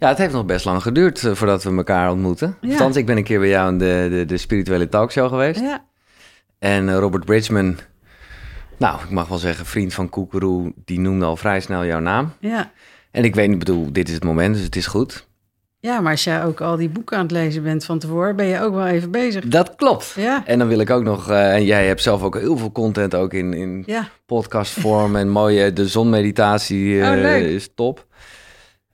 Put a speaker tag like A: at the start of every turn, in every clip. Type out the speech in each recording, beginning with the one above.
A: Ja, het heeft nog best lang geduurd eh, voordat we elkaar ontmoeten.
B: Ja.
A: Althans, ik ben een keer bij jou in de, de, de spirituele talkshow geweest.
B: Ja,
A: En eh, Robert Bridgman, nou, ik mag wel zeggen, vriend van Koekeroe, die noemde al vrij snel jouw naam.
B: ja.
A: En ik weet niet, bedoel, dit is het moment, dus het is goed.
B: ja, maar als jij ook al die boeken aan het lezen bent van tevoren, ben je ook wel even bezig.
A: Dat klopt.
B: Ja,
A: En dan wil ik ook nog, eh, en jij hebt zelf ook heel veel content ook in, in
B: ja,
A: podcastvorm en mooie, de zonmeditatie
B: Oh,
A: is top.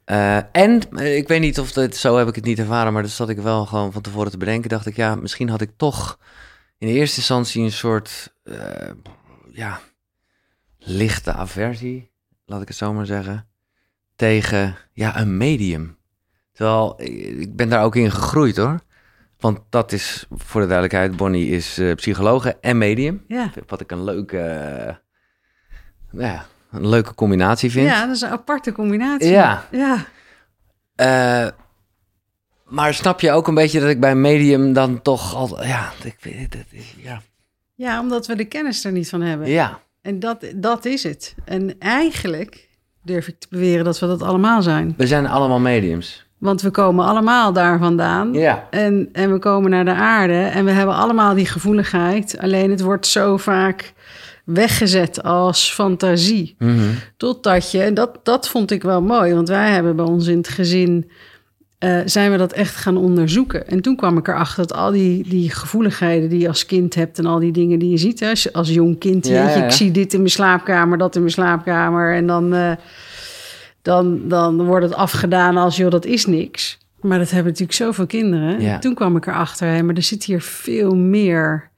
A: Eh, en eh, ik weet niet of het, zo heb ik het niet ervaren, maar dat zat ik wel gewoon van tevoren te bedenken. Dacht ik, ja, misschien had ik toch in eerste instantie een soort, eh, ja, lichte aversie, laat ik het zo maar zeggen, tegen, ja, een medium. Terwijl, ik ben daar ook in gegroeid hoor. Want dat is, voor de duidelijkheid, Bonnie is eh, psychologe en medium.
B: ja.
A: Wat ik een leuke, eh, ja, een leuke combinatie vind.
B: Ja, dat is een aparte combinatie.
A: Ja.
B: Ja,
A: Eh, maar snap je ook een beetje dat ik bij medium dan toch al, ja, ik weet het, het is, ja.
B: ja, omdat we de kennis er niet van hebben.
A: Ja,
B: En dat, dat is het. En eigenlijk durf ik te beweren dat we dat allemaal zijn.
A: we zijn allemaal mediums.
B: Want we komen allemaal daar vandaan.
A: Ja.
B: En, en we komen naar de aarde en we hebben allemaal die gevoeligheid. Alleen het wordt zo vaak weggezet als fantasie.
A: Mhm.
B: Totdat je, en dat, dat vond ik wel mooi, want wij hebben bij ons in het gezin, eh, zijn we dat echt gaan onderzoeken. En toen kwam ik erachter dat al die, die gevoeligheden die je als kind hebt en al die dingen die je ziet, hè, als, jong kind,
A: Ja,
B: weet je,
A: ja, ja.
B: ik zie dit in mijn slaapkamer, dat in mijn slaapkamer. En dan, eh, dan, dan wordt het afgedaan als, joh, dat is niks. Maar dat hebben natuurlijk zoveel kinderen. Toen kwam ik erachter, hè, maar er zit hier veel meer.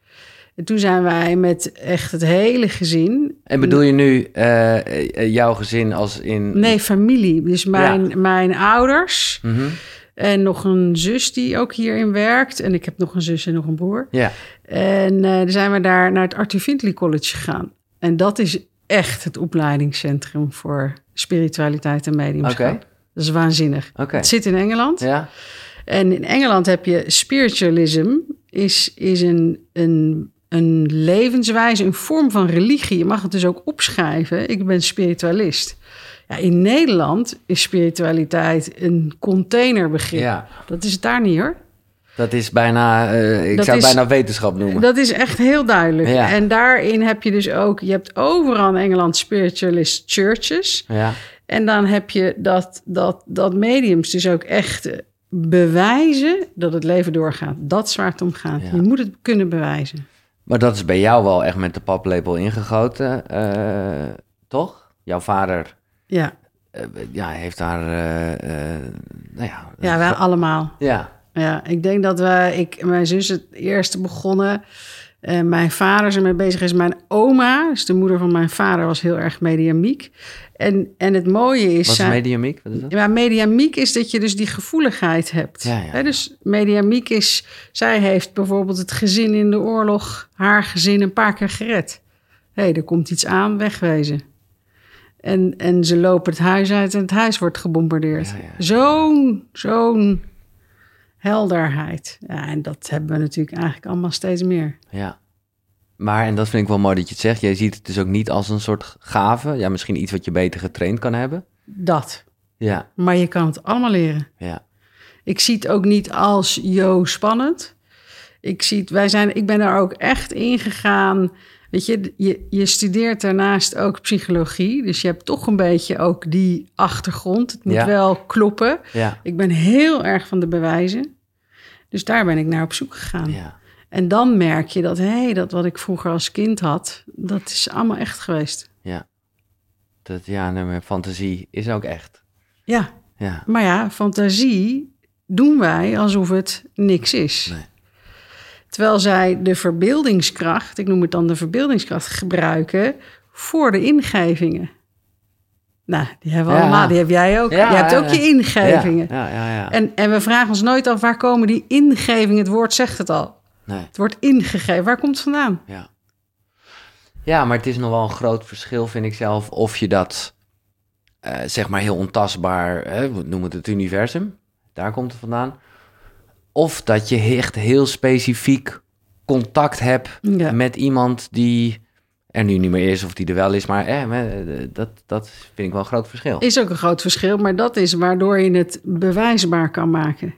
B: En toen zijn wij met echt het hele gezin
A: En bedoel je nu eh, eh, jouw gezin als in...
B: Nee, familie. Dus mijn, mijn ouders
A: Mhm.
B: en nog een zus die ook hierin werkt. En ik heb nog een zus en nog een broer.
A: Ja,
B: En dan zijn we daar naar het Arthur Findlay College gegaan. En dat is echt het opleidingscentrum voor spiritualiteit en mediumschap.
A: Oké.
B: Dat is waanzinnig. Het zit in Engeland.
A: Ja,
B: En in Engeland heb je spiritualism, is, is een, een, een levenswijze, een vorm van religie. Je mag het dus ook opschrijven. Ik ben spiritualist. Ja, in Nederland is spiritualiteit een containerbegrip.
A: ja.
B: Dat is het daar niet hoor.
A: Dat is bijna, eh, ik
B: Dat
A: zou het bijna wetenschap noemen.
B: Dat is echt heel duidelijk.
A: Ja.
B: En daarin heb je dus ook, je hebt overal in Engeland spiritualist churches.
A: Ja,
B: En dan heb je dat, dat, dat mediums dus ook echt bewijzen dat het leven doorgaat. Dat is waar het om gaat.
A: Ja.
B: Je moet het kunnen bewijzen.
A: Maar dat is bij jou wel echt met de paplepel ingegoten, eh, toch? Jouw vader
B: Ja,
A: eh, ja, heeft daar, eh, nou ja...
B: ja wij allemaal.
A: Ja,
B: Ja, ik denk dat wij, ik en mijn zus het eerste begonnen. Eh, mijn vader is ermee bezig is. Mijn oma, dus de moeder van mijn vader, was heel erg mediamiek. En, en het mooie is...
A: wat is mediamiek? Wat is dat?
B: Ja, mediamiek is dat je dus die gevoeligheid hebt.
A: Ja,
B: dus mediamiek is, zij heeft bijvoorbeeld het gezin in de oorlog, haar gezin een paar keer gered. Hé, hey, er komt iets aan, wegwezen. En, en ze lopen het huis uit en het huis wordt gebombardeerd. Zo'n, zo'n helderheid. Ja, en dat hebben we natuurlijk eigenlijk allemaal steeds meer.
A: Ja. Maar, en dat vind ik wel mooi dat je het zegt, jij ziet het dus ook niet als een soort gave. Ja, misschien iets wat je beter getraind kan hebben.
B: Dat.
A: Ja,
B: Maar je kan het allemaal leren.
A: ja.
B: Ik zie het ook niet als yo spannend. Ik, zie het, wij zijn, ik ben daar ook echt ingegaan. Weet je, je, je studeert daarnaast ook psychologie. Dus je hebt toch een beetje ook die achtergrond. Het moet
A: Ja.
B: wel kloppen.
A: Ja,
B: Ik ben heel erg van de bewijzen. Dus daar ben ik naar op zoek gegaan.
A: ja.
B: En dan merk je dat, hé, hey, dat wat ik vroeger als kind had, dat is allemaal echt geweest.
A: Dat, ja, maar fantasie is ook echt.
B: Ja,
A: Ja,
B: maar ja, fantasie doen wij alsof het niks is.
A: Nee.
B: Terwijl zij de verbeeldingskracht, ik noem het dan de verbeeldingskracht, gebruiken voor de ingevingen. Nou, die hebben we
A: Ja.
B: allemaal, die heb jij ook.
A: Ja,
B: je hebt
A: ja,
B: ook
A: ja.
B: je ingevingen.
A: Ja, ja, ja. ja.
B: En, en we vragen ons nooit af, waar komen die ingevingen? Het woord zegt het al.
A: Nee,
B: Het wordt ingegeven. Waar komt het vandaan?
A: ja. Ja, maar het is nog wel een groot verschil, vind ik zelf, of je dat, eh, zeg maar, heel ontastbaar, hè, we noemen het het universum, daar komt het vandaan. Of dat je echt heel specifiek contact hebt
B: Ja.
A: met iemand die er nu niet meer is of die er wel is. Maar maar, eh, dat, dat vind ik wel een groot verschil.
B: Is ook een groot verschil, maar dat is waardoor je het bewijsbaar kan maken.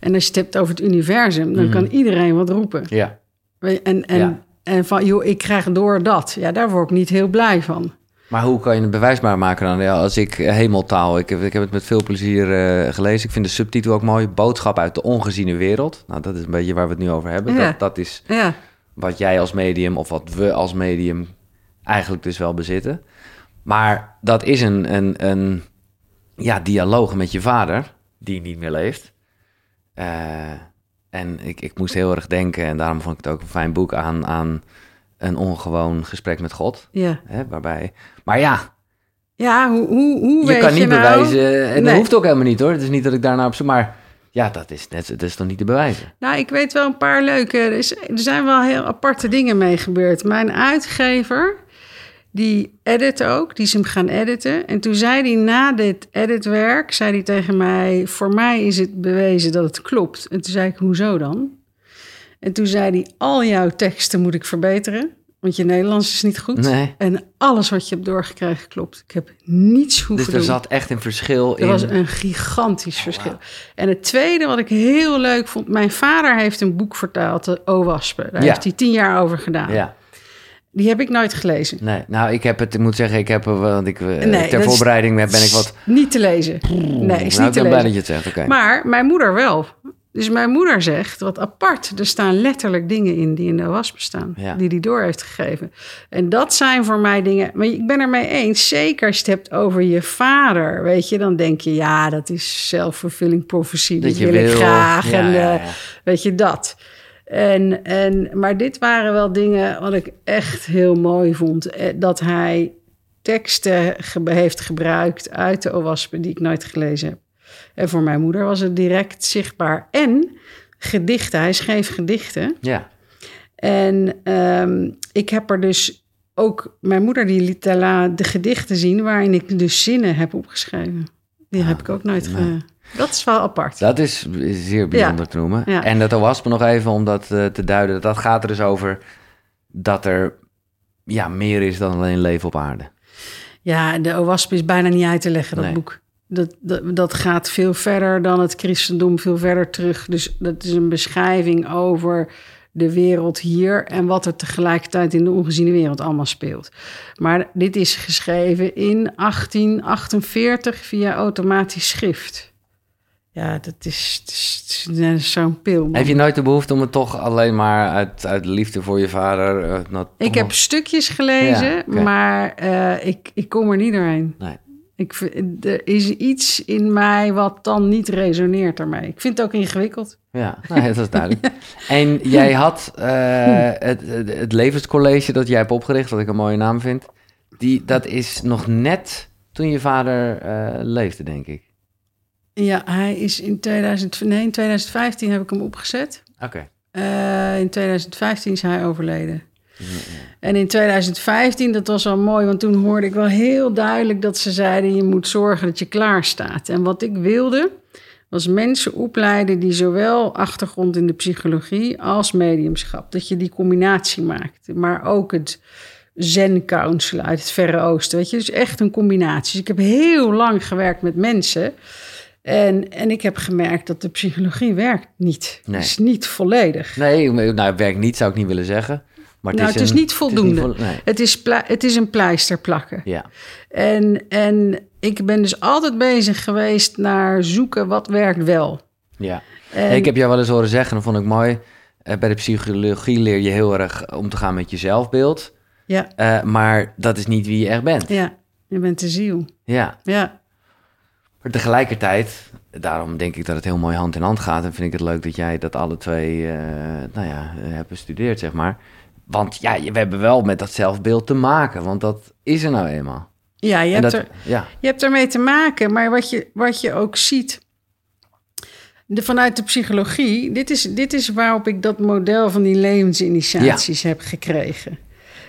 B: En als je het hebt over het universum, dan kan iedereen wat roepen.
A: Ja,
B: En, en,
A: Ja.
B: en van, joh, ik krijg door dat. Ja, daar word ik niet heel blij van.
A: maar hoe kan je het bewijsbaar maken dan? Ja, als ik eh, hemeltaal, ik heb, ik heb het met veel plezier eh, gelezen. Ik vind de subtitel ook mooi. Boodschap uit de ongeziene wereld. Nou, dat is een beetje waar we het nu over hebben.
B: Ja.
A: Dat, dat is
B: Ja,
A: wat jij als medium of wat we als medium eigenlijk dus wel bezitten. Maar dat is een, een, een ja, dialoog met je vader, die niet meer leeft. Eh, en ik, ik moest heel erg denken, en daarom vond ik het ook een fijn boek, aan, aan een ongewoon gesprek met God.
B: ja.
A: Hè, waarbij, maar ja,
B: Ja, hoe, hoe, hoe
A: je
B: weet
A: kan
B: je
A: niet
B: nou...
A: bewijzen, en dat
B: Nee.
A: hoeft ook helemaal niet hoor. Het is niet dat ik daarna op zoek, maar ja, dat is, net, dat is toch niet te bewijzen.
B: Nou, ik weet wel een paar leuke... Er, is, er zijn wel heel aparte dingen mee gebeurd. Mijn uitgever, die edit ook, die is hem gaan editen. En toen zei hij na dit editwerk, zei hij tegen mij... voor mij is het bewezen dat het klopt. En toen zei ik, hoezo dan? En toen zei hij, al jouw teksten moet ik verbeteren... want je Nederlands is niet goed.
A: Nee.
B: En alles wat je hebt doorgekregen klopt. Ik heb niets hoeven
A: Dus er
B: doen.
A: zat echt een verschil
B: Er
A: in.
B: was een gigantisch verschil. En het tweede wat ik heel leuk vond... Mijn vader heeft een boek vertaald, de O-Waspen. Daar
A: Ja.
B: heeft hij tien jaar over gedaan.
A: Ja.
B: Die heb ik nooit gelezen.
A: Nee, nou, ik heb het, ik moet zeggen, ik heb, er wel- want ik, eh,
B: Nee,
A: ter voorbereiding ben ik wat...
B: Niet te lezen. Nee, is
A: nou,
B: niet te
A: blij dat
B: lezen.
A: je het zegt, oké.
B: Maar mijn moeder wel. Dus mijn moeder zegt, wat apart, er staan letterlijk dingen in die in de wasp staan.
A: Ja.
B: Die hij door heeft gegeven. En dat zijn voor mij dingen, maar ik ben er mee eens. Zeker als je het hebt over je vader, weet je. Dan denk je, ja, dat is self-fulfilling prophecy. Dat,
A: Dat je
B: wil, ik graag.
A: Ja,
B: en eh,
A: ja.
B: weet je, dat. En, en, maar dit waren wel dingen wat ik echt heel mooi vond. Eh, Dat hij teksten ge- heeft gebruikt uit de OWASP die ik nooit gelezen heb. En voor mijn moeder was het direct zichtbaar. En gedichten, hij schreef gedichten.
A: Ja,
B: En ehm, ik heb er dus ook... Mijn moeder die liet daarna de gedichten zien... waarin ik dus zinnen heb opgeschreven. Die heb ik ook nooit...
A: nee.
B: Dat is wel apart.
A: dat is zeer bijzonder te noemen.
B: Ja.
A: En dat was me nog even om dat eh, te duiden. Dat gaat er dus over dat er ja, meer is dan alleen leven op aarde.
B: Ja, de OWASP is bijna niet uit te leggen, dat
A: Nee.
B: boek. Dat, dat, dat gaat veel verder dan het christendom, veel verder terug. Dus dat is een beschrijving over de wereld hier... en wat er tegelijkertijd in de ongeziene wereld allemaal speelt. Maar dit is geschreven in 1848 via automatisch schrift. Ja, dat is, zo'n pil. man.
A: Heb je nooit de behoefte om het toch alleen maar uit, uit liefde voor je vader... eh,
B: Ik heb stukjes gelezen,
A: Ja,
B: maar eh, ik, ik kom er niet doorheen.
A: Nee.
B: Ik, er is iets in mij wat dan niet resoneert ermee. Ik vind het ook ingewikkeld.
A: Ja, nou, dat is duidelijk. En jij had eh, het, het, levenscollege dat jij hebt opgericht, wat ik een mooie naam vind. Die, dat is nog net toen je vader leefde, denk ik.
B: Ja, hij is in 2000, nee, in 2015 heb ik hem opgezet.
A: Oké.
B: Eh, in 2015 is hij overleden. En in 2015, dat was wel mooi, want toen hoorde ik wel heel duidelijk dat ze zeiden: je moet zorgen dat je klaar staat. En wat ik wilde, was mensen opleiden die zowel achtergrond in de psychologie als mediumschap, dat je die combinatie maakt. Maar ook het zen-counselen uit het Verre Oosten, weet je, dus echt een combinatie. Dus ik heb heel lang gewerkt met mensen. En, en ik heb gemerkt dat de psychologie werkt niet.
A: Nee.
B: is niet volledig.
A: Nee, nou, werk niet zou ik niet willen zeggen. Maar het
B: nou,
A: is
B: het is
A: een-
B: niet voldoende.
A: nee.
B: Het is, het is een pleister plakken.
A: Ja,
B: En, en ik ben dus altijd bezig geweest naar zoeken wat werkt wel.
A: ja.
B: En,
A: Ik heb jou wel eens horen zeggen, dat vond ik mooi. eh, bij de psychologie leer je heel erg om te gaan met je zelfbeeld.
B: ja,
A: Eh, maar dat is niet wie je echt bent.
B: ja, je bent de ziel.
A: Ja.
B: Ja,
A: Maar tegelijkertijd, daarom denk ik dat het heel mooi hand in hand gaat. En vind ik het leuk dat jij dat alle twee, eh, nou ja, eh, hebt bestudeerd, zeg maar. Want ja, we hebben wel met dat zelfbeeld te maken, want dat is er nou eenmaal.
B: ja, je,
A: en
B: hebt
A: dat,
B: er,
A: ja,
B: je hebt ermee te maken. Maar wat je, wat je ook ziet de, vanuit de psychologie... Dit is, dit is waarop ik dat model van die levensinitiaties heb gekregen.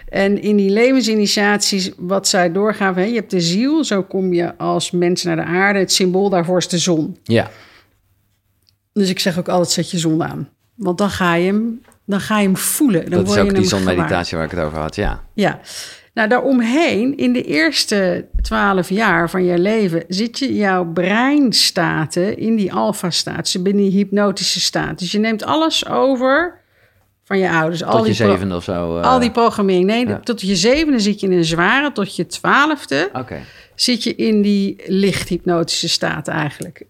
B: En in die levensinitiaties, wat zij doorgaven... Hè, je hebt de ziel, zo kom je als mens naar de aarde. Het symbool daarvoor is de zon.
A: ja,
B: Dus ik zeg ook altijd, zet je zon aan. Want dan ga je hem Dan ga je hem voelen. Dan
A: dat is
B: je
A: ook die zonmeditatie waar ik het over had, ja.
B: Ja. Nou, daaromheen, in de eerste twaalf jaar van je leven, zit je jouw breinstaten in die alfa-staat, dus binnen die hypnotische staat. Dus je neemt alles over van je ouders. al
A: Tot je
B: die pro-
A: zevende of zo. eh,
B: Al die programmering. Nee,
A: ja.
B: tot je zevende zit je in een zware, tot je twaalfde
A: Oké,
B: zit je in die lichthypnotische staat eigenlijk.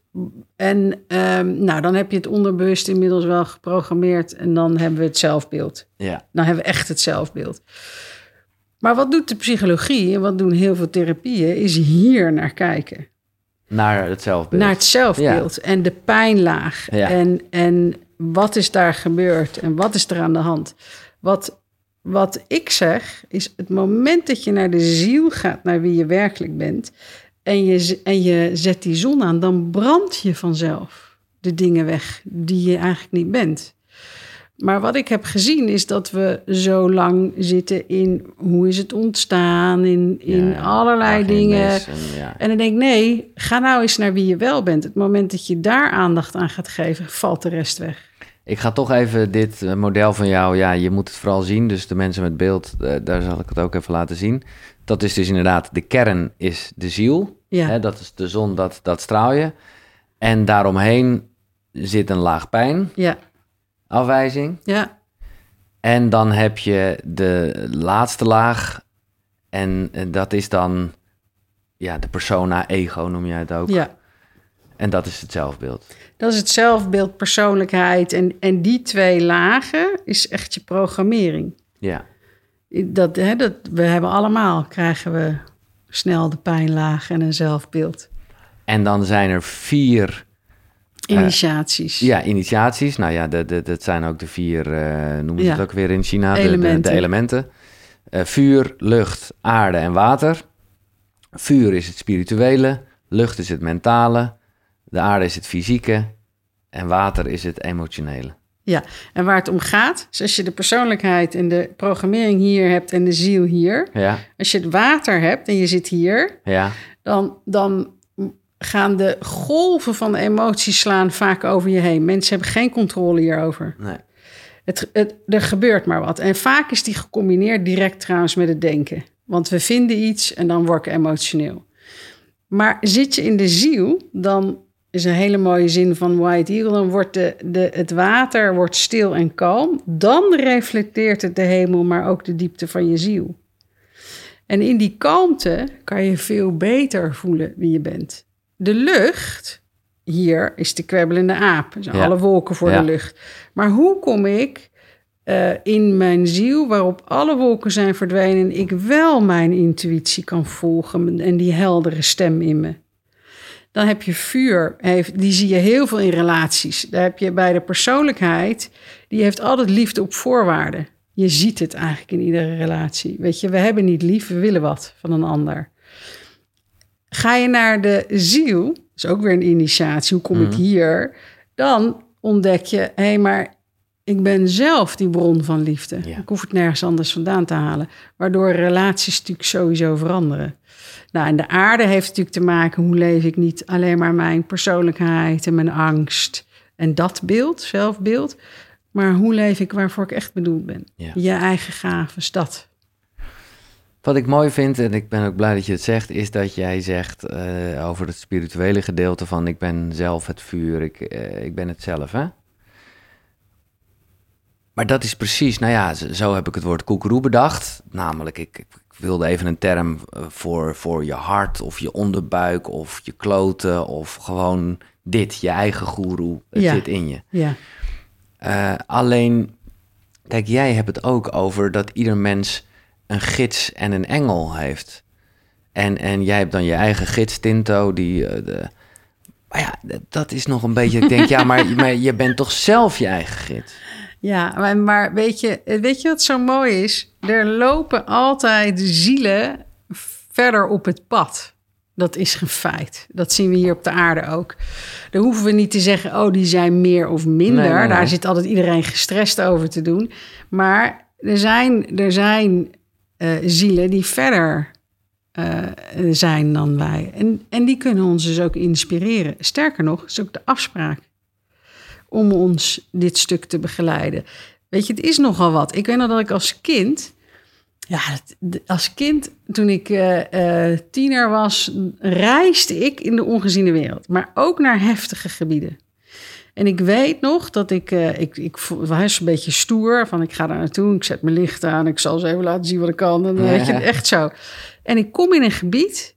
B: En ehm, nou, dan heb je het onderbewust inmiddels wel geprogrammeerd en dan hebben we het zelfbeeld.
A: ja.
B: Dan hebben we echt het zelfbeeld. Maar wat doet de psychologie en wat doen heel veel therapieën, is hier naar kijken.
A: Naar het zelfbeeld.
B: Naar het zelfbeeld en de pijnlaag.
A: Ja.
B: En, en wat is daar gebeurd en wat is er aan de hand? Wat, wat ik zeg, is het moment dat je naar de ziel gaat, naar wie je werkelijk bent, en je, en je zet die zon aan, dan brand je vanzelf de dingen weg die je eigenlijk niet bent. Maar wat ik heb gezien is dat we zo lang zitten in hoe is het ontstaan, in, in
A: Ja,
B: allerlei dingen.
A: en ja.
B: En dan denk ik, nee, ga nou eens naar wie je wel bent. Het moment dat je daar aandacht aan gaat geven, valt de rest weg.
A: Ik ga toch even dit eh, model van jou, ja, je moet het vooral zien. Dus de mensen met beeld, eh, daar zal ik het ook even laten zien. Dat is dus inderdaad, de kern is de ziel.
B: Ja.
A: Hè, dat is de zon, dat, dat straal je. En daaromheen zit een laag pijn,
B: Ja,
A: afwijzing.
B: ja,
A: En dan heb je de laatste laag. En, eh, dat is dan, ja, de persona, ego noem jij het ook.
B: ja.
A: En dat is het zelfbeeld.
B: Dat is het zelfbeeld, persoonlijkheid. En, en die twee lagen is echt je programmering.
A: Ja,
B: Dat, hè, dat, we hebben allemaal, krijgen we snel de pijnlaag en een zelfbeeld.
A: en dan zijn er vier
B: Initiaties.
A: Ja, initiaties. Nou ja, de, de, dat zijn ook de vier, eh noemen ze
B: Ja.
A: het ook weer in China, de- de, de,
B: Elementen.
A: elementen. Eh, vuur, lucht, aarde en water. Vuur is het spirituele, lucht is het mentale, de aarde is het fysieke en water is het emotionele.
B: Ja, en waar het om gaat, is als je de persoonlijkheid en de programmering hier hebt en de ziel hier.
A: Ja,
B: Als je het water hebt en je zit hier,
A: ja,
B: dan, dan gaan de golven van de emoties slaan vaak over je heen. Mensen hebben geen controle hierover.
A: nee.
B: Het, het, er gebeurt maar wat. En vaak is die gecombineerd direct trouwens met het denken. Want we vinden iets en dan word ik emotioneel. Maar zit je in de ziel, dan is een hele mooie zin van White Eagle. Dan wordt de, de, het water wordt stil en kalm. Dan reflecteert het de hemel, maar ook de diepte van je ziel. En in die kalmte kan je veel beter voelen wie je bent. De lucht, hier is de kwebbelende aap. Dus
A: Ja.
B: alle wolken voor
A: Ja.
B: de lucht. Maar hoe kom ik eh, in mijn ziel, waarop alle wolken zijn verdwenen, en ik wel mijn intuïtie kan volgen en die heldere stem in me? Dan heb je vuur, die zie je heel veel in relaties. Daar heb je bij de persoonlijkheid, die heeft altijd liefde op voorwaarden. Je ziet het eigenlijk in iedere relatie. Weet je, we hebben niet lief, we willen wat van een ander. Ga je naar de ziel, dat is ook weer een initiatie, hoe kom ik hier? Dan ontdek je, hé, hey, maar ik ben zelf die bron van liefde.
A: Ja.
B: Ik hoef het nergens anders vandaan te halen. Waardoor relaties natuurlijk sowieso veranderen. Nou, en de aarde heeft natuurlijk te maken, hoe leef ik niet alleen maar mijn persoonlijkheid en mijn angst en dat beeld, zelfbeeld. Maar hoe leef ik waarvoor ik echt bedoeld ben?
A: Ja.
B: Je eigen gaven, dat.
A: Wat ik mooi vind, en ik ben ook blij dat je het zegt, is dat jij zegt eh, over het spirituele gedeelte van ik ben zelf het vuur, ik, eh, ik ben het zelf, hè? Maar dat is precies, nou ja, zo, zo heb ik het woord koekeroe bedacht. Namelijk, ik, ik wilde even een term eh, voor, voor je hart of je onderbuik of je kloten of gewoon dit, je eigen goeroe, het
B: Ja.
A: zit in je.
B: Ja,
A: Eh, alleen, kijk, jij hebt het ook over dat ieder mens een gids en een engel heeft. En, en jij hebt dan je eigen gids, Tinto, die... eh, de, maar ja, dat is nog een beetje... Ik denk, ja, maar, maar je bent toch zelf je eigen gids?
B: Ja maar, maar weet, je, weet je wat zo mooi is? Er lopen altijd zielen verder op het pad. Dat is een feit. Dat zien we hier op de aarde ook. Dan hoeven we niet te zeggen, oh, die zijn meer of minder.
A: Nee, nee, nee.
B: Daar zit altijd iedereen gestrest over te doen. Maar er zijn, er zijn eh, zielen die verder eh, zijn dan wij. En, en die kunnen ons dus ook inspireren. Sterker nog, is ook de afspraak om ons dit stuk te begeleiden. Weet je, het is nogal wat. Ik weet nog dat ik als kind... Ja, als kind, toen ik eh, eh, tiener was, reisde ik in de ongeziene wereld. Maar ook naar heftige gebieden. En ik weet nog dat ik, eh, ik, ik was een beetje stoer. Van ik ga daar naartoe, ik zet mijn licht aan. Ik zal ze even laten zien wat ik kan. En weet je, echt zo. En ik kom in een gebied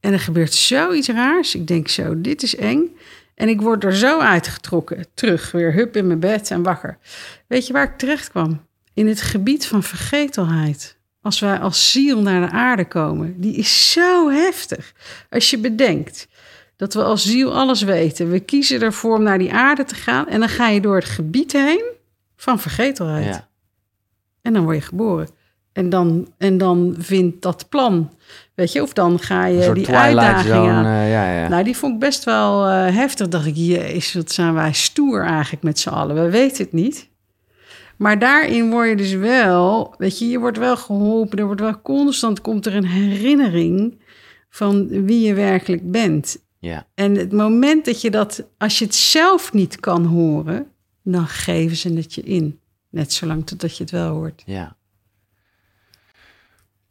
B: en er gebeurt zoiets raars. Ik denk zo, dit is eng. En ik word er zo uitgetrokken. Terug, weer hup in mijn bed en wakker. Weet je waar ik terecht kwam? In het gebied van vergetelheid. Als wij als ziel naar de aarde komen. Die is zo heftig. Als je bedenkt dat we als ziel alles weten. We kiezen ervoor om naar die aarde te gaan. En dan ga je door het gebied heen van vergetelheid.
A: Ja.
B: En dan word je geboren. En dan, en dan vindt dat plan. Weet je, of dan ga je die uitdaging aan.
A: eh, ja, ja.
B: Nou, die vond ik best wel eh, heftig. Dacht ik, jezus, wat zijn wij stoer eigenlijk met z'n allen. We weten het niet. Maar daarin word je dus wel, weet je, je wordt wel geholpen. Er wordt wel constant, komt er een herinnering van wie je werkelijk bent.
A: ja.
B: En het moment dat je dat, als je het zelf niet kan horen, dan geven ze het je in. Net zolang totdat je het wel hoort.
A: Ja.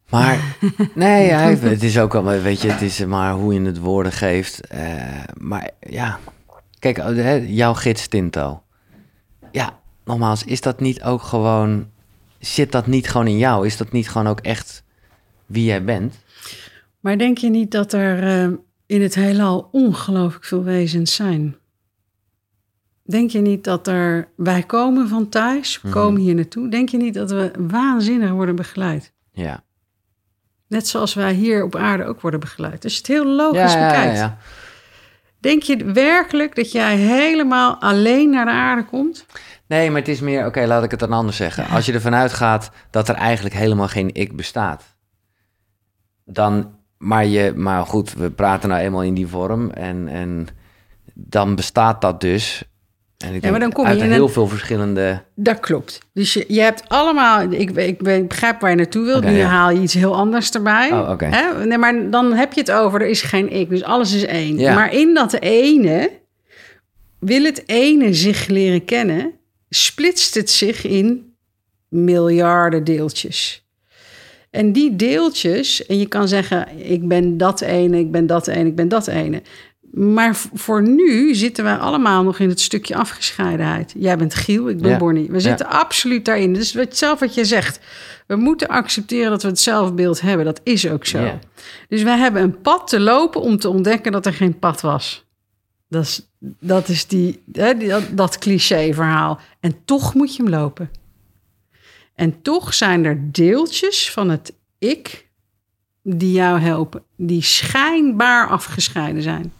A: Maar, nee, ja, het is ook wel, weet je, het is maar hoe je het woorden geeft. Eh, maar ja, kijk, oh, jouw gids Tinto. Ja, nogmaals, is dat niet ook gewoon, zit dat niet gewoon in jou? Is dat niet gewoon ook echt wie jij bent?
B: Maar denk je niet dat er eh, in het heelal ongelooflijk veel wezens zijn? Denk je niet dat er... Wij komen van thuis, we
A: Mhm.
B: komen hier naartoe. Denk je niet dat we waanzinnig worden begeleid?
A: Ja.
B: Net zoals wij hier op aarde ook worden begeleid. Je het heel logisch
A: ja,
B: bekijkt.
A: ja.
B: Denk je werkelijk dat jij helemaal alleen naar de aarde komt?
A: Nee, maar het is meer, oké, laat ik het dan anders zeggen. Als je ervan uitgaat dat er eigenlijk helemaal geen ik bestaat, dan, maar je, maar goed, we praten nou eenmaal in die vorm en, en dan bestaat dat dus. En ik
B: Ja, maar dan kom je
A: uit heel
B: een-
A: veel verschillende.
B: Dat klopt. Dus je, je hebt allemaal... Ik, ik, ik begrijp waar je naartoe wilt. Nu
A: ja.
B: haal je iets heel anders erbij.
A: Oh.
B: Hè? Nee, maar dan heb je het over... er is geen ik, dus alles is één.
A: Ja.
B: Maar in dat ene... wil het ene zich leren kennen... splitst het zich in miljarden deeltjes. En die deeltjes... en je kan zeggen... ik ben dat ene, ik ben dat ene, ik ben dat ene... Maar voor nu zitten wij allemaal nog in het stukje afgescheidenheid. Jij bent Giel, ik ben
A: Ja.
B: Bonnie. We zitten absoluut daarin. Dus wat, zelf wat je zegt. We moeten accepteren dat we het zelfbeeld hebben. Dat is ook zo.
A: Ja.
B: Dus wij hebben een pad te lopen om te ontdekken dat er geen pad was. Dat is, dat, is die, hè, die- dat, dat cliché-verhaal. En toch moet je hem lopen. En toch zijn er deeltjes van het ik die jou helpen. Die schijnbaar afgescheiden zijn.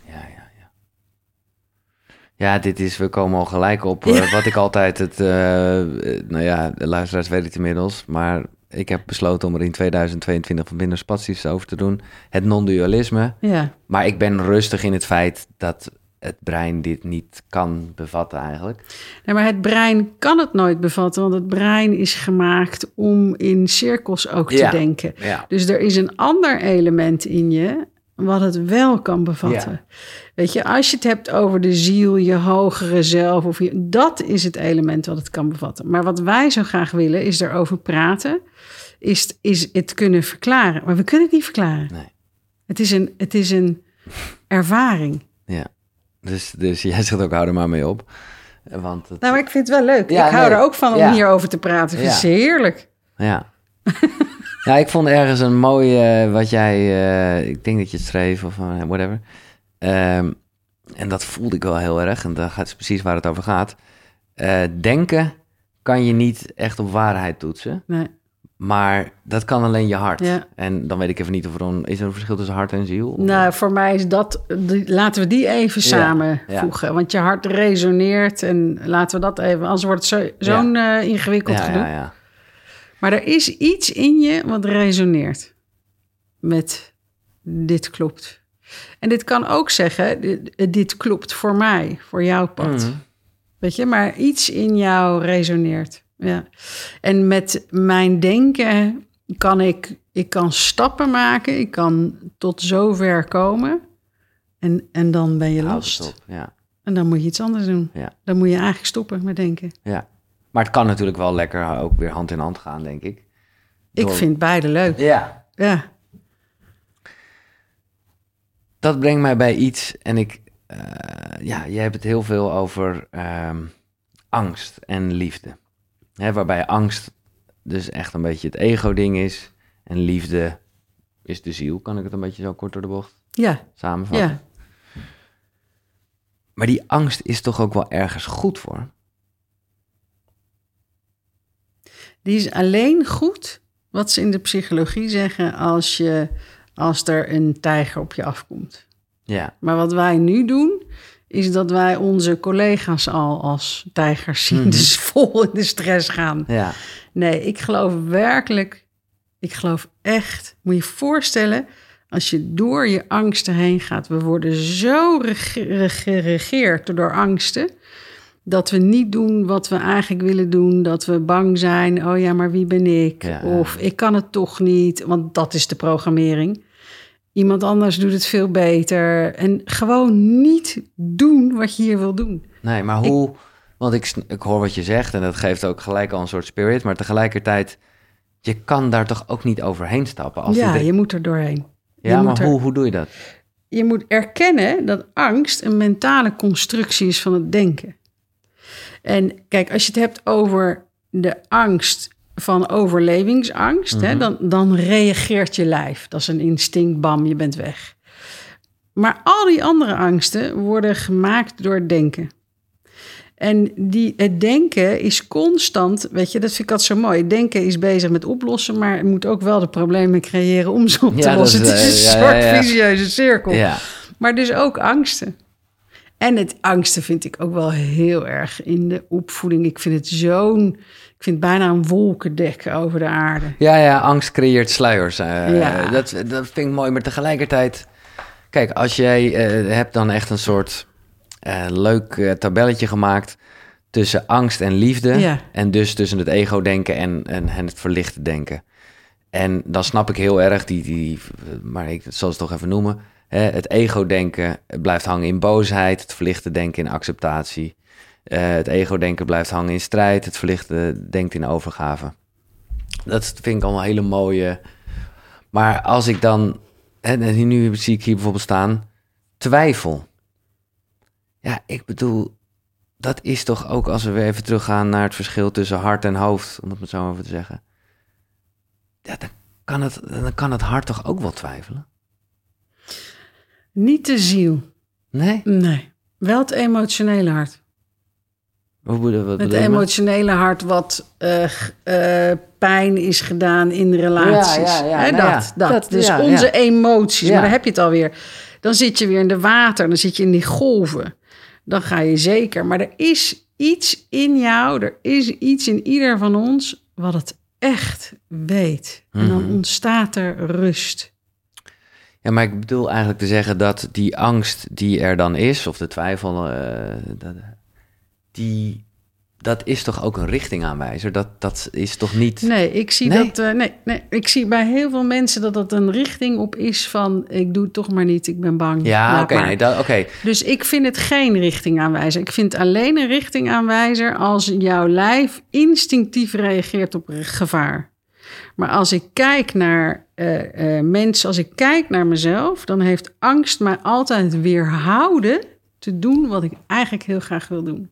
A: Ja, dit is, we komen al gelijk op eh, wat ik altijd het, eh, eh, nou ja, de luisteraars weten het inmiddels, maar ik heb besloten om er in 2022 van binnen spaties over te doen. Het non-dualisme.
B: Ja,
A: Maar ik ben rustig in het feit dat het brein dit niet kan bevatten eigenlijk.
B: nee, maar het brein kan het nooit bevatten. Want het brein is gemaakt om in cirkels ook te
A: Ja.
B: denken.
A: Ja.
B: Dus er is een ander element in je wat het wel kan bevatten.
A: Ja.
B: Weet je, als je het hebt over de ziel, je hogere zelf, of je, dat is het element wat het kan bevatten. Maar wat wij zo graag willen, is erover praten, is, is het kunnen verklaren. Maar we kunnen het niet verklaren.
A: Nee.
B: Het, is een, het is een ervaring.
A: Ja. Dus, dus jij zegt ook, hou er maar mee op. Want het,
B: Nou, maar ik vind het wel leuk.
A: Ja,
B: ik hou
A: nee.
B: er ook van om
A: Ja.
B: hierover te praten. Ik vind het heerlijk.
A: Ja. ja, ik vond ergens een mooie, wat jij, eh, ik denk dat je het schreef of eh, whatever. Ehm, en dat voelde ik wel heel erg, en gaat het precies waar het over gaat. Eh, denken kan je niet echt op waarheid toetsen,
B: Nee.
A: maar dat kan alleen je hart.
B: Ja.
A: En dan weet ik even niet of er een, is er een verschil tussen hart en ziel?
B: Nou, voor mij is dat. die- laten we die even
A: Ja,
B: samenvoegen. Want je hart resoneert. En laten we dat even. Anders wordt het zo- zo'n eh, ingewikkeld
A: ja,
B: gedoe.
A: ja, ja.
B: Maar er is iets in je wat resoneert. Met dit klopt. En dit kan ook zeggen: dit, dit klopt voor mij, voor jouw pad.
A: Mhm.
B: Weet je, maar iets in jou resoneert. Ja. En met mijn denken kan ik, ik kan stappen maken, ik kan tot zover komen. En, en dan ben je
A: op, Ja,
B: En dan moet je iets anders doen.
A: Ja.
B: Dan moet je eigenlijk stoppen met denken.
A: ja. Maar het kan natuurlijk wel lekker ook weer hand in hand gaan, denk ik.
B: Ik vind beide leuk.
A: Ja,
B: Ja.
A: dat brengt mij bij iets. En ik, eh, ja, jij hebt het heel veel over ehm, angst en liefde. Hè, waarbij angst dus echt een beetje het ego-ding is. En liefde is de ziel. Kan ik het een beetje zo kort door de bocht
B: Ja,
A: samenvatten?
B: ja.
A: Maar die angst is toch ook wel ergens goed voor?
B: Die is alleen goed, wat ze in de psychologie zeggen, als, je, als er een tijger op je afkomt.
A: Ja,
B: Maar wat wij nu doen, is dat wij onze collega's al als tijgers zien,
A: Mhm.
B: dus vol in de stress gaan.
A: ja,
B: Nee, ik geloof werkelijk, ik geloof echt, moet je je voorstellen, als je door je angsten heen gaat. We worden zo rege- re- geregeerd door angsten, dat we niet doen wat we eigenlijk willen doen. Dat we bang zijn, oh ja, maar wie ben ik?
A: Ja.
B: Of ik kan het toch niet, want dat is de programmering. Iemand anders doet het veel beter. En gewoon niet doen wat je hier wil doen.
A: nee, maar hoe... Want ik, ik hoor wat je zegt en dat geeft ook gelijk al een soort spirit. Maar tegelijkertijd, je kan daar toch ook niet overheen stappen? Als
B: ja,
A: dit-
B: je moet er doorheen. je
A: ja maar
B: er-
A: hoe, hoe doe je dat?
B: je moet erkennen dat angst een mentale constructie is van het denken. En kijk, als je het hebt over de angst van overlevingsangst, hè, dan, dan reageert je lijf. Dat is een instinct, bam, je bent weg. Maar al die andere angsten worden gemaakt door het denken. En die, het denken is constant, weet je, dat vind ik altijd zo mooi. Denken is bezig met oplossen, maar het moet ook wel de problemen creëren om ze op te
A: Ja,
B: lossen.
A: is,
B: het is een
A: ja,
B: soort
A: ja, ja.
B: vicieuze cirkel. Maar dus ook angsten. En het angsten vind ik ook wel heel erg in de opvoeding. Ik vind het zo'n, ik vind het bijna een wolkendek over de aarde.
A: ja, ja angst creëert sluiers. eh,
B: Ja.
A: dat, dat vind ik mooi, maar tegelijkertijd... Kijk, als jij eh, hebt dan echt een soort eh, leuk tabelletje gemaakt... tussen angst en liefde.
B: Ja.
A: En dus tussen het ego-denken en, en, en het verlichte denken. En dan snap ik heel erg die, die maar ik zal het toch even noemen. Het ego-denken blijft hangen in boosheid, het verlichte denken in acceptatie. Eh, het ego-denken blijft hangen in strijd, het verlichte denkt in overgave. Dat vind ik allemaal hele mooie. Maar als ik dan, en nu zie ik hier bijvoorbeeld staan, twijfel. Ja, ik bedoel, dat is toch ook als we weer even teruggaan naar het verschil tussen hart en hoofd, om het maar zo even te zeggen. Ja, dan kan het, dan kan het hart toch ook wel twijfelen?
B: Niet de ziel.
A: Nee?
B: Nee. Wel het emotionele hart.
A: Bedoel, wat
B: Het emotionele hart wat eh, eh, pijn is gedaan in relaties.
A: Ja, ja, ja. Nou
B: dat, dat.
A: dat-
B: Dus onze emoties. Maar dan heb je het alweer. Dan zit je weer in de water. Dan zit je in die golven. Dan ga je zeker. Maar er is iets in jou. Er is iets in ieder van ons. wat het echt weet. En dan
A: Mhm.
B: ontstaat er rust.
A: Ja, maar ik bedoel eigenlijk te zeggen dat die angst die er dan is, of de twijfel, eh, dat, die, dat is toch ook een richtingaanwijzer? Dat, dat is toch niet...
B: Nee, ik zie
A: Nee?
B: dat. eh, nee, nee, ik zie bij heel veel mensen dat dat een richting op is van. Ik doe het toch maar niet, ik ben bang.
A: Ja, oké, nee, dat-.
B: Dus ik vind het geen richtingaanwijzer. Ik vind alleen een richtingaanwijzer als jouw lijf instinctief reageert op gevaar. Maar als ik kijk naar eh, eh, mensen, als ik kijk naar mezelf, dan heeft angst mij altijd weerhouden te doen wat ik eigenlijk heel graag wil doen.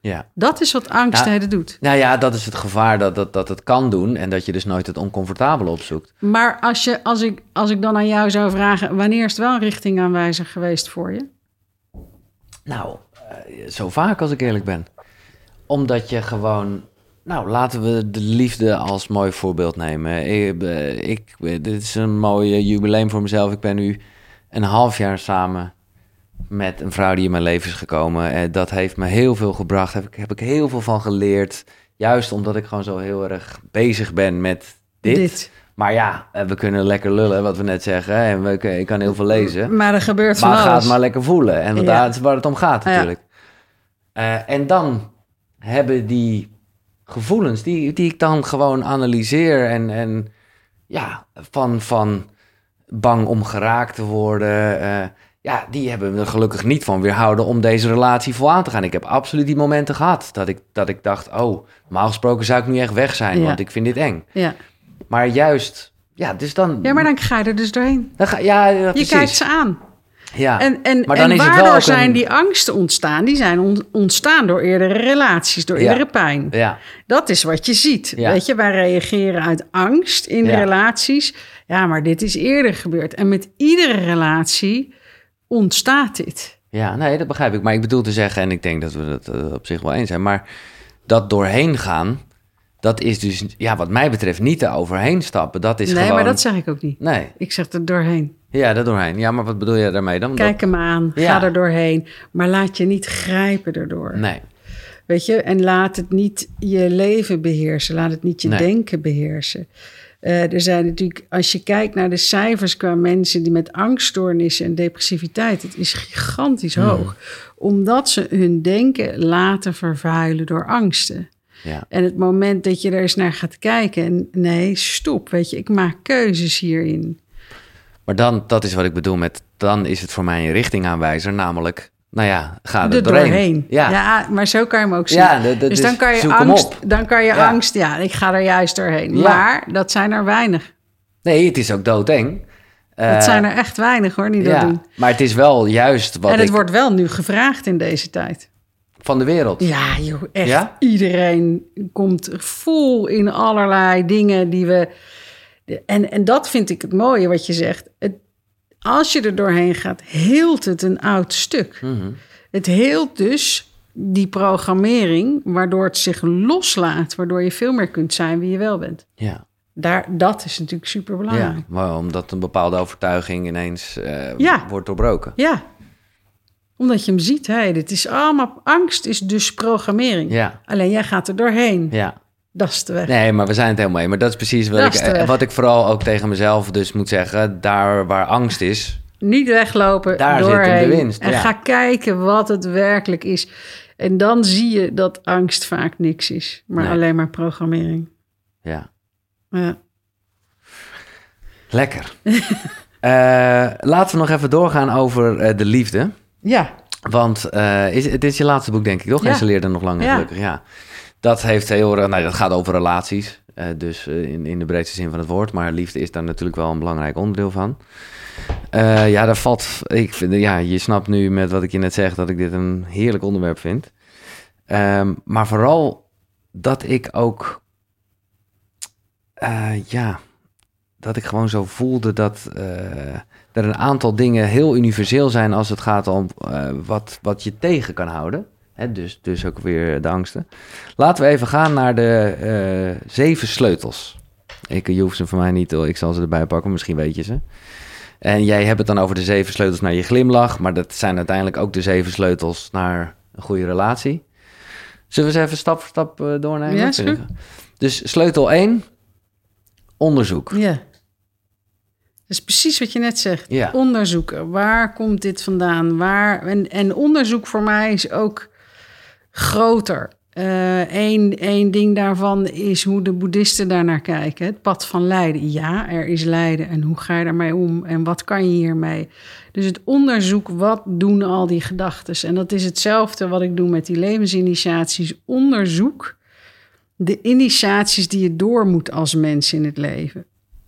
A: Ja.
B: Dat is wat angst hele doet.
A: Nou ja, dat is het gevaar dat, dat, dat het kan doen en dat je dus nooit het oncomfortabele opzoekt.
B: Maar als, je, als, ik, als ik dan aan jou zou vragen, wanneer is het wel een richtingaanwijzer geweest voor je?
A: Nou, eh, zo vaak als ik eerlijk ben. Omdat je gewoon... Nou, laten we de liefde als mooi voorbeeld nemen. Ik, eh, ik, dit is een mooi jubileum voor mezelf. Ik ben nu een half jaar samen met een vrouw die in mijn leven is gekomen. Eh, dat heeft me heel veel gebracht. Heb ik, heb ik heel veel van geleerd. Juist omdat ik gewoon zo heel erg bezig ben met dit. Maar ja, eh, we kunnen lekker lullen, wat we net zeggen. En we, ik kan heel veel lezen.
B: Maar er gebeurt van
A: Maar ga
B: alles.
A: het maar lekker voelen. En
B: Ja.
A: daar is waar het om gaat
B: Ja.
A: natuurlijk. Eh, en dan hebben die gevoelens, die, die ik dan gewoon analyseer en, en ja, van, van bang om geraakt te worden. eh, ja, die hebben me er gelukkig niet van weerhouden om deze relatie vol aan te gaan. Ik heb absoluut die momenten gehad dat ik, dat ik dacht, oh, normaal gesproken zou ik nu echt weg zijn,
B: Ja.
A: want ik vind dit eng.
B: Ja.
A: Maar juist, ja, dus dan...
B: ja, maar dan ga je er dus doorheen.
A: dan ga, ja, ja,
B: Je
A: precies.
B: kijkt ze aan.
A: Ja.
B: En, en,
A: Maar dan
B: en
A: is het wel
B: waardoor zijn die angsten ontstaan? Die zijn on- ontstaan door eerdere relaties, door
A: Ja.
B: eerdere pijn.
A: ja,
B: Dat is wat je ziet.
A: Ja.
B: Weet je, wij reageren uit angst in
A: Ja.
B: relaties. Ja, maar dit is eerder gebeurd. En met iedere relatie ontstaat dit.
A: ja, nee, dat begrijp ik. Maar ik bedoel te zeggen, en ik denk dat we het eh, op zich wel eens zijn, maar dat doorheen gaan, dat is dus, ja, wat mij betreft, niet te overheen stappen. Dat is
B: nee,
A: gewoon...
B: maar dat zeg ik ook niet.
A: Nee,
B: Ik zeg er doorheen.
A: Ja, dat doorheen. Ja, maar wat bedoel je daarmee dan?
B: Kijk hem aan,
A: Ja.
B: ga er doorheen. Maar laat je niet grijpen erdoor.
A: Nee,
B: Weet je, en laat het niet je leven beheersen. Laat het niet je
A: Nee.
B: denken beheersen. Eh, er zijn natuurlijk, als je kijkt naar de cijfers qua mensen die met angststoornissen en depressiviteit, het is gigantisch
A: Hmm.
B: hoog. Omdat ze hun denken laten vervuilen door angsten.
A: ja.
B: En het moment dat je er eens naar gaat kijken, en nee, stop, weet je, ik maak keuzes hierin.
A: Maar dan, dat is wat ik bedoel met, dan is het voor mij een richtingaanwijzer, namelijk, nou ja, ga er doorheen.
B: doorheen.
A: Ja,
B: Ja. maar zo kan je hem ook zien.
A: Ja,
B: dus dan kan je angst, dan kan je
A: Ja.
B: angst, ja, ik ga er juist doorheen. Maar dat zijn er weinig.
A: nee, het is ook doodeng.
B: Dat
A: Eh,
B: zijn er echt weinig hoor, die dat
A: ja,
B: doen.
A: maar het is wel juist wat
B: En het
A: ik
B: wordt wel nu gevraagd in deze tijd.
A: van de wereld.
B: Ja, joh, echt.
A: Ja?
B: Iedereen komt vol in allerlei dingen die we. En, en dat vind ik het mooie wat je zegt. Het, als je er doorheen gaat, heelt het een oud stuk.
A: Mhm.
B: Het heelt dus die programmering, waardoor het zich loslaat, waardoor je veel meer kunt zijn wie je wel bent.
A: Ja.
B: Daar, dat is natuurlijk super
A: ja,
B: belangrijk.
A: maar omdat een bepaalde overtuiging ineens eh,
B: Ja.
A: wordt doorbroken.
B: Ja. omdat je hem ziet. Hé, dit is allemaal angst, is dus programmering.
A: Ja,
B: Alleen jij gaat er doorheen.
A: ja.
B: Dat is de weg.
A: Nee, maar we zijn het helemaal mee. Maar dat is precies wat,
B: Dat
A: ik, wat ik vooral ook tegen mezelf dus moet zeggen. Daar waar angst is,
B: Niet weglopen,
A: Daar zit de winst,
B: En
A: ja.
B: ga kijken wat het werkelijk is. En dan zie je dat angst vaak niks is, maar
A: Nee.
B: alleen maar programmering.
A: ja,
B: Ja.
A: lekker. Eh, laten we nog even doorgaan over eh, de liefde.
B: ja,
A: Want eh, is, het is je laatste boek, denk ik, toch?
B: Ja.
A: En ze leerden nog lang en
B: Ja.
A: gelukkig, ja. Dat heeft heel erg, nou, dat gaat over relaties. eh, dus eh, in, in de breedste zin van het woord. Maar liefde is daar natuurlijk wel een belangrijk onderdeel van. Eh, ja, daar valt, ik vind, ja, je snapt nu met wat ik je net zeg dat ik dit een heerlijk onderwerp vind. Ehm, maar vooral dat ik ook, eh, ja, dat ik gewoon zo voelde dat eh, er een aantal dingen heel universeel zijn als het gaat om eh, wat, wat je tegen kan houden. Hè, dus, dus ook weer de angsten. Laten we even gaan naar de eh, zeven sleutels. Ik, je hoeft ze van mij niet, ik zal ze erbij pakken, misschien weet je ze. En jij hebt het dan over de zeven sleutels naar je glimlach, maar dat zijn uiteindelijk ook de zeven sleutels naar een goede relatie. Zullen we ze even stap voor stap eh, doornemen?
B: Ja, is goed.
A: Dus sleutel 1, onderzoek.
B: ja. Dat is precies wat je net zegt.
A: Ja.
B: Onderzoeken. Waar komt dit vandaan? Waar? En, en onderzoek voor mij is ook groter. Eén één ding daarvan is hoe de boeddhisten daarnaar kijken. Het pad van lijden. Ja, er is lijden. En hoe ga je daarmee om? En wat kan je hiermee? Dus het onderzoek, wat doen al die gedachten? En dat is hetzelfde wat ik doe met die levensinitiaties. Onderzoek de initiaties die je door moet als mens in het leven.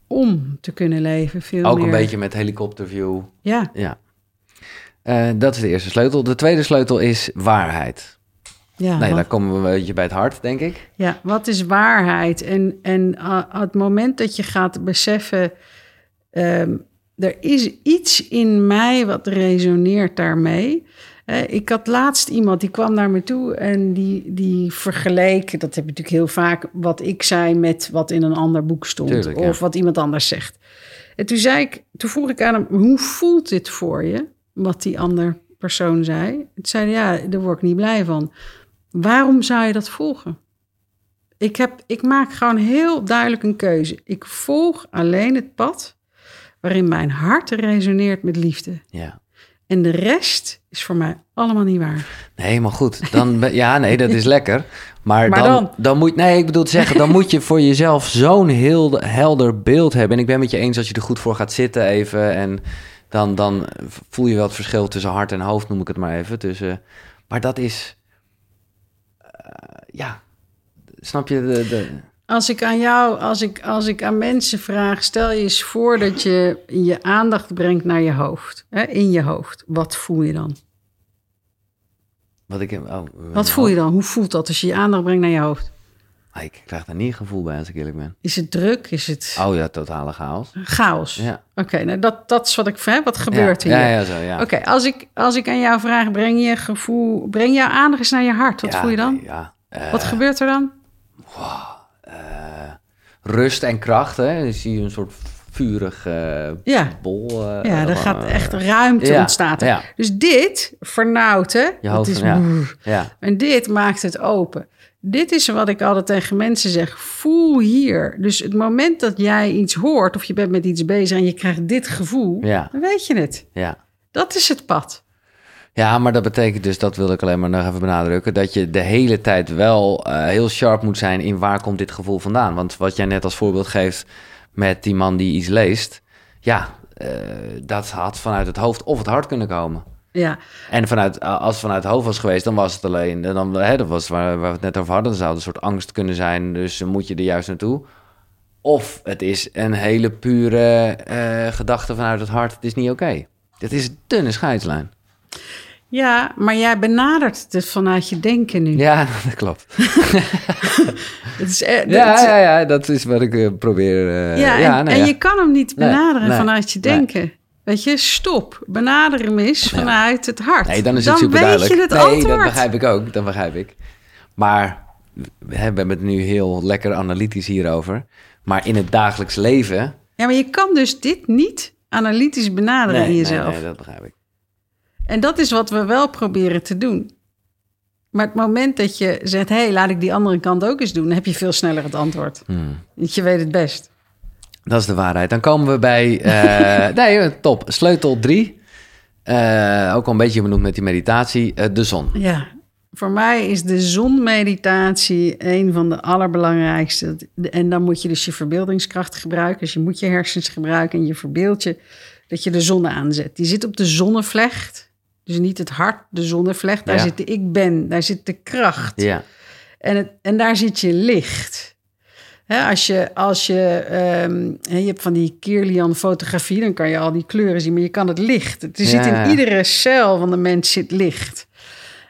B: Om te kunnen leven. Veel
A: Ook
B: meer.
A: een beetje met helikopterview.
B: Ja,
A: Ja. Eh, dat is de eerste sleutel. De tweede sleutel is waarheid.
B: Ja,
A: nee,
B: wat-
A: komen we een beetje bij het hart, denk ik.
B: ja, wat is waarheid? En, en uh, het moment dat je gaat beseffen... ehm, er is iets in mij wat resoneert daarmee. Ik had laatst iemand die kwam naar me toe en die, die vergeleek... dat heb je natuurlijk heel vaak, wat ik zei met wat in een ander boek stond.
A: Tuurlijk, ja.
B: of wat iemand anders zegt. En toen, zei ik, toen vroeg ik aan hem, hoe voelt dit voor je? Wat die andere persoon zei. Toen zei ja, daar word ik niet blij van. Waarom zou je dat volgen? Ik, heb, ik maak gewoon heel duidelijk een keuze. Ik volg alleen het pad waarin mijn hart resoneert met liefde.
A: Ja.
B: En de rest is voor mij allemaal niet waar.
A: Nee, maar goed. Dan, ja, nee, dat is lekker. Maar,
B: Maar
A: dan,
B: dan?
A: dan? moet... Nee, ik bedoel te zeggen, dan moet je voor jezelf zo'n heel helder beeld hebben. En ik ben met je eens als je er goed voor gaat zitten even. En dan, dan voel je wel het verschil tussen hart en hoofd, noem ik het maar even. Tussen, maar dat is, eh, ja, snap je? De, de,
B: Als ik aan jou, als ik, als ik aan mensen vraag, stel je eens voor dat je je aandacht brengt naar je hoofd, hè, in je hoofd. Wat voel je dan?
A: wat ik, oh,
B: Wat voel je dan? Hoe voelt dat als je je aandacht brengt naar je hoofd?
A: Ah, Ik krijg daar niet een gevoel bij als ik eerlijk ben.
B: Is het druk? Is het
A: Oh ja, totale chaos.
B: chaos?
A: Ja.
B: Oké, nou dat, dat is wat ik vraag. Wat gebeurt
A: ja,
B: hier?
A: Ja, ja, zo, ja.
B: Oké, als, ik, als ik aan jou vraag, breng je gevoel, breng jouw aandacht eens naar je hart. Wat
A: Ja,
B: voel je dan?
A: Ja. Eh,
B: Wat gebeurt er dan?
A: eh, rust en kracht, hè. Dan zie je een soort vurig
B: Ja,
A: bol. eh,
B: ja er gaat echt ruimte
A: ja,
B: ontstaat.
A: ja.
B: Dus dit vernauwt, hè?
A: Je hoofd,
B: is
A: ja.
B: En dit maakt het open. Dit is wat ik altijd tegen mensen zeg. Voel hier. Dus het moment dat jij iets hoort of je bent met iets bezig en je krijgt dit gevoel, dan weet je het.
A: ja.
B: Dat is het pad.
A: Ja, maar dat betekent dus, dat wil ik alleen maar nog even benadrukken, dat je de hele tijd wel eh, heel sharp moet zijn in waar komt dit gevoel vandaan. Want wat jij net als voorbeeld geeft met die man die iets leest, ja, eh, dat had vanuit het hoofd of het hart kunnen komen.
B: Ja,
A: En vanuit, als het vanuit het hoofd was geweest, dan was het alleen, dan, hè, dat was waar, waar we het net over hadden, dan zou het een soort angst kunnen zijn, dus moet je er juist naartoe. Of het is een hele pure eh, gedachte vanuit het hart, het is niet oké. Dit is een dunne scheidslijn.
B: Ja, maar jij benadert het vanuit je denken nu.
A: Ja, dat klopt.
B: Het is, eh,
A: Ja, ja, ja, dat is wat ik eh, probeer. eh,
B: ja, en,
A: nou
B: en
A: ja.
B: je kan hem niet
A: Nee,
B: benaderen
A: nee,
B: vanuit je
A: nee.
B: denken. Weet je, stop. Benader hem eens vanuit het hart.
A: Nee, dan is het super
B: weet
A: duidelijk.
B: je het
A: nee,
B: antwoord.
A: dat begrijp ik ook. Dat begrijp ik. Maar we hebben het nu heel lekker analytisch hierover. Maar in het dagelijks leven.
B: Ja, maar je kan dus dit niet analytisch benaderen in jezelf.
A: Nee, nee, dat begrijp ik.
B: En dat is wat we wel proberen te doen. Maar het moment dat je zegt, hé, hey, laat ik die andere kant ook eens doen, dan heb je veel sneller het antwoord.
A: Hmm.
B: Want je weet het best.
A: Dat is de waarheid. Dan komen we bij. eh, nee, top. Sleutel 3. ook al een beetje benoemd met die meditatie. eh, de zon.
B: Ja, voor mij is de zonmeditatie een van de allerbelangrijkste. En dan moet je dus je verbeeldingskracht gebruiken. Dus je moet je hersens gebruiken en je verbeeld je dat je de zon aanzet. Die zit op de zonnevlecht. Dus niet het hart, de zonnevlecht. Daar
A: Ja.
B: zit de ik ben, daar zit de kracht.
A: Ja.
B: En, het, en daar zit je licht. Hè, als je, als je, ehm, je hebt van die Kirlian fotografie, dan kan je al die kleuren zien, maar je kan het licht. Er zit
A: Ja.
B: in iedere cel van de mens zit licht.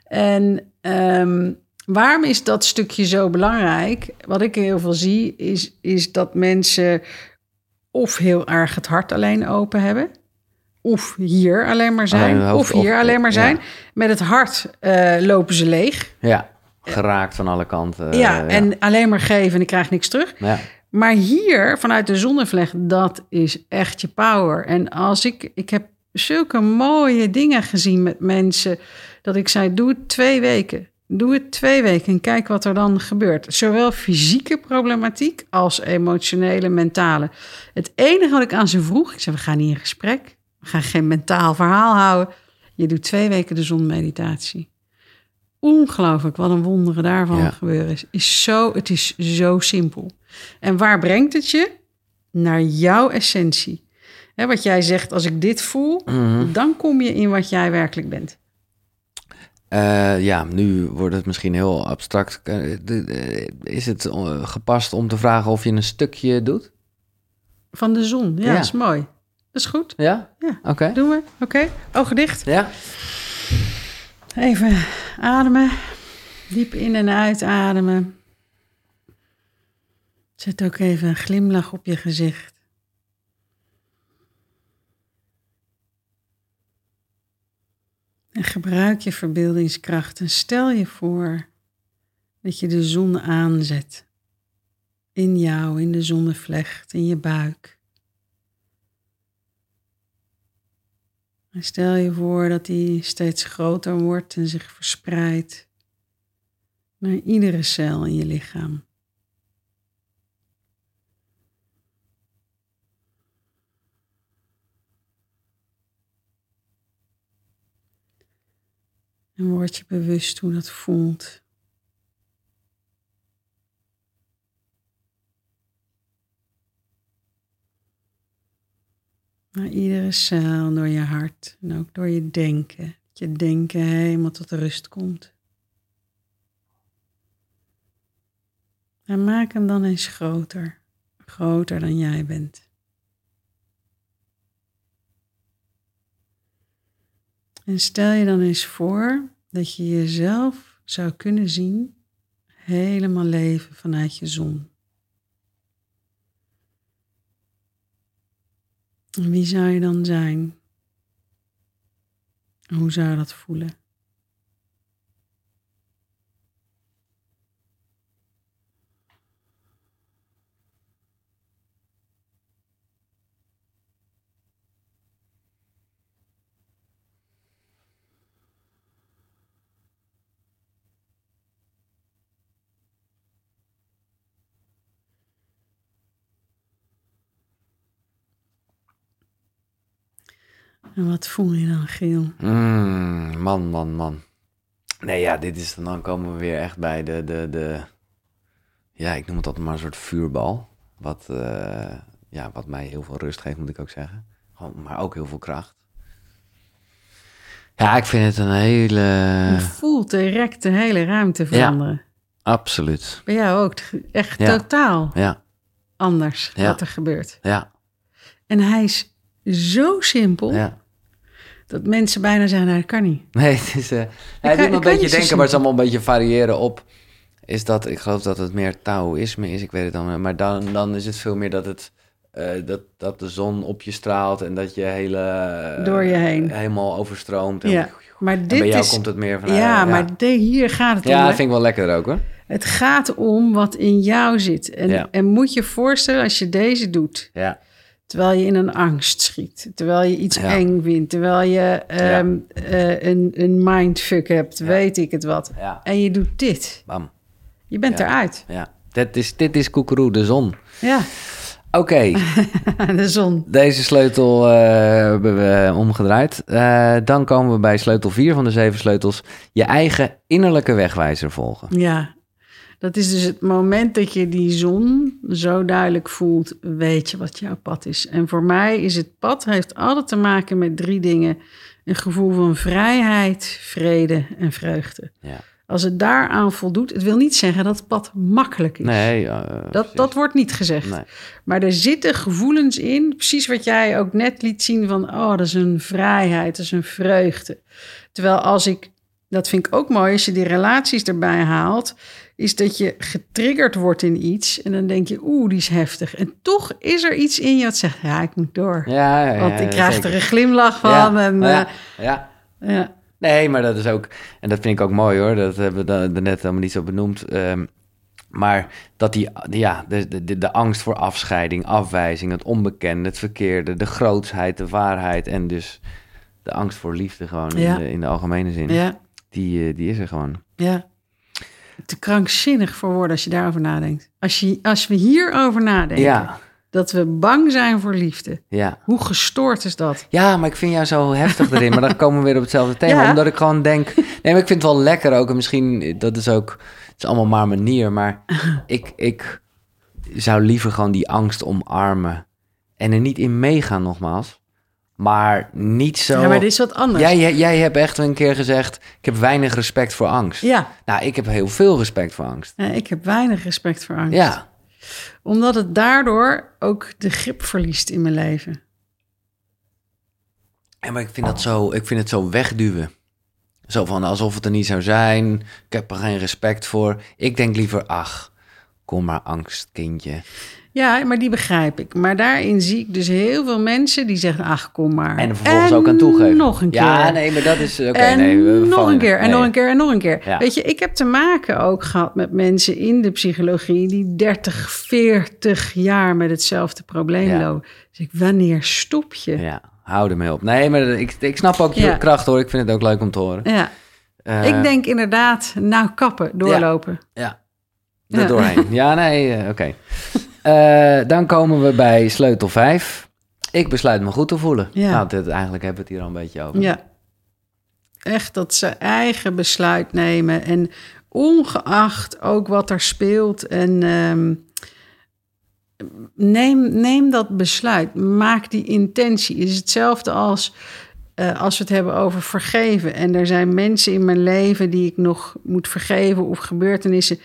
B: En ehm, waarom is dat stukje zo belangrijk? Wat ik heel veel zie, is, is dat mensen of heel erg het hart alleen open hebben. Of hier alleen maar zijn.
A: Alleen
B: of hier
A: of-
B: alleen maar zijn.
A: ja.
B: Met het hart eh, lopen ze leeg.
A: ja. Geraakt van alle kanten.
B: ja,
A: eh,
B: en alleen maar geven en ik krijg niks terug.
A: Ja.
B: Maar hier, vanuit de zonnevlecht, dat is echt je power. En als ik, ik heb zulke mooie dingen gezien met mensen, dat ik zei, doe het twee weken. Doe het twee weken en kijk wat er dan gebeurt. Zowel fysieke problematiek als emotionele, mentale. Het enige wat ik aan ze vroeg, ik zei, we gaan niet in gesprek. Gaan geen mentaal verhaal houden. Je doet twee weken de zonmeditatie. Ongelooflijk wat een wonderen daarvan
A: Ja.
B: gebeuren is. is zo, het is zo simpel. En waar brengt het je? Naar jouw essentie. Hè, wat jij zegt, als ik dit voel,
A: Mhm.
B: dan kom je in wat jij werkelijk bent.
A: Eh, ja, nu wordt het misschien heel abstract. Eh, Is het eh, gepast om te vragen of je een stukje doet?
B: Van de zon. Ja,
A: Ja.
B: dat is mooi. Dat is goed.
A: Ja?
B: Ja.
A: Oké.
B: Doen we. Oké. Ogen dicht.
A: Ja?
B: Even ademen. Diep in en uitademen. Zet ook even een glimlach op je gezicht. En gebruik je verbeeldingskracht en stel je voor dat je de zon aanzet. In jou, in de zonnevlecht, in je buik. Stel je voor dat die steeds groter wordt en zich verspreidt naar iedere cel in je lichaam. En word je bewust hoe dat voelt. Naar iedere cel, door je hart en ook door je denken. Dat je denken helemaal tot rust komt. En maak hem dan eens groter. Groter dan jij bent. En stel je dan eens voor dat je jezelf zou kunnen zien helemaal leven vanuit je zon. Wie zou je dan zijn? Hoe zou je dat voelen? En wat voel je dan, Giel?
A: Mm, man, man, man. Nee, ja, dit is dan komen we weer echt bij de, de, de ja, ik noem het altijd maar een soort vuurbal. Wat, eh, ja, wat mij heel veel rust geeft, moet ik ook zeggen. Gewoon, maar ook heel veel kracht. Ja, ik vind het een hele...
B: Je voelt direct de hele ruimte veranderen.
A: Absoluut.
B: Bij jou ook echt
A: Ja.
B: totaal
A: Ja,
B: anders wat er gebeurt.
A: ja,
B: En hij is zo simpel
A: ja.
B: dat mensen bijna zeggen, nou, dat kan niet.
A: Nee, het is... eh hij
B: kan-
A: doet me
B: ik
A: een beetje denken, maar het is allemaal een beetje variëren op... Is dat, ik geloof dat het meer Taoïsme is, ik weet het dan. Maar dan, dan is het veel meer dat het... eh, dat, dat de zon op je straalt en dat je hele... eh,
B: Door je heen.
A: Helemaal overstroomt. En,
B: Ja, maar
A: en
B: dit
A: bij jou
B: is...
A: komt het meer van...
B: ja,
A: eh,
B: maar de- hier gaat het
A: Ja,
B: om.
A: dat
B: hè.
A: vind ik wel lekker ook hoor.
B: Het gaat om wat in jou zit. En,
A: Ja.
B: en moet je voorstellen als je deze doet...
A: Ja,
B: terwijl je in een angst schiet, terwijl je iets
A: Ja.
B: eng vindt, terwijl je ehm, eh, een, een mindfuck hebt, weet ik het wat. En je doet dit.
A: bam.
B: Je bent eruit.
A: Ja, dit is, dit is koekeroe, de zon.
B: Ja,
A: Oké,
B: de zon.
A: deze sleutel eh, hebben we omgedraaid. Eh, dan komen we bij sleutel 4 van de zeven sleutels. Je eigen innerlijke wegwijzer volgen.
B: Ja, dat is dus het moment dat je die zon zo duidelijk voelt, weet je wat jouw pad is. En voor mij is het pad, heeft altijd te maken met drie dingen. Een gevoel van vrijheid, vrede en vreugde.
A: Ja.
B: Als het daaraan voldoet, het wil niet zeggen dat het pad makkelijk is.
A: Nee,
B: Dat,
A: precies.
B: dat wordt niet gezegd.
A: Nee.
B: Maar er zitten gevoelens in, precies wat jij ook net liet zien van, oh, dat is een vrijheid, dat is een vreugde. Terwijl als ik, dat vind ik ook mooi, als je die relaties erbij haalt, is dat je getriggerd wordt in iets en dan denk je, oeh, die is heftig. En toch is er iets in je wat zegt, ja, ik moet door.
A: Ja, ja, ja,
B: Want ik krijg
A: zeker.
B: er een glimlach van.
A: Ja,
B: En,
A: ja,
B: eh,
A: ja.
B: ja.
A: Nee, maar dat is ook... En dat vind ik ook mooi hoor. Dat hebben we da- daarnet helemaal niet zo benoemd. Ehm, maar dat die... Ja, de, de, de angst voor afscheiding, afwijzing, het onbekende, het verkeerde... de grootsheid, de waarheid en dus de angst voor liefde gewoon
B: Ja.
A: in, de, in de algemene zin.
B: ja,
A: Die, eh, die is er gewoon.
B: ja. Te krankzinnig voor woorden als je daarover nadenkt. Als, je, als we hierover nadenken,
A: Ja,
B: dat we bang zijn voor liefde.
A: ja.
B: Hoe gestoord is dat?
A: Ja, maar ik vind jou zo heftig erin. Maar dan komen we weer op hetzelfde thema.
B: Ja.
A: Omdat ik gewoon denk... Nee, maar ik vind het wel lekker ook. En misschien, dat is ook... Het is allemaal maar manier. Maar ik, ik zou liever gewoon die angst omarmen. En er niet in meegaan nogmaals. Maar niet zo...
B: Ja, maar dit is wat anders.
A: Jij, jij, jij hebt echt een keer gezegd... Ik heb weinig respect voor angst.
B: Ja,
A: Nou, ik heb heel veel respect voor angst.
B: eh, ik heb weinig respect voor angst.
A: Ja.
B: Omdat het daardoor ook de grip verliest in mijn leven.
A: Ja, maar ik vind, dat zo, ik vind het zo wegduwen. Zo van alsof het er niet zou zijn. Ik heb er geen respect voor. Ik denk liever, ach, kom maar angst, kindje.
B: Ja, maar die begrijp ik. Maar daarin zie ik dus heel veel mensen die zeggen, ach, kom maar.
A: En er vervolgens ook aan toegeven.
B: nog een keer.
A: Ja, nee, maar dat is... Oké,
B: en
A: nee, we
B: nog een keer, en
A: Nee.
B: nog een keer, en nog een keer.
A: Ja.
B: Weet je, ik heb te maken ook gehad met mensen in de psychologie... die 30, 40 jaar met hetzelfde probleem
A: Ja.
B: lopen. Dus ik, wanneer stop je? Ja.
A: Ja, hou ermee op. Nee, maar ik, ik snap ook je
B: Ja.
A: kracht hoor. Ik vind het ook leuk om te horen. Eh,
B: ik denk inderdaad, nou kappen, doorlopen.
A: Ja, er
B: Ja.
A: doorheen. Ja, nee, eh, oké. Eh, dan komen we bij sleutel 5. Ik besluit me goed te voelen.
B: Ja.
A: Nou, dit, eigenlijk hebben we het hier al een beetje over.
B: Ja. Echt dat ze eigen besluit nemen. En ongeacht ook wat er speelt. En ehm, neem, neem dat besluit. Maak die intentie. Het is hetzelfde als eh, als we het hebben over vergeven. En er zijn mensen in mijn leven die ik nog moet vergeven of gebeurtenissen.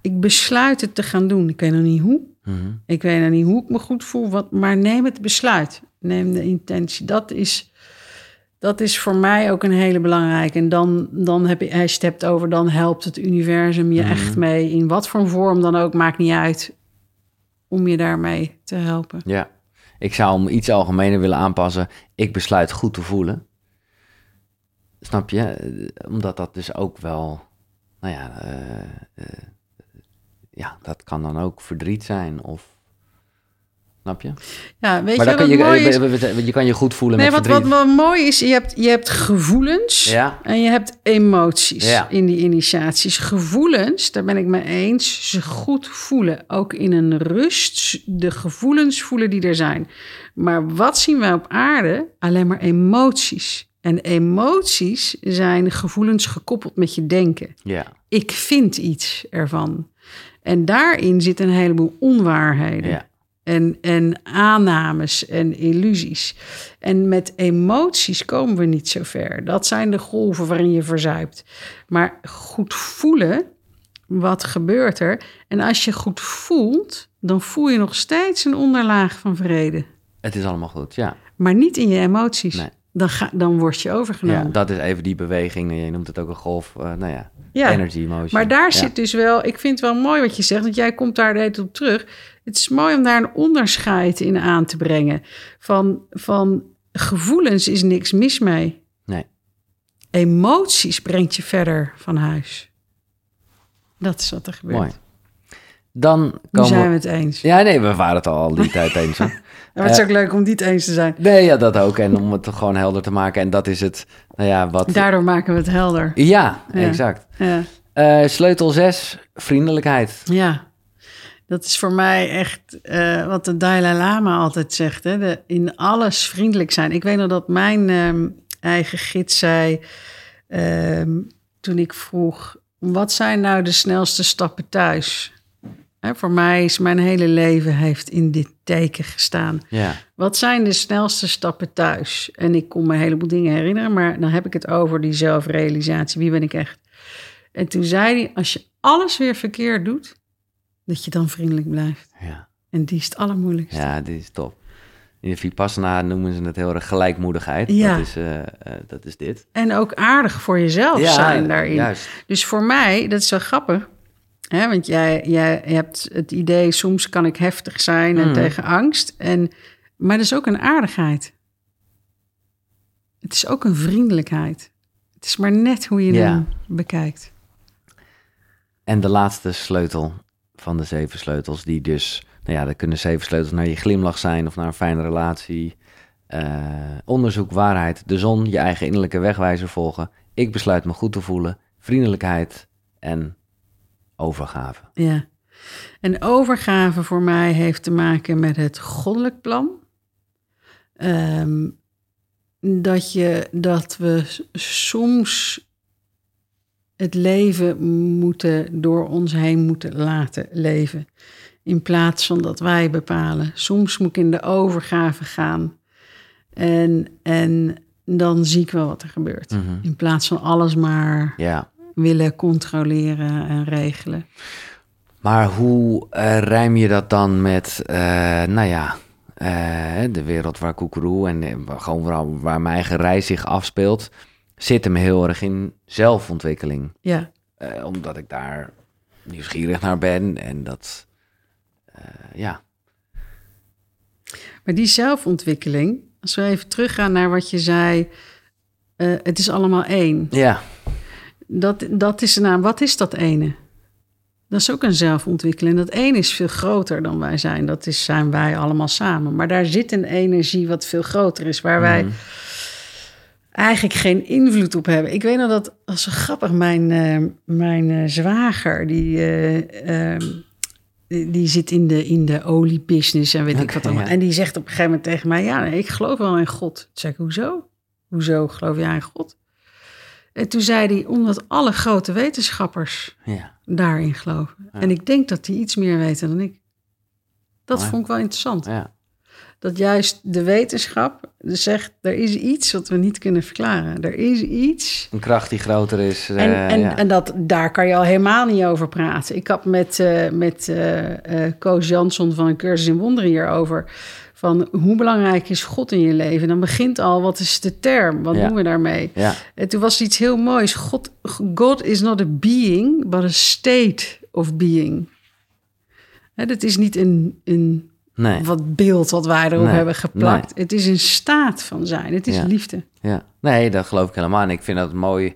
B: Ik besluit het te gaan doen. Ik weet nog niet hoe.
A: Mhm.
B: Ik weet nog niet hoe ik me goed voel. Wat, maar neem het besluit. Neem de intentie. Dat is, dat is voor mij ook een hele belangrijke. En dan, dan heb je, als je het hebt over, dan helpt het universum je
A: Mhm.
B: echt mee. In wat voor vorm dan ook, maakt niet uit. Om je daarmee te helpen.
A: Ja. Ik zou hem iets algemener willen aanpassen. Ik besluit goed te voelen. Snap je? Eh, Omdat dat dus ook wel... Nou ja, eh, eh, ja, dat kan dan ook verdriet zijn of... Snap je?
B: Ja, weet
A: maar
B: je wat
A: kan je, je, je kan je goed voelen
B: Nee,
A: met
B: wat, wat,
A: verdriet.
B: wat mooi is, je hebt, je hebt gevoelens
A: Ja.
B: en je hebt emoties
A: Ja.
B: in die initiaties. Gevoelens, daar ben ik mee eens, ze goed voelen. Ook in een rust, de gevoelens voelen die er zijn. Maar wat zien wij op aarde? Alleen maar emoties. En emoties zijn gevoelens gekoppeld met je denken.
A: Ja,
B: Ik vind iets ervan. En daarin zit een heleboel onwaarheden
A: ja.
B: en, en aannames en illusies. En met emoties komen we niet zo ver. Dat zijn de golven waarin je verzuipt. Maar goed voelen, wat gebeurt er? En als je goed voelt, dan voel je nog steeds een onderlaag van vrede.
A: Het is allemaal goed, ja.
B: Maar niet in je emoties.
A: Nee.
B: Dan, ga, dan word je
A: ja.
B: overgenomen.
A: Dat is even die beweging. Je noemt het ook een golf, eh, nou ja,
B: Ja.
A: energy emotion.
B: Maar daar
A: Ja.
B: zit dus wel, ik vind het wel mooi wat je zegt, want jij komt daar de hele tijd op terug. Het is mooi om daar een onderscheid in aan te brengen. Van, van gevoelens is niks mis mee.
A: Nee.
B: Emoties brengt je verder van huis. Dat is wat er gebeurt.
A: Mooi. Dan
B: Nu
A: komen
B: zijn we het eens.
A: Ja, nee, we waren het al al die tijd eens. hè.
B: Maar het is ook leuk om niet eens te zijn.
A: Nee, ja, dat ook. En om het gewoon helder te maken. En dat is het, nou ja, wat...
B: Daardoor maken we het helder.
A: Ja, exact.
B: Ja.
A: Eh, sleutel 6, vriendelijkheid.
B: Ja, dat is voor mij echt eh, wat de Dalai Lama altijd zegt. Hè? De, in alles vriendelijk zijn. Ik weet nog dat mijn ehm, eigen gids zei... ehm, toen ik vroeg... wat zijn nou de snelste stappen thuis? Hè, voor mij is mijn hele leven heeft in dit teken gestaan.
A: Ja,
B: Wat zijn de snelste stappen thuis? En ik kon me een heleboel dingen herinneren, maar dan heb ik het over die zelfrealisatie. Wie ben ik echt? En toen zei hij, als je alles weer verkeerd doet, dat je dan vriendelijk blijft.
A: ja.
B: En die is het allermoeilijkste.
A: ja, dit is top. In de Vipassana noemen ze het heel erg gelijkmoedigheid.
B: Ja.
A: Dat, is, eh, eh, dat is dit.
B: En ook aardig voor jezelf zijn daarin.
A: juist.
B: Dus voor mij, dat is wel grappig. Hè, want jij, jij hebt het idee, soms kan ik heftig zijn en
A: Mm.
B: tegen angst. En, maar dat is ook een aardigheid. Het is ook een vriendelijkheid. Het is maar net hoe je
A: Ja.
B: hem bekijkt.
A: En de laatste sleutel van de zeven sleutels, die dus, nou ja, er kunnen zeven sleutels naar je glimlach zijn of naar een fijne relatie. Eh, onderzoek, waarheid, de zon, je eigen innerlijke wegwijzer volgen. Ik besluit me goed te voelen, vriendelijkheid en overgave.
B: Ja. En overgave voor mij heeft te maken met het goddelijk plan. Ehm, dat, je, dat we soms het leven moeten door ons heen moeten laten leven. In plaats van dat wij bepalen. Soms moet ik in de overgave gaan. En, en dan zie ik wel wat er gebeurt.
A: Mhm.
B: In plaats van alles maar
A: Ja,
B: willen controleren en regelen.
A: maar hoe eh rijm je dat dan met, eh, nou ja, eh, de wereld waar Koekeroe en gewoon waar, waar mijn eigen reis zich afspeelt, zit hem heel erg in zelfontwikkeling.
B: Ja.
A: Omdat ik daar nieuwsgierig naar ben en dat, ja.
B: Maar die zelfontwikkeling, als we even teruggaan naar wat je zei, het is allemaal één.
A: Ja,
B: Dat, dat is wat is dat ene? Dat is ook een zelfontwikkeling. Dat één is veel groter dan wij zijn. Dat is, zijn wij allemaal samen. Maar daar zit een energie wat veel groter is, waar wij
A: Mhm.
B: eigenlijk geen invloed op hebben. Ik weet nog dat, is zo grappig, mijn, eh, mijn eh, zwager, die, eh, ehm, die, die zit in de, in de oliebusiness en weet ik wat allemaal.
A: ja.
B: En die zegt op een gegeven moment tegen mij, ja, nee, ik geloof wel in God. Ik, hoezo? Hoezo geloof jij in God? En toen zei hij, omdat alle grote wetenschappers
A: ja.
B: daarin geloven. En ik denk dat die iets meer weten dan ik. Dat vond ik wel interessant.
A: Ja.
B: Dat juist de wetenschap dus zegt, er is iets wat we niet kunnen verklaren. Er is iets.
A: Een kracht die groter is.
B: En,
A: eh,
B: en,
A: ja.
B: en dat, daar kan je al helemaal niet over praten. Ik had met, eh met eh, Koos Jansson van een cursus in wonderen hierover. Van hoe belangrijk is God in je leven? Dan begint al, wat is de term? Wat
A: Ja.
B: doen we daarmee?
A: ja.
B: En toen was iets heel moois. God, God is not a being, but a state of being. Hè, dat is niet een, een
A: Nee.
B: wat beeld wat wij erop
A: Nee,
B: hebben geplakt. Het is een staat van zijn. Het is
A: Ja.
B: liefde.
A: Ja, nee, dat geloof ik helemaal. En ik vind dat mooi.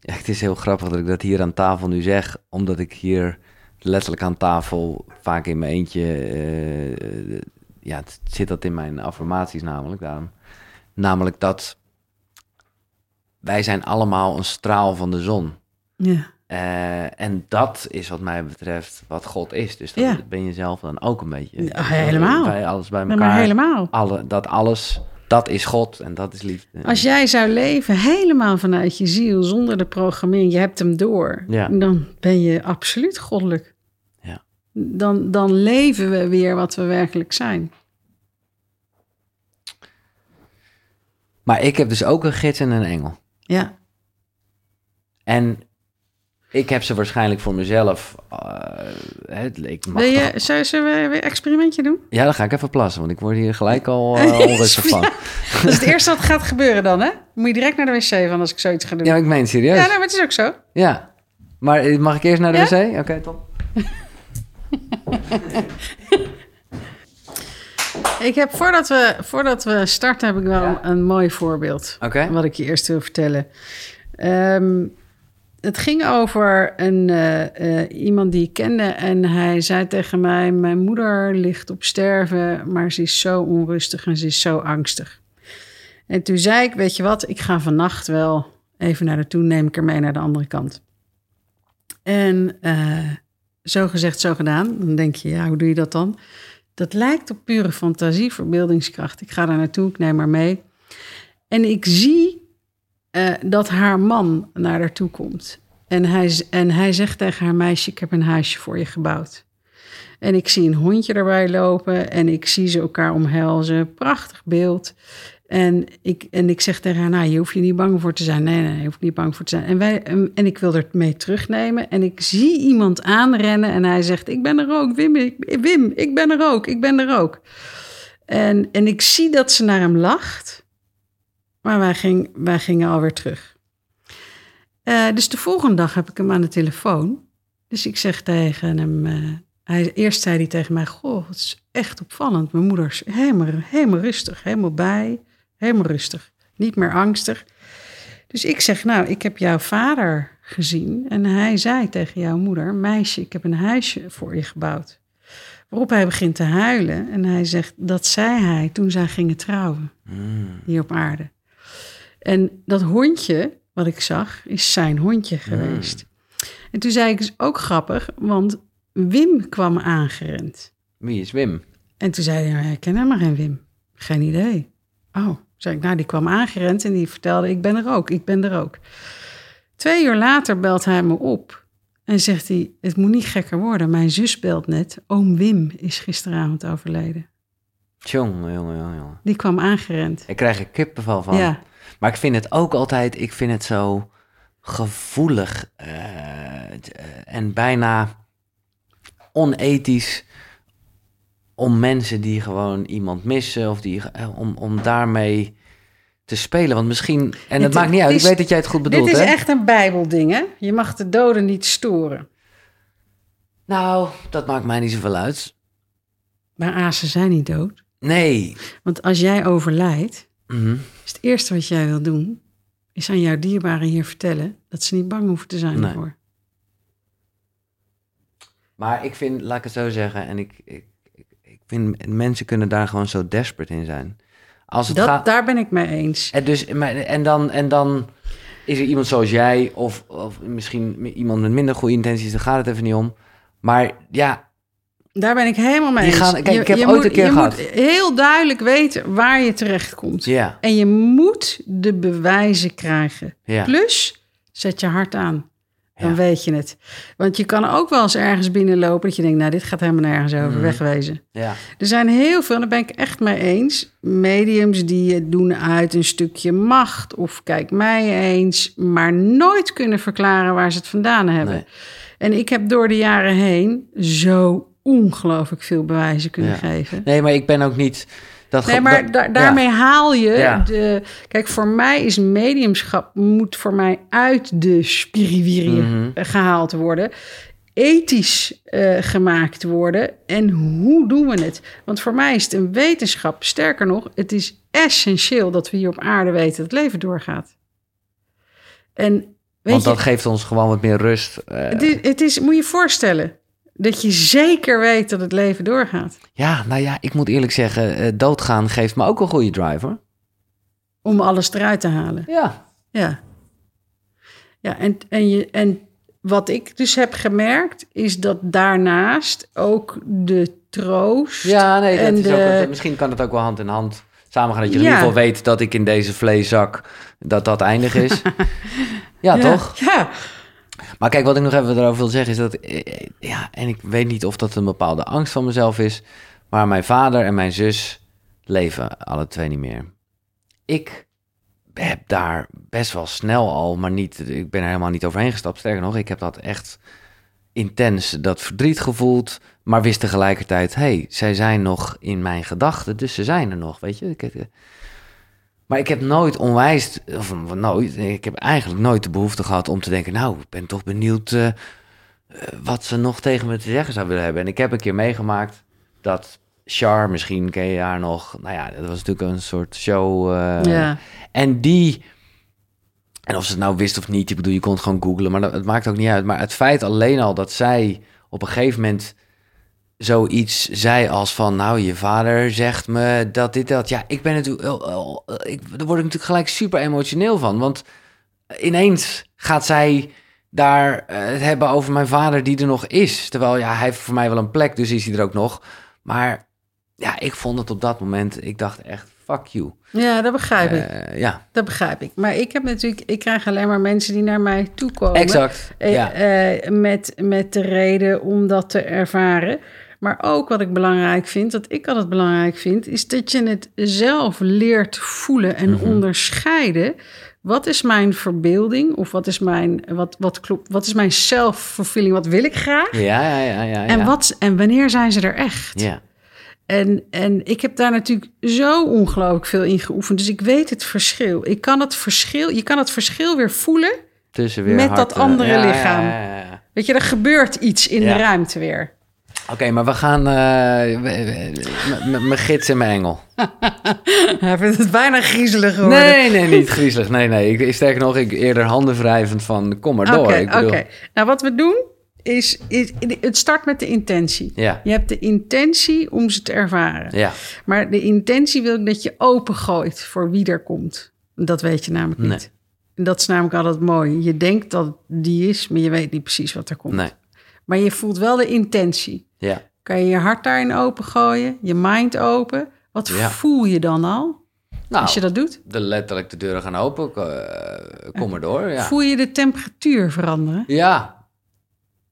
A: Ja, het is heel grappig dat ik dat hier aan tafel nu zeg, omdat ik hier letterlijk aan tafel vaak in mijn eentje. eh, eh, ja, het zit dat in mijn affirmaties namelijk. Daarom. Namelijk dat wij zijn allemaal een straal van de zon.
B: Ja.
A: Eh, en dat is wat mij betreft wat God is. Dus dat
B: Ja.
A: ben je zelf dan ook een beetje.
B: Ja, helemaal.
A: Bij alles bij elkaar.
B: maar helemaal.
A: Alle, dat alles, dat is God en dat is liefde.
B: Als jij zou leven helemaal vanuit je ziel, zonder de programmering, je hebt hem door,
A: Ja.
B: dan ben je absoluut goddelijk.
A: Ja.
B: Dan, dan leven we weer wat we werkelijk zijn.
A: Maar ik heb dus ook een gids en een engel.
B: Ja,
A: En ik heb ze waarschijnlijk voor mezelf. eh, het- mag
B: Wil je,
A: toch-
B: zou, zullen we weer een experimentje doen?
A: Ja, dan ga ik even plassen, want ik word hier gelijk al onrustig van.
B: Dat is het eerste wat gaat gebeuren dan, hè? Moet je direct naar de wc van als ik zoiets ga doen.
A: Ja, ik meen het serieus.
B: Ja,
A: Ja,
B: nou, maar het is ook zo.
A: Maar eh, mag ik eerst naar de
B: Ja?
A: wc? Oké, top.
B: Ik heb, voordat we, voordat we starten, heb ik wel
A: Ja.
B: een mooi voorbeeld.
A: Oké.
B: Wat ik je eerst wil vertellen. Ehm, het ging over een, eh, eh, iemand die ik kende. En hij zei tegen mij: Mijn moeder ligt op sterven, maar ze is zo onrustig en ze is zo angstig. En toen zei ik: Weet je wat, ik ga vannacht wel even naar haar toe, neem ik haar mee naar de andere kant. En eh, zo gezegd, zo gedaan. Dan denk je: Ja, hoe doe je dat dan? Dat lijkt op pure fantasie, verbeeldingskracht. Ik ga daar naartoe, ik neem haar mee. En ik zie eh, dat haar man naar haar toe komt. En hij, en hij zegt tegen haar meisje: Ik heb een huisje voor je gebouwd. En ik zie een hondje erbij lopen en ik zie ze elkaar omhelzen. Prachtig beeld. En ik, en ik zeg tegen haar: Nou, je hoeft je niet bang voor te zijn. Nee, nee, je hoeft niet bang voor te zijn. En, wij, en ik wil er mee terugnemen. En ik zie iemand aanrennen en hij zegt: Ik ben er ook, Wim, ik, Wim, ik ben er ook, ik ben er ook. En, en ik zie dat ze naar hem lacht. Maar wij, ging, wij gingen alweer terug. Eh, dus de volgende dag heb ik hem aan de telefoon. Dus ik zeg tegen hem... eh, hij, eerst zei hij tegen mij... Goh, het is echt opvallend. Mijn moeder is helemaal, helemaal rustig. Helemaal bij. Helemaal rustig. Niet meer angstig. Dus ik zeg, nou, ik heb jouw vader gezien. En hij zei tegen jouw moeder... Meisje, ik heb een huisje voor je gebouwd. Waarop hij begint te huilen. En hij zegt, dat zei hij toen zij gingen trouwen. Hier op aarde. En dat hondje, wat ik zag, is zijn hondje geweest. En toen zei ik, is ook grappig, want Wim kwam aangerend.
A: Wie is Wim?
B: En toen zei hij, "Ja, ik ken helemaal geen Wim. Geen idee. Oh, zei ik, nou, die kwam aangerend en die vertelde, ik ben er ook, ik ben er ook. Twee uur later belt hij me op en zegt hij, het moet niet gekker worden. Mijn zus belt net, oom Wim is gisteravond overleden.
A: Jongen, jongen, jongen, jongen.
B: Die kwam aangerend.
A: Ik krijg er kippenvel van.
B: Ja,
A: Maar ik vind het ook altijd, ik vind het zo gevoelig eh, eh, en bijna onethisch om mensen die gewoon iemand missen of die, eh, om, om daarmee te spelen. Want misschien, en het,
B: Het
A: maakt niet uit,
B: is-
A: ik weet dat jij het goed bedoelt,
B: Dit is
A: hè?
B: echt een bijbelding, hè? Je mag de doden niet storen.
A: Nou, dat maakt mij niet zoveel uit.
B: Maar A, ze zijn niet dood.
A: Nee.
B: Want als jij overlijdt,
A: Mhm.
B: is het eerste wat jij wil doen... is aan jouw dierbaren hier vertellen... dat ze niet bang hoeven te zijn
A: Nee.
B: ervoor.
A: Maar ik vind, laat ik het zo zeggen, en ik, ik, ik, vind mensen kunnen daar gewoon zo desperate in zijn. Als het
B: Dat,
A: gaat...
B: Daar ben ik mee eens.
A: En, dus, en, dan, en dan is er iemand zoals jij, of, of misschien iemand met minder goede intenties, daar gaat het even niet om. Maar ja,
B: Daar ben ik helemaal mee eens.
A: gaan- kijk, ik heb ooit
B: moet,
A: een keer
B: je
A: gehad.
B: moet heel duidelijk weten waar je terecht komt.
A: ja,
B: En je moet de bewijzen krijgen. Plus, zet je hart aan. Dan
A: Ja.
B: weet je het. Want je kan ook wel eens ergens binnenlopen dat je denkt, nou, dit gaat helemaal nergens over,
A: Mhm.
B: wegwezen.
A: Ja.
B: Er zijn heel veel, en daar ben ik echt mee eens, mediums die het doen uit een stukje macht of kijk mij eens, maar nooit kunnen verklaren waar ze het vandaan hebben.
A: Nee.
B: En ik heb door de jaren heen zo ongelooflijk veel bewijzen kunnen
A: Ja.
B: geven.
A: Nee, maar ik ben ook niet... Dat
B: Nee, maar
A: ja.
B: daarmee haal je
A: Ja.
B: de... Kijk, voor mij is mediumschap... moet voor mij uit de spiriwiri
A: Mhm.
B: gehaald worden. Ethisch eh, gemaakt worden. En hoe doen we het? Want voor mij is het een wetenschap. Sterker nog, het is essentieel dat we hier op aarde weten dat het leven doorgaat. En weet
A: Want
B: je,
A: dat geeft ons gewoon wat meer rust. eh.
B: het, is, het is, moet je je voorstellen... dat je zeker weet dat het leven doorgaat.
A: ja, nou ja, ik moet eerlijk zeggen, eh, doodgaan geeft me ook een goede driver.
B: Om alles eruit te halen.
A: Ja.
B: Ja. Ja, en, en, je, en wat ik dus heb gemerkt, is dat daarnaast ook de troost.
A: Ja, nee,
B: En
A: is
B: de-
A: ook, misschien kan het ook wel hand in hand samen gaan. Dat je in
B: Ja.
A: ieder geval weet dat ik in deze vleeszak, dat dat eindig is. ja, toch?
B: Ja,
A: Maar kijk, wat ik nog even erover wil zeggen is dat... eh, Ja, en ik weet niet of dat een bepaalde angst van mezelf is... maar mijn vader en mijn zus leven alle twee niet meer. Ik heb daar best wel snel al, maar niet... Ik ben er helemaal niet overheen gestapt. Sterker nog, ik heb dat echt intens dat verdriet gevoeld... maar wist tegelijkertijd... hey, zij zijn nog in mijn gedachten, dus ze zijn er nog, weet je? Ik, eh, maar ik heb nooit onwijs, of nooit, ik heb eigenlijk nooit de behoefte gehad om te denken, nou, ik ben toch benieuwd eh, eh, wat ze nog tegen me te zeggen zou willen hebben. En ik heb een keer meegemaakt dat Char, misschien ken je haar nog, nou ja, dat was natuurlijk een soort show. eh,
B: ja.
A: En die, en of ze het nou wist of niet, ik bedoel, je kon het gewoon googlen, maar dat, het maakt ook niet uit. Maar het feit alleen al dat zij op een gegeven moment zoiets zei als van, nou, je vader zegt me dat dit, dat. Ja, ik ben natuurlijk, ik, daar word ik natuurlijk gelijk super emotioneel van, want ineens gaat zij daar eh, het hebben over mijn vader die er nog is. Terwijl, ja, hij heeft voor mij wel een plek, dus is hij er ook nog. Maar ja, ik vond het op dat moment, ik dacht echt, fuck you.
B: ja, dat begrijp ik.
A: Eh, ja,
B: Dat begrijp ik. Maar ik heb natuurlijk, ik krijg alleen maar mensen die naar mij toe komen.
A: exact.
B: Eh,
A: Ja.
B: met, met de reden om dat te ervaren. Maar ook wat ik belangrijk vind, wat ik altijd belangrijk vind, is dat je het zelf leert voelen en
A: Mhm.
B: onderscheiden. Wat is mijn verbeelding? Of wat is mijn, wat, wat klopt, wat is mijn self-fulfilling? Wat wil ik graag?
A: Ja, ja, ja, ja.
B: En,
A: ja.
B: wat, en wanneer zijn ze er echt?
A: Ja,
B: En, en ik heb daar natuurlijk zo ongelooflijk veel in geoefend. Dus ik weet het verschil. Ik kan het verschil. Je kan het verschil weer voelen.
A: tussen weer
B: Met dat andere
A: ja,
B: lichaam.
A: ja.
B: Weet je, er gebeurt iets in de ruimte weer.
A: Oké, maar we gaan... eh, we- we- m- m- Mijn gids en mijn engel.
B: Hij vindt het bijna griezelig geworden.
A: Nee, nee, niet griezelig. Nee, nee. Ik, sterker nog, ik eerder handen wrijvend van... Kom maar door.
B: Oké,
A: bedoel,
B: oké. Nou, wat we doen is, is... Het start met de intentie.
A: Ja,
B: Je hebt de intentie om ze te ervaren.
A: ja.
B: Maar de intentie wil ik dat je opengooit voor wie er komt. Dat weet je namelijk niet.
A: Nee.
B: En dat is namelijk altijd mooi. Je denkt dat die is, maar je weet niet precies wat er komt.
A: Nee,
B: Maar je voelt wel de intentie.
A: ja.
B: Kan je je hart daarin opengooien, je mind open. Wat
A: Ja.
B: voel je dan al
A: Nou,
B: als je dat doet?
A: de letterlijk de deuren gaan open. eh, kom maar door, ja.
B: Voel je de temperatuur veranderen?
A: Ja.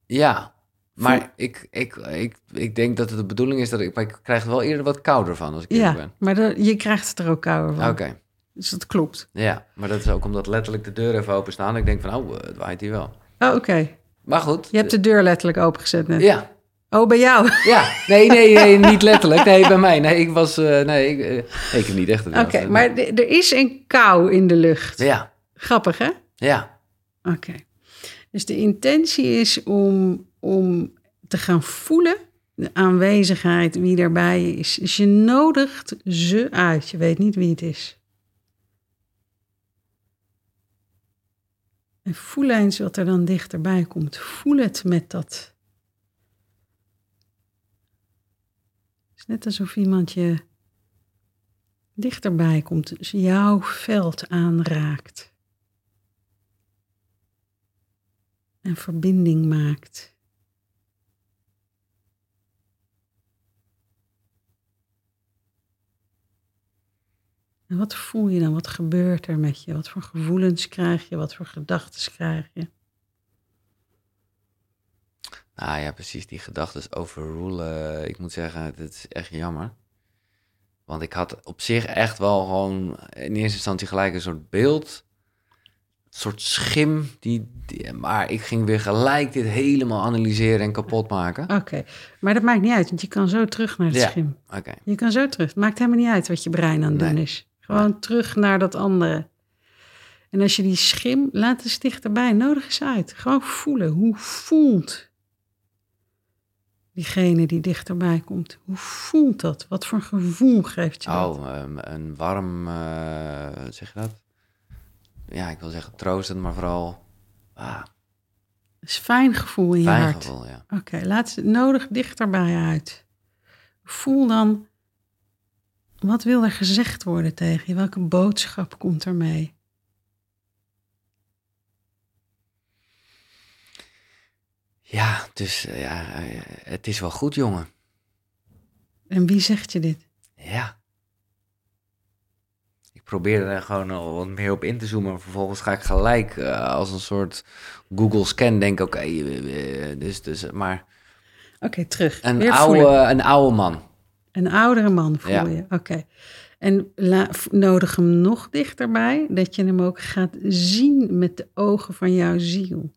A: Ja. Maar ik, ik, ik, ik denk dat het de bedoeling is dat ik... Maar ik krijg er wel eerder wat kouder van als ik
B: Ja,
A: ben.
B: maar de- je krijgt het er ook kouder van.
A: Oké.
B: Dus dat klopt.
A: Ja, maar dat is ook omdat letterlijk de deuren even openstaan. Ik denk van, oh, het waait hier wel.
B: Oh, oké.
A: Maar goed.
B: Je hebt de deur letterlijk opengezet net.
A: Ja,
B: Oh, bij jou?
A: ja. Nee, nee, nee, niet letterlijk. Nee, bij mij. Nee, ik was... eh, nee, ik, eh, nee, ik heb niet echt...
B: Oké, maar er is een kou in de lucht.
A: Ja,
B: Grappig, hè?
A: ja.
B: Oké. Dus de intentie is om, om te gaan voelen de aanwezigheid, wie erbij is. Dus je nodigt ze uit. Je weet niet wie het is. En voel eens wat er dan dichterbij komt. Voel het met dat. Het is net alsof iemand je dichterbij komt, dus jouw veld aanraakt. En verbinding maakt. En wat voel je dan? Wat gebeurt er met je? Wat voor gevoelens krijg je? Wat voor gedachten krijg je?
A: Nou ja, precies. Die gedachten overrulen. Ik moet zeggen, het is echt jammer. Want ik had op zich echt wel gewoon in eerste instantie gelijk een soort beeld. Een soort schim. Die, die- maar ik ging weer gelijk dit helemaal analyseren en kapot maken.
B: Oké, maar dat maakt niet uit, want je kan zo terug naar het
A: Ja.
B: schim.
A: Oké.
B: Je kan zo terug. Het maakt helemaal niet uit wat je brein aan het doen is. Gewoon terug naar dat andere. En als je die schim, laat eens dichterbij, nodig eens uit. Gewoon voelen. Hoe voelt diegene die dichterbij komt? Hoe voelt dat? Wat voor gevoel geeft je dat?
A: Oh, ehm, een warm, hoe zeg je dat? Ja, ik wil zeggen troostend, maar vooral ah,
B: Dat is fijn gevoel in je
A: fijn
B: hart.
A: gevoel, ja.
B: Oké, laat ze nodig dichterbij uit. Voel dan, wat wil er gezegd worden tegen je? Welke boodschap komt er mee?
A: Ja, dus eh, ja, eh, het is wel goed, jongen.
B: En wie zegt je dit?
A: Ja. Ik probeer er gewoon al wat meer op in te zoomen. Maar vervolgens ga ik gelijk eh, als een soort Google scan denken. Oké, dus, dus, maar
B: Oké, terug.
A: een oude, een oude man.
B: Een oudere man voel
A: Ja.
B: je. Oké. En la- nodig hem nog dichterbij, dat je hem ook gaat zien met de ogen van jouw ziel.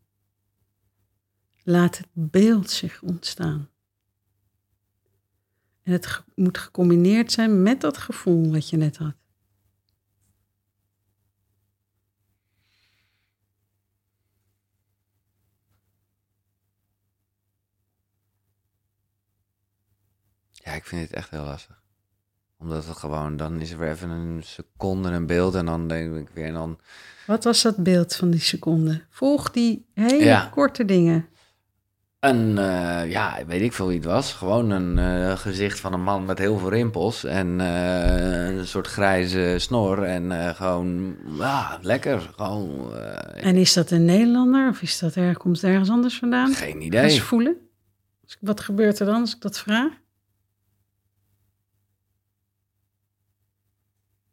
B: Laat het beeld zich ontstaan. En het moet gecombineerd zijn met dat gevoel wat je net had.
A: Ja, ik vind het echt heel lastig. Omdat het gewoon, dan is er weer even een seconde een beeld en dan denk ik weer en dan...
B: Wat was dat beeld van die seconde? Volg die hele
A: Ja.
B: korte dingen.
A: Een, eh, ja, weet ik veel wie het was. Gewoon een eh, gezicht van een man met heel veel rimpels en eh, een soort grijze snor. En gewoon, ja, lekker. Gewoon,
B: En is dat een Nederlander of is dat er, komt het ergens anders vandaan?
A: geen idee.
B: voelen. Als Wat gebeurt er dan als ik dat vraag?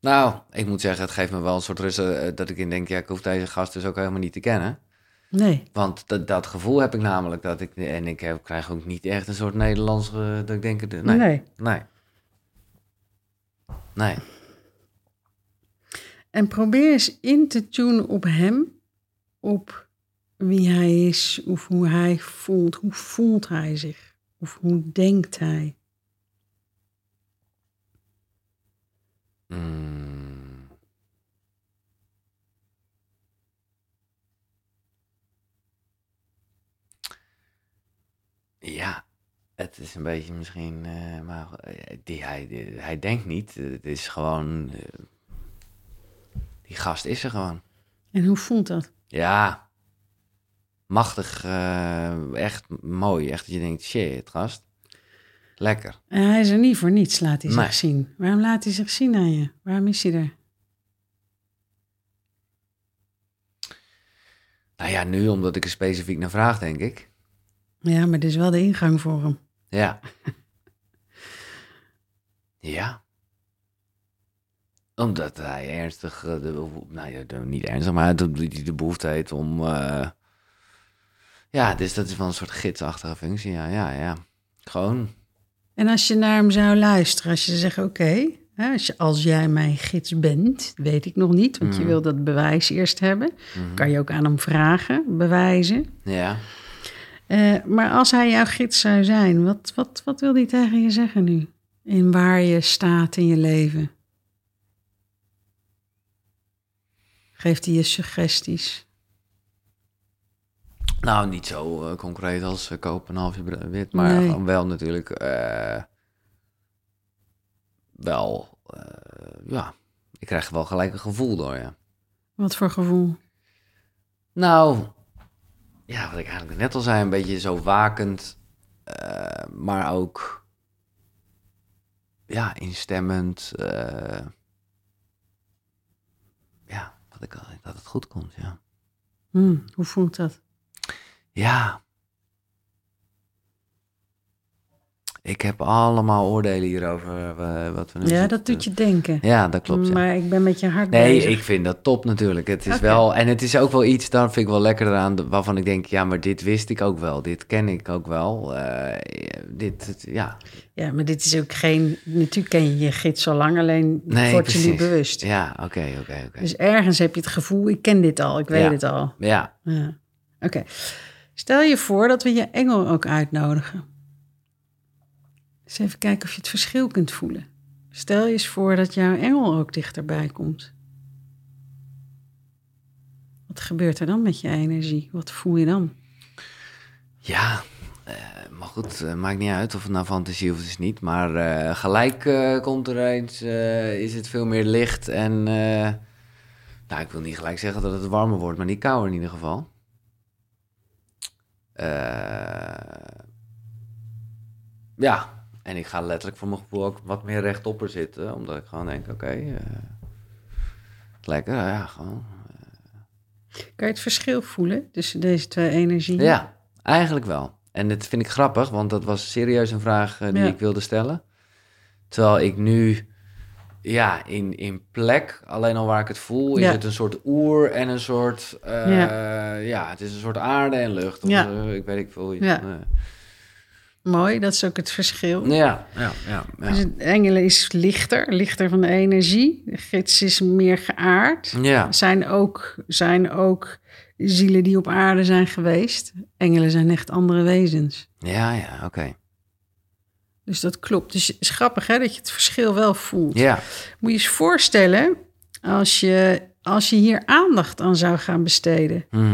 A: Nou, ik moet zeggen, het geeft me wel een soort rust eh, dat ik in denk, ja, ik hoef deze gast dus ook helemaal niet te kennen.
B: Nee.
A: Want dat, dat gevoel heb ik namelijk, dat ik, en ik heb, krijg ook niet echt een soort Nederlands, eh, dat ik denk, nee, nee,
B: nee.
A: nee.
B: En probeer eens in te tunen op hem, op wie hij is, of hoe hij voelt. Hoe voelt hij zich? Of hoe denkt hij?
A: Mm. Ja, het is een beetje misschien, eh, maar eh, die, hij, die- hij denkt niet. Het is gewoon, eh, die gast is er gewoon.
B: En hoe voelt dat?
A: Ja, machtig, echt mooi. Echt dat je denkt, shit, gast. Lekker.
B: En hij is er niet voor niets, laat hij
A: Nee.
B: zich zien. Waarom laat hij zich zien aan je? Waarom is hij er?
A: Nou ja, nu omdat ik er specifiek naar vraag, denk ik.
B: Ja, maar dit is wel de ingang voor hem.
A: Ja. ja. Omdat hij ernstig, eh, de, nou ja, de- niet ernstig, maar dat hij de behoefte heeft om, eh, ja, dus dat is wel een soort gidsachtige functie, ja, ja, ja. Gewoon,
B: En als je naar hem zou luisteren, als je zegt: Oké, als, als jij mijn gids bent, weet ik nog niet, want je
A: Mhm.
B: wil dat bewijs eerst hebben.
A: mhm.
B: Kan je ook aan hem vragen, bewijzen.
A: ja.
B: Eh, maar als hij jouw gids zou zijn, wat, wat, wat wil hij tegen je zeggen nu? In waar je staat in je leven? Geeft hij je suggesties?
A: Nou, niet zo eh, concreet als uh, een halfje wit, maar
B: Nee.
A: wel natuurlijk, eh, wel, eh, ja, ik krijg wel gelijk een gevoel door, ja.
B: Wat voor gevoel?
A: Nou, ja, wat ik eigenlijk net al zei, een beetje zo wakend, eh, maar ook, ja, instemmend. eh, ja, wat ik al, dat het goed komt, ja.
B: Hm, hoe voelt dat?
A: Ja. Ik heb allemaal oordelen hierover. eh, wat we nu
B: Ja, dat doet je denken.
A: Ja, dat klopt. ja.
B: Maar ik ben met je hart
A: Nee,
B: bezig.
A: ik vind dat top natuurlijk. Het is wel, en het is ook wel iets, daar vind ik wel lekker aan, waarvan ik denk, ja, maar dit wist ik ook wel. Dit ken ik ook wel. Eh, dit, het- ja.
B: Ja, maar dit is ook geen... Natuurlijk ken je je gids al lang, alleen
A: Nee,
B: word je niet bewust.
A: Ja, oké, oké, oké.
B: Dus ergens heb je het gevoel, ik ken dit al, ik weet
A: Ja.
B: het al.
A: Ja,
B: Ja. Oké. Stel je voor dat we je engel ook uitnodigen. Eens even kijken of je het verschil kunt voelen. Stel je eens voor dat jouw engel ook dichterbij komt. Wat gebeurt er dan met je energie? Wat voel je dan?
A: ja. eh, maar goed, eh, maakt niet uit of het nou fantasie of het is niet. Maar eh, gelijk komt er eens, is het veel meer licht en... nou, ik wil niet gelijk zeggen dat het warmer wordt, maar niet kouder in ieder geval. Eh, ja, en ik ga letterlijk voor mijn gevoel ook wat meer rechtop zitten. Omdat ik gewoon denk, oké, eh, lekker, ja, gewoon.
B: Kan je het verschil voelen tussen deze twee energieën?
A: Ja, eigenlijk wel. En dat vind ik grappig, want dat was serieus een vraag eh, die
B: Ja.
A: ik wilde stellen. Terwijl ik nu, ja, in, in plek, alleen al waar ik het voel, is het een soort oer en een soort, eh, ja. het is een soort aarde en lucht. Of,
B: Ja.
A: eh, ik weet niet veel.
B: Ja. Mooi, dat is ook het verschil.
A: ja, ja, ja.
B: Dus het engelen is lichter, lichter van de energie. De gids is meer geaard.
A: Ja,
B: zijn ook, zijn ook zielen die op aarde zijn geweest. Engelen zijn echt andere wezens.
A: ja, ja, oké.
B: Dus dat klopt. Dus het is grappig hè, dat je het verschil wel voelt.
A: Ja,
B: Moet je eens voorstellen als je, als je hier aandacht aan zou gaan besteden.
A: mhm.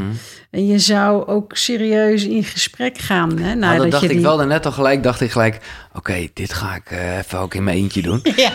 B: En je zou ook serieus in gesprek gaan. Hè,
A: Nou, dat dacht ik
B: die...
A: wel net al gelijk, dacht ik gelijk, oké, dit ga ik eh, even ook in mijn eentje doen.
B: Ja,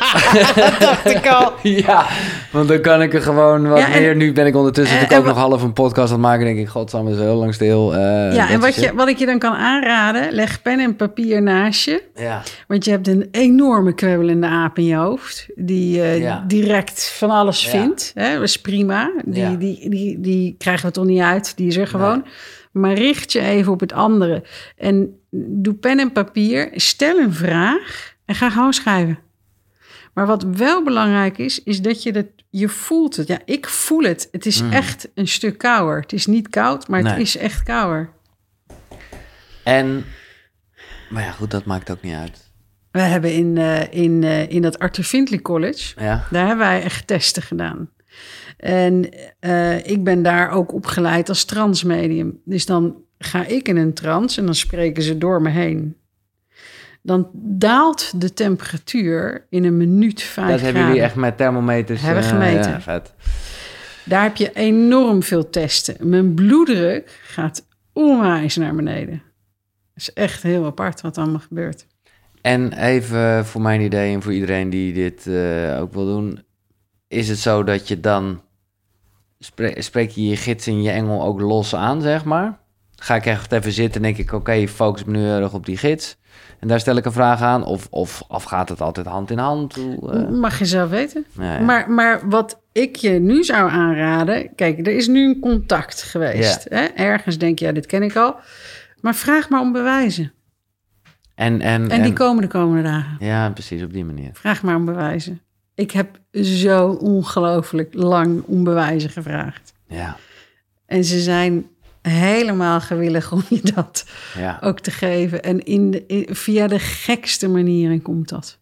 B: dat dacht ik al.
A: Ja, want dan kan ik er gewoon wat
B: Ja, en-
A: meer. Nu ben ik ondertussen
B: en-
A: natuurlijk ook
B: en
A: nog half een podcast aan het maken. denk ik, godsamme, is heel lang stil. eh,
B: Ja, en wat, je, wat ik je dan kan aanraden, leg pen en papier naast je.
A: Ja,
B: Want je hebt een enorme kwebbelende aap in je hoofd. Die eh,
A: Ja.
B: direct van alles
A: Ja.
B: vindt. Hè? Prima. Die,
A: Ja.
B: die, die, die krijgen we toch niet uit. Die is er gewoon. Maar richt je even op het andere. En doe pen en papier. Stel een vraag. En ga gewoon schrijven. Maar wat wel belangrijk is, is dat je dat, je voelt het. Ja, ik voel het. Het is
A: Mm.
B: echt een stuk kouder. Het is niet koud, maar het is echt kouder.
A: en... Maar ja, goed, dat maakt ook niet uit.
B: We hebben in, eh, in, eh, in dat Arthur Findlay College,
A: Ja,
B: daar hebben wij echt testen gedaan. En eh, ik ben daar ook opgeleid als transmedium. Dus dan ga ik in een trance en dan spreken ze door me heen. Dan daalt de temperatuur in een minuut vijf
A: dat hebben jullie echt met thermometers...
B: Hebben
A: eh,
B: gemeten.
A: Ja, vet.
B: Daar heb je enorm veel testen. Mijn bloeddruk gaat onwijs naar beneden. Het is echt heel apart wat allemaal gebeurt.
A: En even voor mijn idee en voor iedereen die dit eh, ook wil doen. Is het zo dat je dan... Spreek, spreek je je gids en je engel ook los aan, zeg maar? Ga ik echt even zitten en denk ik... Oké, focus me nu erg op die gids. En daar stel ik een vraag aan. Of, of, of gaat het altijd hand in hand? Hoe, eh,
B: Mag je zelf weten.
A: ja, ja.
B: Maar, maar wat ik je nu zou aanraden... Kijk, er is nu een contact geweest. Hè? Ergens denk je, ja, dit ken ik al. Maar vraag maar om bewijzen.
A: en, en,
B: En die
A: en-
B: komen de komende dagen.
A: Ja, precies, op die manier.
B: Vraag maar om bewijzen. Ik heb zo ongelooflijk lang om bewijzen gevraagd.
A: Ja,
B: En ze zijn helemaal gewillig om je dat
A: ja.
B: ook te geven. En in de, in- via de gekste manieren komt dat.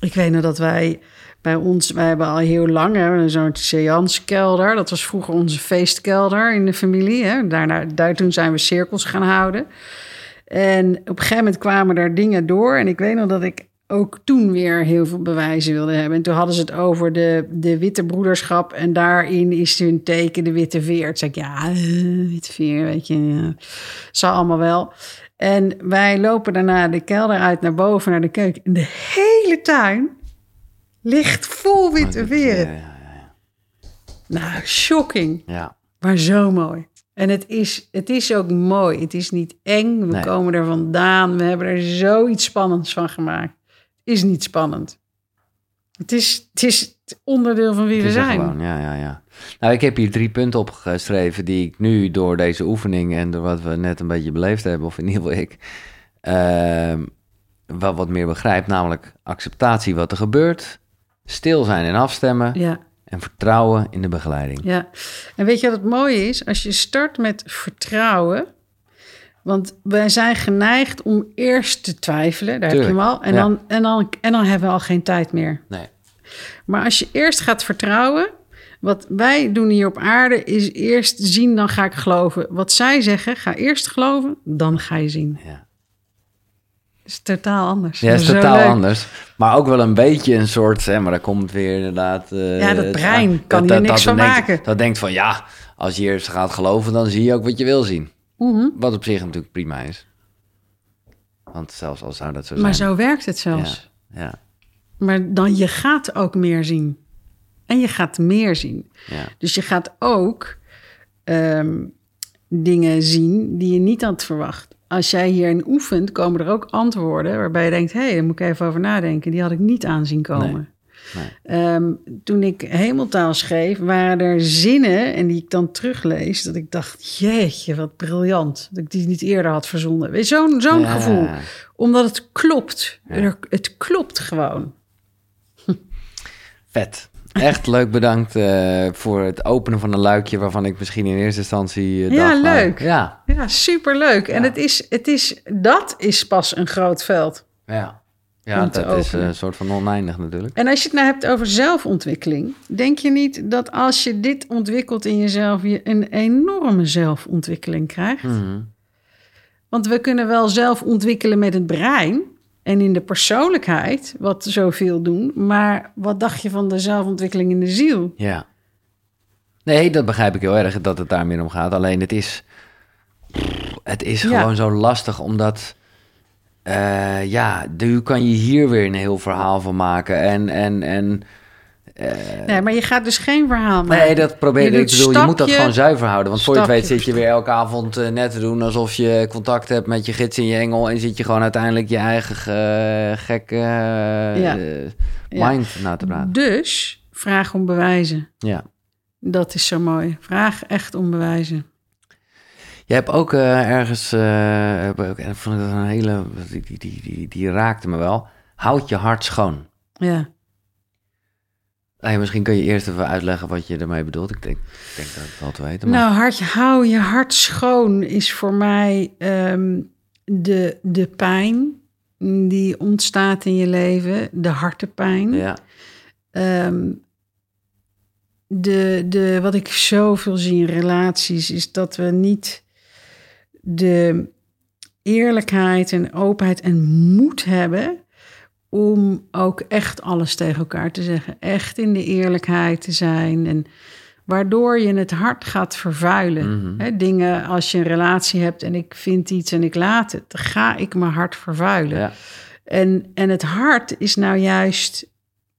B: Ik weet nog dat wij bij ons, wij hebben al heel lang zo'n seanskelder. Dat was vroeger onze feestkelder in de familie. Hè. Daarna, daar, toen zijn we cirkels gaan houden. En op een gegeven moment kwamen er dingen door. En ik weet nog dat ik ook toen weer heel veel bewijzen wilde hebben. En toen hadden ze het over de, de witte broederschap. En daarin is hun teken de witte veer. Toen zei ik, ja, eh, witte veer, weet je. Ja. Zal allemaal wel. En wij lopen daarna de kelder uit naar boven, naar de keuken. En de hele tuin ligt vol witte veren.
A: Ja, ja, ja.
B: Nou, shocking.
A: ja.
B: Maar zo mooi. En het is, het is ook mooi. Het is niet eng. We
A: Nee.
B: komen er vandaan. We hebben er zoiets spannends van gemaakt. Het is niet spannend. Het is, het is onderdeel van wie
A: Het
B: we zijn.
A: gewoon, ja, ja, ja. Nou, ik heb hier drie punten opgeschreven die ik nu door deze oefening en door wat we net een beetje beleefd hebben, of in ieder geval ik, ehm, wel wat meer begrijp. Namelijk acceptatie wat er gebeurt, stil zijn en afstemmen
B: Ja,
A: en vertrouwen in de begeleiding.
B: ja. En weet je wat het mooie is? Als je start met vertrouwen. Want wij zijn geneigd om eerst te twijfelen. Daar heb je hem al. En,
A: ja.
B: dan, en, dan, en dan hebben we al geen tijd meer.
A: Nee.
B: Maar als je eerst gaat vertrouwen. Wat wij doen hier op aarde is eerst zien, dan ga ik geloven. Wat zij zeggen, ga eerst geloven, dan ga je zien.
A: Ja.
B: Is totaal anders.
A: Ja, is
B: Zo
A: totaal
B: leuk.
A: anders. Maar ook wel een beetje een soort, hè, maar daar komt weer inderdaad... eh,
B: Ja, dat
A: het-
B: brein kan hier niks van
A: denkt-
B: maken.
A: Dat denkt van, ja, als je eerst gaat geloven, dan zie je ook wat je wil zien.
B: Mhm.
A: Wat op zich natuurlijk prima is. Want zelfs al zou dat zo
B: Maar
A: zijn.
B: zo werkt het zelfs.
A: Ja, ja,
B: Maar dan je gaat ook meer zien. En je gaat meer zien.
A: ja.
B: Dus je gaat ook ehm, dingen zien die je niet had verwacht. Als jij hierin oefent, komen er ook antwoorden waarbij je denkt: hé, hey, daar moet ik even over nadenken. Die had ik niet aanzien komen.
A: Nee.
B: Ehm, toen ik hemeltaal schreef, waren er zinnen en die ik dan teruglees, dat ik dacht: jeetje, wat briljant. Dat ik die niet eerder had verzonnen. Zo'n zo'n
A: Ja.
B: gevoel. Omdat het klopt.
A: Ja.
B: Er- het klopt gewoon.
A: Vet. Echt leuk bedankt eh, voor het openen van een luikje waarvan ik misschien in eerste instantie eh,
B: Ja,
A: dacht...
B: leuk.
A: Ja,
B: Ja, superleuk. En
A: Ja.
B: het is, het is, dat is pas een groot veld.
A: ja. Ja, dat is een soort van oneindig natuurlijk.
B: En als je het nou hebt over zelfontwikkeling, denk je niet dat als je dit ontwikkelt in jezelf, je een enorme zelfontwikkeling krijgt?
A: Mhm.
B: Want we kunnen wel zelf ontwikkelen met het brein en in de persoonlijkheid, wat zoveel doen. Maar wat dacht je van de zelfontwikkeling in de ziel?
A: Ja. Nee, dat begrijp ik heel erg dat het daar meer om gaat. Alleen het is, het is
B: Ja.
A: gewoon zo lastig omdat, eh, ja, nu kan je hier weer een heel verhaal van maken. En, en, en
B: Nee, maar je gaat dus geen verhaal maken.
A: nee, dat probeer
B: Je
A: ik.
B: Doet
A: bedoel, je moet dat gewoon zuiver houden. Want voor je het weet zit je weer elke avond eh, net te doen alsof je contact hebt met je gids in je engel. En zit je gewoon uiteindelijk je eigen eh, gekke eh,
B: Ja.
A: eh,
B: Ja.
A: mind na te praten.
B: Dus vraag om bewijzen.
A: Ja.
B: Dat is zo mooi. Vraag echt om bewijzen.
A: Je hebt ook eh, ergens, eh, en vond ik dat een hele, die, die, die, die, die raakte me wel. Houd je hart schoon.
B: Ja.
A: Ja, misschien kun je eerst even uitleggen wat je ermee bedoelt. Ik denk, ik denk dat het wel te weten. Maar...
B: Nou, hartje, hou je hart schoon is voor mij ehm, de, de pijn die ontstaat in je leven, de hartepijn.
A: ja,
B: Ehm, de, de, wat ik zoveel zie in relaties is dat we niet de eerlijkheid en openheid en moed hebben om ook echt alles tegen elkaar te zeggen. Echt in de eerlijkheid te zijn. En waardoor je het hart gaat vervuilen.
A: Mhm.
B: Dingen als je een relatie hebt en ik vind iets en ik laat het, dan ga ik mijn hart vervuilen.
A: ja,
B: En, en het hart is nou juist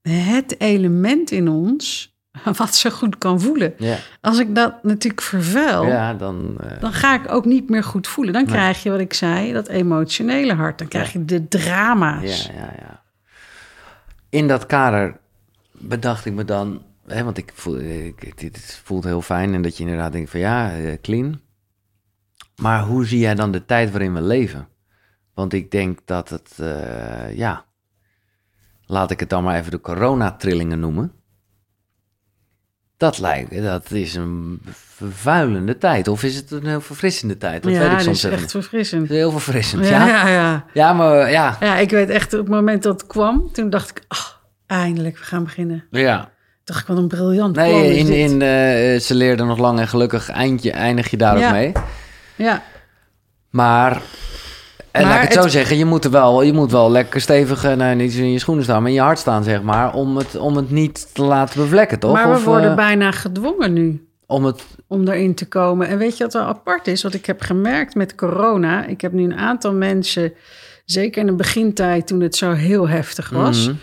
B: het element in ons wat zo goed kan voelen.
A: ja,
B: Als ik dat natuurlijk vervuil,
A: ja, dan... eh,
B: dan ga ik ook niet meer goed voelen. Dan
A: Nee.
B: krijg je wat ik zei, dat emotionele hart. Dan krijg je de drama's.
A: Ja, ja, ja. In dat kader bedacht ik me dan, hè, want ik voel, dit voelt heel fijn en dat je inderdaad denkt van ja, eh, clean. Maar hoe zie jij dan de tijd waarin we leven? Want ik denk dat het, eh, ja, laat ik het dan maar even de coronatrillingen noemen. Dat lijkt, dat is een vervuilende tijd. Of is het een heel verfrissende tijd? Dat
B: ja,
A: weet ik
B: dat
A: soms
B: is
A: even
B: echt verfrissend.
A: Het is heel verfrissend,
B: Ja,
A: ja.
B: ja, ja.
A: Ja, maar ja,
B: Ja, ik weet echt, op het moment dat het kwam, toen dacht ik, ach, eindelijk, we gaan beginnen.
A: ja.
B: dacht ik, wat een briljant plan
A: Nee,
B: is
A: in, in, eh, ze leerden nog lang en gelukkig eindje, eindig je daar
B: Ja.
A: ook mee.
B: Ja,
A: Maar, en
B: Maar
A: laat ik het, zo zeggen, je moet, er wel, je moet wel lekker stevig, eh, nou, niet in je schoenen staan, maar in je hart staan, zeg maar, om het, om het niet te laten bevlekken, toch?
B: maar we
A: Of,
B: worden
A: eh,
B: bijna gedwongen nu.
A: om het,
B: om erin te komen. En weet je wat wel apart is? Wat ik heb gemerkt met corona. Ik heb nu een aantal mensen, zeker in de begintijd toen het zo heel heftig was,
A: Mhm.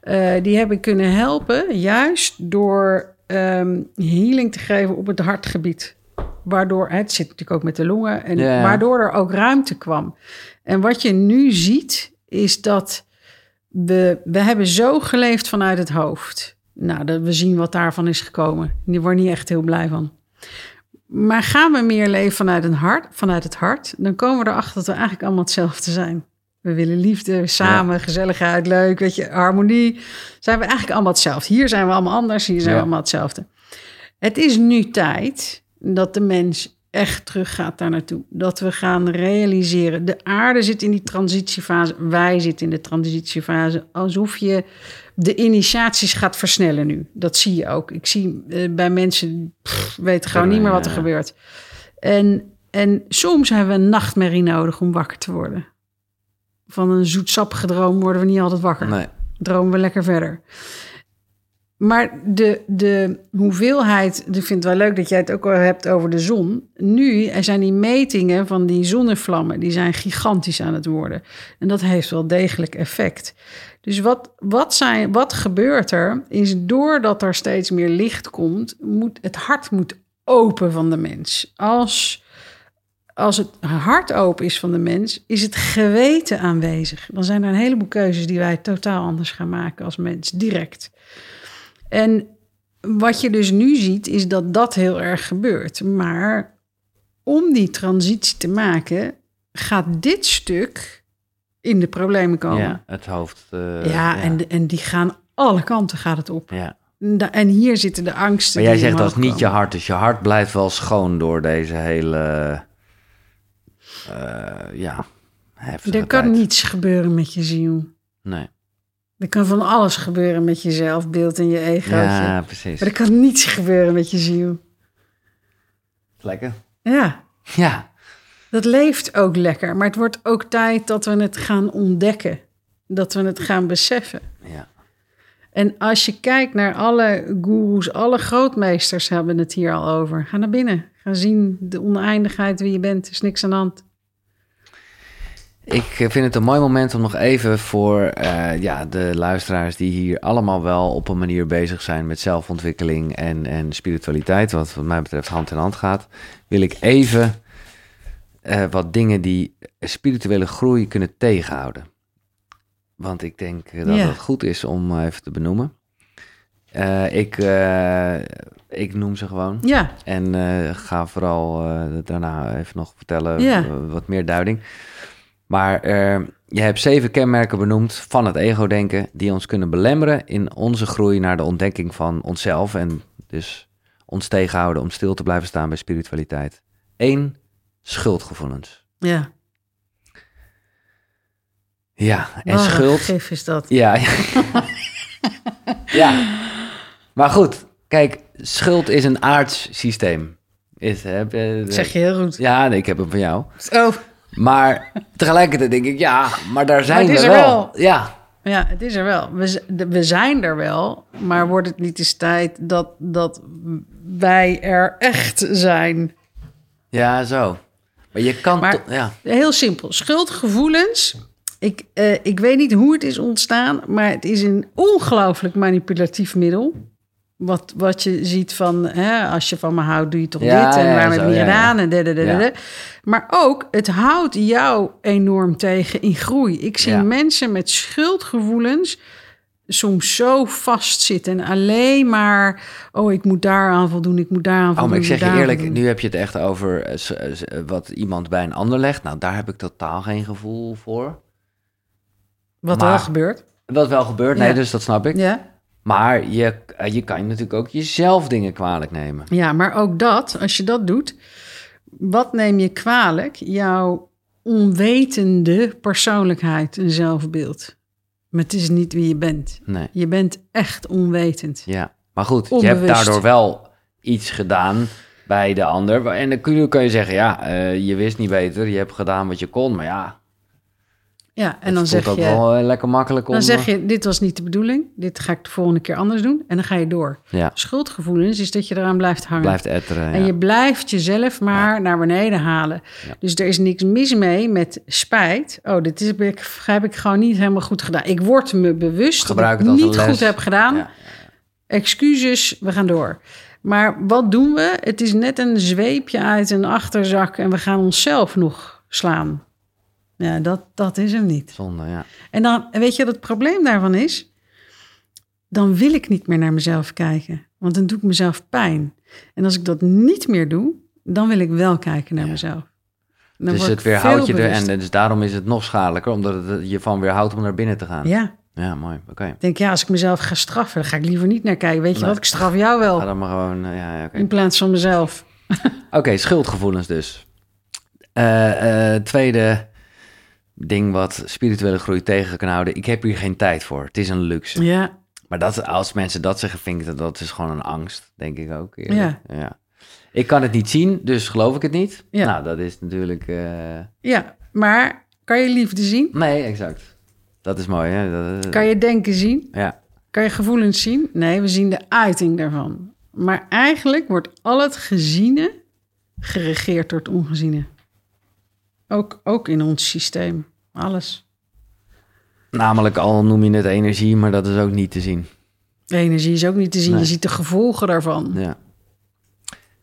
B: eh, die heb ik kunnen helpen, juist door ehm, healing te geven op het hartgebied. Waardoor, het zit natuurlijk ook met de longen, en
A: Ja.
B: waardoor er ook ruimte kwam. En wat je nu ziet, is dat we, we hebben zo geleefd vanuit het hoofd. Nou, dat, we zien wat daarvan is gekomen. Die wordt niet echt heel blij van. Maar gaan we meer leven vanuit, een hart, vanuit het hart, dan komen we erachter dat we eigenlijk allemaal hetzelfde zijn. We willen liefde, samen, gezelligheid, leuk, weet je, harmonie. Zijn we eigenlijk allemaal hetzelfde. Hier zijn we allemaal anders, hier zijn
A: Ja.
B: we allemaal hetzelfde. Het is nu tijd dat de mens echt terug gaat daar naartoe. Dat we gaan realiseren. De aarde zit in die transitiefase. Wij zitten in de transitiefase. Alsof je de initiaties gaat versnellen nu. Dat zie je ook. Ik zie eh, bij mensen, pff, weten gewoon niet meer wat er
A: Ja.
B: gebeurt. En, en soms hebben we een nachtmerrie nodig om wakker te worden. Van een zoetsappige droom worden we niet altijd wakker
A: Nee.
B: dromen we lekker verder. Maar de, de hoeveelheid, ik vind het wel leuk dat jij het ook al hebt over de zon. Nu zijn die metingen van die zonnevlammen, die zijn gigantisch aan het worden. En dat heeft wel degelijk effect. Dus wat, wat, zijn, wat gebeurt er, is doordat er steeds meer licht komt, moet het hart moet open van de mens. Als, als het hart open is van de mens, is het geweten aanwezig. Dan zijn er een heleboel keuzes die wij totaal anders gaan maken als mens, direct. En wat je dus nu ziet, is dat dat heel erg gebeurt. Maar om die transitie te maken, gaat dit stuk in de problemen komen.
A: Ja, het hoofd. eh,
B: ja, En, en die gaan alle kanten gaat het op.
A: ja.
B: En hier zitten de angsten.
A: Maar jij zegt dat is niet je hart. Dus je hart blijft wel schoon door deze hele. eh, ja. heftige
B: Er kan
A: tijd.
B: niets gebeuren met je ziel.
A: Nee.
B: Er kan van alles gebeuren met je zelfbeeld en je egootje.
A: Ja, precies.
B: Maar er kan niets gebeuren met je ziel.
A: Lekker.
B: Ja,
A: Ja.
B: dat leeft ook lekker. Maar het wordt ook tijd dat we het gaan ontdekken. Dat we het gaan beseffen.
A: Ja.
B: En als je kijkt naar alle goeroes, alle grootmeesters hebben het hier al over. Ga naar binnen. Ga zien de oneindigheid wie je bent. Er is niks aan de hand.
A: Ik eh, vind het een mooi moment om nog even voor eh, ja, de luisteraars die hier allemaal wel op een manier bezig zijn met zelfontwikkeling en, en spiritualiteit, wat wat mij betreft hand in hand gaat, wil ik even eh, wat dingen die spirituele groei kunnen tegenhouden. Want ik denk dat
B: Ja.
A: het goed is om even te benoemen. Ik, ik noem ze gewoon.
B: Ja,
A: En ga vooral daarna even nog vertellen
B: Ja.
A: wat meer duiding. Maar eh, je hebt zeven kenmerken benoemd van het ego-denken... die ons kunnen belemmeren in onze groei naar de ontdekking van onszelf... en dus ons tegenhouden om stil te blijven staan bij spiritualiteit. Eén, schuldgevoelens.
B: ja.
A: Ja, en
B: Wat een
A: schuld...
B: gif is dat.
A: Ja, ja. ja. Maar goed, kijk, schuld is een aards systeem. Is, heb, je-
B: zeg je heel goed.
A: Ja, nee, ik heb hem van jou.
B: Oh,
A: Maar tegelijkertijd denk ik, ja, maar daar zijn
B: het is
A: we
B: er
A: wel.
B: wel.
A: Ja,
B: ja, het is er wel. We, we zijn er wel. Maar wordt het niet eens tijd dat, dat wij er echt zijn?
A: ja, zo. Maar je kan
B: Maar-
A: ja.
B: Heel simpel. Schuldgevoelens. Ik, eh, ik weet niet hoe het is ontstaan, maar het is een ongelooflijk manipulatief middel. Wat, wat je ziet van, hè, als je van me houdt, doe je toch
A: Ja,
B: dit en
A: ja,
B: waarom heb je niet gedaan en. Maar ook, het houdt jou enorm tegen in groei. Ik zie
A: Ja.
B: mensen met schuldgevoelens soms zo vastzitten en alleen maar, oh, ik moet daar aan voldoen, ik moet daar aan voldoen.
A: Oh, maar ik zeg je eerlijk,
B: voldoen.
A: nu heb je het echt over eh, eh, s- wat iemand bij een ander legt. Nou, daar heb ik totaal geen gevoel voor.
B: Wat
A: maar-
B: wel gebeurt.
A: Wat wel gebeurt, nee, dus dat snap ik.
B: Ja.
A: Maar je, eh, je kan natuurlijk ook jezelf dingen kwalijk nemen.
B: Ja, maar ook dat, als je dat doet, wat neem je kwalijk? Jouw onwetende persoonlijkheid en zelfbeeld. Maar het is niet wie je bent.
A: Nee,
B: Je bent echt onwetend.
A: ja. Maar goed, je hebt daardoor wel iets gedaan bij de ander. En dan kun je, kun je zeggen, ja, eh, je wist niet beter. Je hebt gedaan wat je kon. Maar ja,
B: Ja, en
A: het
B: dan zeg je,
A: wel eh, lekker makkelijk om...
B: dan zeg je, dit was niet de bedoeling. Dit ga ik de volgende keer anders doen. En dan ga je door.
A: Ja,
B: Schuldgevoelens is dat je eraan blijft hangen.
A: blijft etteren.
B: En je blijft jezelf maar naar beneden halen. Dus er is niks mis mee met spijt. Oh, dit is, heb, ik, heb ik gewoon niet helemaal goed gedaan. Ik word me bewust
A: Gebruik
B: dat
A: het
B: ik
A: als
B: niet
A: les.
B: goed heb gedaan. Excuses, we gaan door. Maar wat doen we? Het is net een zweepje uit een achterzak en we gaan onszelf nog slaan. Ja, dat, dat is hem niet.
A: Zonde, ja.
B: En dan, weet je wat het probleem daarvan is? dan wil ik niet meer naar mezelf kijken. Want dan doe ik mezelf pijn. En als ik dat niet meer doe, dan wil ik wel kijken naar
A: Ja.
B: mezelf. Dan
A: dus het weerhoudt je er en dus daarom is het nog schadelijker, omdat het je van weerhoudt om naar binnen te gaan.
B: Ja,
A: Ja, mooi. Oké.
B: ik denk ja, als ik mezelf ga straffen, dan ga ik liever niet naar kijken. Weet je
A: Nee.
B: wat, ik straf jou wel.
A: Ga dan maar gewoon. eh, ja.
B: In plaats van mezelf.
A: Oké, schuldgevoelens dus. Eh, eh, tweede ding wat spirituele groei tegen kan houden. Ik heb hier geen tijd voor. Het is een luxe.
B: Ja,
A: Maar dat, als mensen dat zeggen, vind ik dat dat is gewoon een angst, denk ik ook. eerlijk. ja. Ik kan het niet zien, dus geloof ik het niet.
B: Ja.
A: Nou, dat is natuurlijk... eh,
B: ja, maar kan je liefde zien?
A: Nee, exact. Dat is mooi, hè? Dat-
B: Kan je denken zien?
A: Ja,
B: Kan je gevoelens zien? Nee, we zien de uiting daarvan. Maar eigenlijk wordt al het geziene geregeerd door het ongeziene. Ook, ook in ons systeem. Alles.
A: namelijk al noem je het energie, maar dat is ook niet te zien.
B: De energie is ook niet te zien.
A: Nee.
B: Je ziet de gevolgen daarvan.
A: Ja.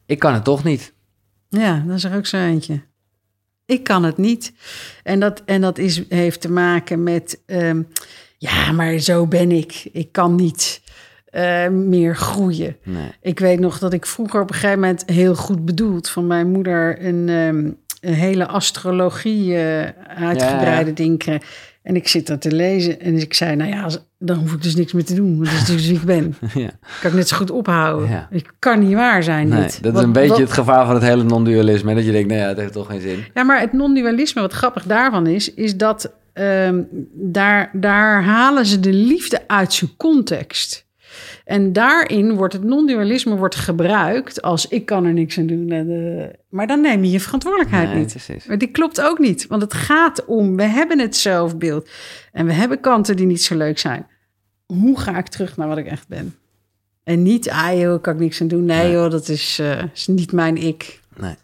A: Ik kan het toch niet.
B: Ja, dat is er ook zo eentje. Ik kan het niet. En dat, en dat is, heeft te maken met... ehm, ja, maar zo ben ik. Ik kan niet eh, meer groeien.
A: Nee.
B: Ik weet nog dat ik vroeger op een gegeven moment heel goed bedoeld van mijn moeder een, ehm, een hele astrologie eh, uitgebreide
A: Ja, ja.
B: ding kreeg. En ik zit dat te lezen en ik zei, nou ja, dan hoef ik dus niks meer te doen. Want dat is dus wie ik ben.
A: ja.
B: Kan ik net zo goed ophouden.
A: Ja.
B: Het kan niet waar zijn
A: nee,
B: dit.
A: dat is een beetje
B: wat-
A: het gevaar van het hele non-dualisme. Dat je denkt, nee, ja, het heeft toch geen zin.
B: Ja, maar het non-dualisme, wat grappig daarvan is, is dat ehm, daar, daar halen ze de liefde uit zijn context. En daarin wordt het non-dualisme wordt gebruikt als ik kan er niks aan doen. En, eh, maar dan neem je je verantwoordelijkheid
A: Nee,
B: niet.
A: precies.
B: Maar die klopt ook niet, want het gaat om, we hebben het zelfbeeld en we hebben kanten die niet zo leuk zijn. Hoe ga ik terug naar wat ik echt ben? En niet, ah joh, kan ik niks aan doen. Nee,
A: Nee.
B: joh, dat is, eh, is niet mijn ik.
A: Nee.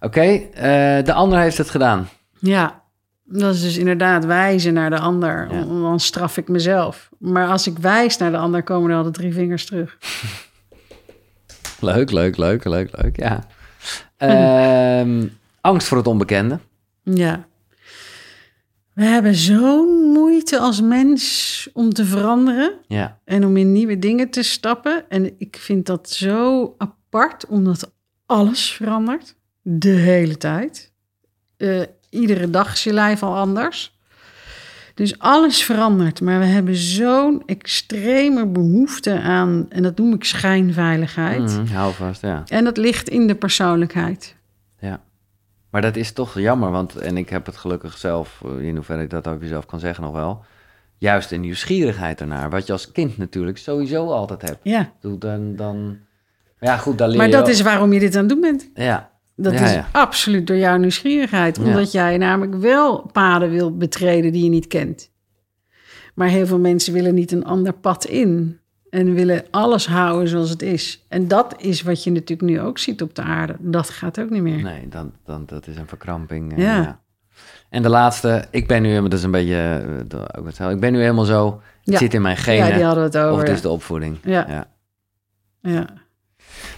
A: Oké, eh, de ander heeft het gedaan.
B: Ja, dat is dus inderdaad wijzen naar de ander.
A: Ja.
B: Dan straf ik mezelf. Maar als ik wijs naar de ander, komen er altijd drie vingers terug.
A: Leuk, leuk, leuk, leuk, leuk, ja. Ehm, angst voor het onbekende.
B: Ja. We hebben zo'n moeite als mens om te veranderen
A: Ja,
B: en om in nieuwe dingen te stappen. En ik vind dat zo apart, omdat alles verandert. De hele tijd. Eh, iedere dag is je lijf al anders. Dus alles verandert, maar we hebben zo'n extreme behoefte aan, en dat noem ik schijnveiligheid.
A: Mhm, hou vast, ja.
B: En dat ligt in de persoonlijkheid.
A: ja. Maar dat is toch jammer, want, en ik heb het gelukkig zelf, eh, in hoeverre ik dat over jezelf kan zeggen nog wel, juist een nieuwsgierigheid ernaar, wat je als kind natuurlijk sowieso altijd hebt.
B: Ja,
A: Doe Dan, dan, ja goed, dan leer
B: maar dat is waarom je dit aan het doen bent.
A: Ja,
B: Dat
A: Ja,
B: is
A: ja.
B: absoluut door jouw nieuwsgierigheid. Omdat jij namelijk wel paden wil betreden die je niet kent. Maar heel veel mensen willen niet een ander pad in. En willen alles houden zoals het is. En dat is wat je natuurlijk nu ook ziet op de aarde. Dat gaat ook niet meer.
A: nee, dan, dan, dat is een verkramping. eh,
B: Ja.
A: En de laatste, ik ben nu helemaal, dat is een beetje, eh, ik ben nu helemaal zo, het
B: Ja.
A: zit in mijn genen,
B: Ja, die hadden we het
A: of
B: over.
A: het
B: ja.
A: is de opvoeding.
B: Ja.
A: ja.
B: Ja.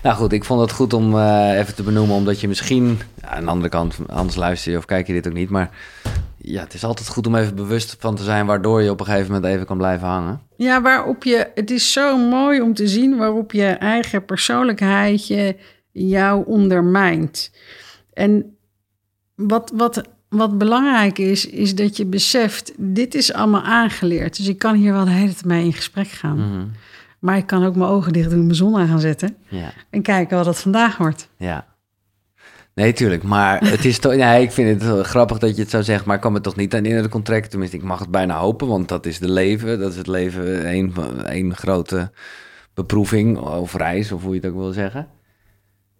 A: Nou goed, ik vond het goed om eh, even te benoemen, omdat je misschien, ja, aan de andere kant, anders luister je of kijk je dit ook niet, maar ja, het is altijd goed om even bewust van te zijn, waardoor je op een gegeven moment even kan blijven hangen.
B: Ja, waarop je, het is zo mooi om te zien waarop je eigen persoonlijkheid je, jou ondermijnt. En wat, wat, wat belangrijk is, is dat je beseft, dit is allemaal aangeleerd. Dus ik kan hier wel de hele tijd mee in gesprek gaan.
A: Mhm.
B: Maar ik kan ook mijn ogen dicht doen, mijn zon aan gaan zetten
A: Ja,
B: en kijken wat het vandaag wordt.
A: ja. Nee, tuurlijk, maar het is toch, nee, ik vind het wel grappig dat je het zo zegt, maar ik kan me toch niet aan in het contract, tenminste, ik mag het bijna hopen, want dat is de leven, dat is het leven, één, grote beproeving of reis, of hoe je het ook wil zeggen.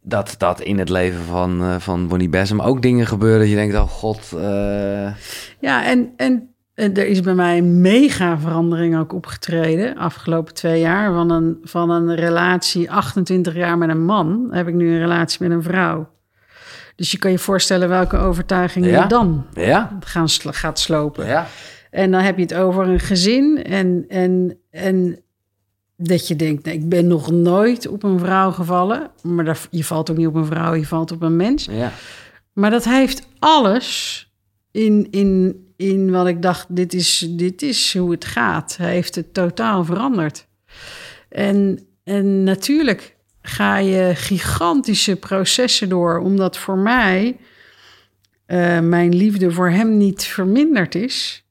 A: Dat, dat in het leven van, eh, van Bonnie Bessem ook dingen gebeuren dat je denkt, oh god, eh,
B: Ja, en, en er is bij mij een mega verandering ook opgetreden. Afgelopen twee jaar. Van een, van een relatie 28 jaar met een man, heb ik nu een relatie met een vrouw. Dus je kan je voorstellen welke overtuigingen
A: Ja.
B: je dan
A: ja,
B: gaan, gaat slopen.
A: ja,
B: En dan heb je het over een gezin en, en, en dat je denkt, nee, ik ben nog nooit op een vrouw gevallen. Maar je valt ook niet op een vrouw, je valt op een mens.
A: ja,
B: Maar dat heeft alles in, in, in wat ik dacht, dit is, dit is hoe het gaat. Hij heeft het totaal veranderd. En, en natuurlijk ga je gigantische processen door, omdat voor mij uh, mijn liefde voor hem niet verminderd is.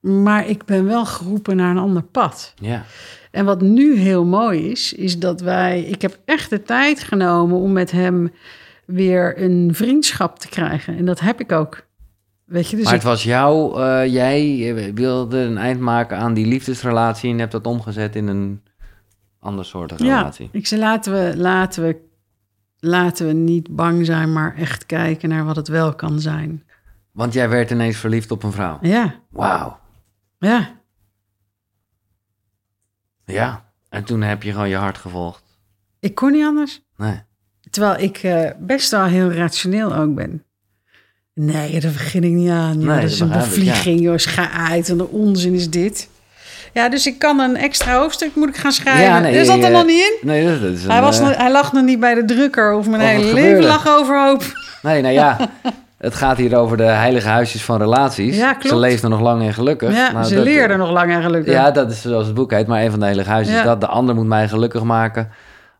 B: Maar ik ben wel geroepen naar een ander pad.
A: Ja.
B: En wat nu heel mooi is, is dat wij. Ik heb echt de tijd genomen om met hem weer een vriendschap te krijgen. En dat heb ik ook. Weet je, dus
A: maar het was jou, uh, jij wilde een eind maken aan die liefdesrelatie en hebt dat omgezet in een ander soort relatie.
B: Ja, ik zei laten we, laten, we, laten we niet bang zijn, maar echt kijken naar wat het wel kan zijn.
A: Want jij werd ineens verliefd op een vrouw?
B: Ja.
A: Wauw.
B: Ja.
A: Ja, en toen heb je gewoon je hart gevolgd.
B: Ik kon niet anders.
A: Nee.
B: Terwijl ik uh, best wel heel rationeel ook ben. Nee, daar begin ik niet aan. Joh.
A: Nee,
B: dat is
A: dat
B: een bevlieging, joh. Ga uit. En de onzin is dit. Ja, dus ik kan een extra hoofdstuk moet ik gaan schrijven.
A: Ja, nee,
B: er zat er
A: eh,
B: nog niet in.
A: Nee, dat, dat is een,
B: Hij, was
A: eh,
B: hij lag nog niet bij de drukker of mijn
A: het
B: hele leven lag overhoop.
A: Nee, nou ja, het gaat hier over de heilige huisjes van relaties.
B: Ja, klopt.
A: Ze leefden nog lang en gelukkig.
B: Ja,
A: Nou,
B: ze
A: dat-
B: leerden nog lang en gelukkig.
A: Ja, dat is zoals het boek heet, maar een van de heilige huisjes
B: Ja.
A: is dat. De ander moet mij gelukkig maken.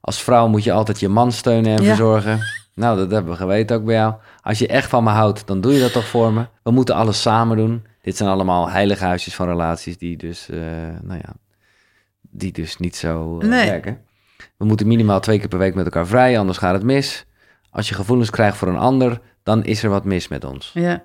A: Als vrouw moet je altijd je man steunen en
B: Ja.
A: verzorgen. Nou, dat hebben we geweten ook bij jou. Als je echt van me houdt, dan doe je dat toch voor me. We moeten alles samen doen. Dit zijn allemaal heilige huisjes van relaties die dus, eh, nou ja, die dus niet zo eh,
B: Nee.
A: werken. We moeten minimaal twee keer per week met elkaar vrij, anders gaat het mis. Als je gevoelens krijgt voor een ander, dan is er wat mis met ons.
B: Ja.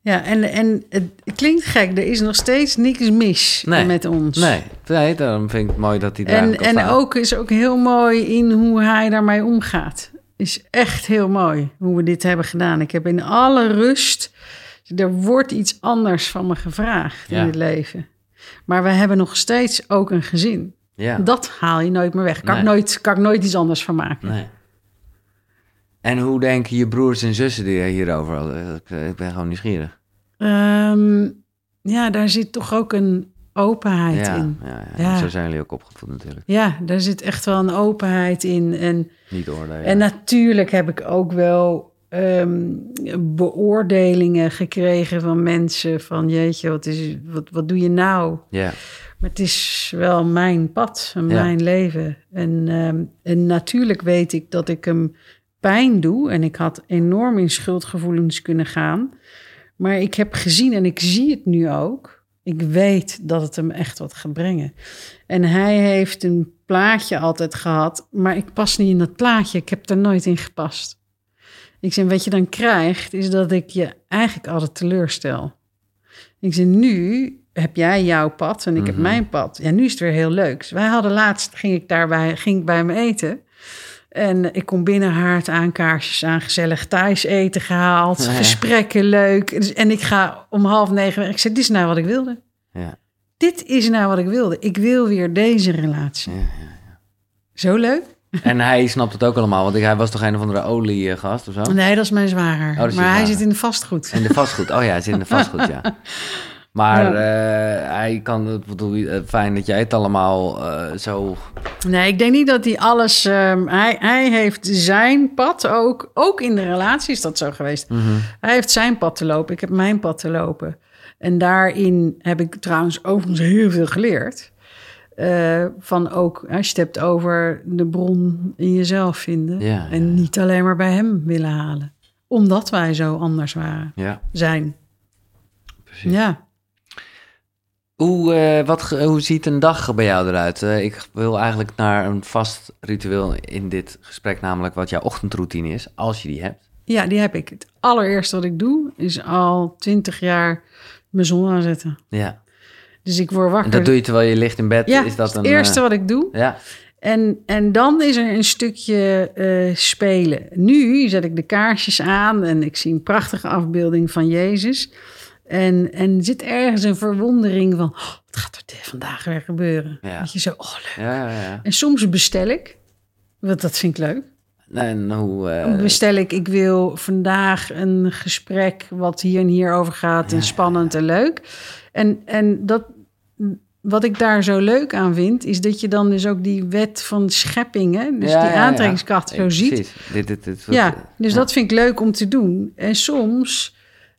B: Ja, en, en het klinkt gek, er is nog steeds niks mis
A: Nee.
B: met ons.
A: Nee, nee, daarom vind ik het mooi dat hij daar
B: En, en ook is ook heel mooi in hoe hij daarmee omgaat. Is echt heel mooi hoe we dit hebben gedaan. Ik heb in alle rust. Er wordt iets anders van me gevraagd
A: Ja.
B: in het leven. Maar we hebben nog steeds ook een gezin.
A: Ja.
B: Dat haal je nooit meer weg. Kan, ik nooit, kan ik nooit iets anders van maken.
A: Nee. En hoe denken je broers en zussen die hierover? Ik, ik ben gewoon nieuwsgierig.
B: Ehm, ja, daar zit toch ook een openheid
A: Ja,
B: in.
A: ja, zo zijn jullie ook opgevoed natuurlijk.
B: Ja, daar zit echt wel een openheid in. En
A: Niet oordelen.
B: En natuurlijk heb ik ook wel ehm, beoordelingen gekregen van mensen van jeetje, wat, is, wat, wat doe je nou?
A: Ja,
B: Maar het is wel mijn pad, en mijn leven. En, ehm, en natuurlijk weet ik dat ik hem pijn doe. En ik had enorm in schuldgevoelens kunnen gaan. Maar ik heb gezien en ik zie het nu ook. Ik weet dat het hem echt wat gaat brengen. En hij heeft een plaatje altijd gehad, maar ik pas niet in dat plaatje. Ik heb er nooit in gepast. Ik zei, wat je dan krijgt, is dat ik je eigenlijk altijd teleurstel. Ik zei, nu heb jij jouw pad en ik heb
A: Mhm.
B: mijn pad. Ja, nu is het weer heel leuk. Wij hadden laatst, ging ik daarbij, ging ik bij hem eten. En ik kom binnen, haard aan, kaarsjes aan, gezellig thuis eten gehaald.
A: Ja.
B: Gesprekken leuk. Dus- En ik ga om half negen weg. Ik zei, dit is nou wat ik wilde.
A: ja,
B: Dit is nou wat ik wilde. Ik wil weer deze relatie.
A: ja, ja.
B: Zo leuk?
A: En hij snapt het ook allemaal, want hij was toch een of andere oliegast of zo?
B: Nee, dat is mijn zwager.
A: Oh, dat is je
B: maar hij
A: zwager.
B: zit in de vastgoed.
A: In de vastgoed. Oh ja, hij zit in de vastgoed, ja. Maar eh, hij kan, het bedoel, eh, fijn dat jij het allemaal eh, zo...
B: Nee, ik denk niet dat hij alles... ehm, hij, hij heeft zijn pad ook... Ook in de relatie is dat zo geweest.
A: Mhm.
B: Hij heeft zijn pad te lopen. Ik heb mijn pad te lopen. En daarin heb ik trouwens overigens heel veel geleerd. Van ook, als je het hebt over de bron in jezelf vinden.
A: Ja, ja,
B: en niet alleen maar bij hem willen halen. Omdat wij zo anders waren,
A: Ja,
B: zijn.
A: precies.
B: Ja.
A: Hoe, eh, wat, hoe ziet een dag bij jou eruit? Eh, ik wil eigenlijk naar een vast ritueel in dit gesprek, namelijk wat jouw ochtendroutine is, als je die hebt.
B: ja, die heb ik. Het allereerste wat ik doe, is al twintig jaar mijn zon aanzetten.
A: Ja.
B: Dus ik word wakker.
A: En dat doe je terwijl je ligt in bed.
B: ja,
A: is dat
B: het
A: een,
B: eerste
A: eh,
B: wat ik doe.
A: ja,
B: En, en dan is er een stukje spelen. Nu zet ik de kaarsjes aan en ik zie een prachtige afbeelding van Jezus. En, en zit ergens een verwondering van, oh, wat gaat er vandaag weer gebeuren?
A: Ja.
B: Weet je, zo, oh leuk.
A: ja, ja. ja.
B: En soms bestel ik, want dat vind ik leuk.
A: En hoe... eh,
B: bestel ik, ik wil vandaag een gesprek wat hier en hier over gaat en spannend en leuk. En, en dat, wat ik daar zo leuk aan vind, is dat je dan dus ook die wet van schepping, hè? dus
A: ja,
B: die
A: ja, ja.
B: aantrekkingskracht
A: Eh,
B: zo ziet.
A: Precies. Dit, dit, dit,
B: Ja, dus
A: ja.
B: dat vind ik leuk om te doen. En soms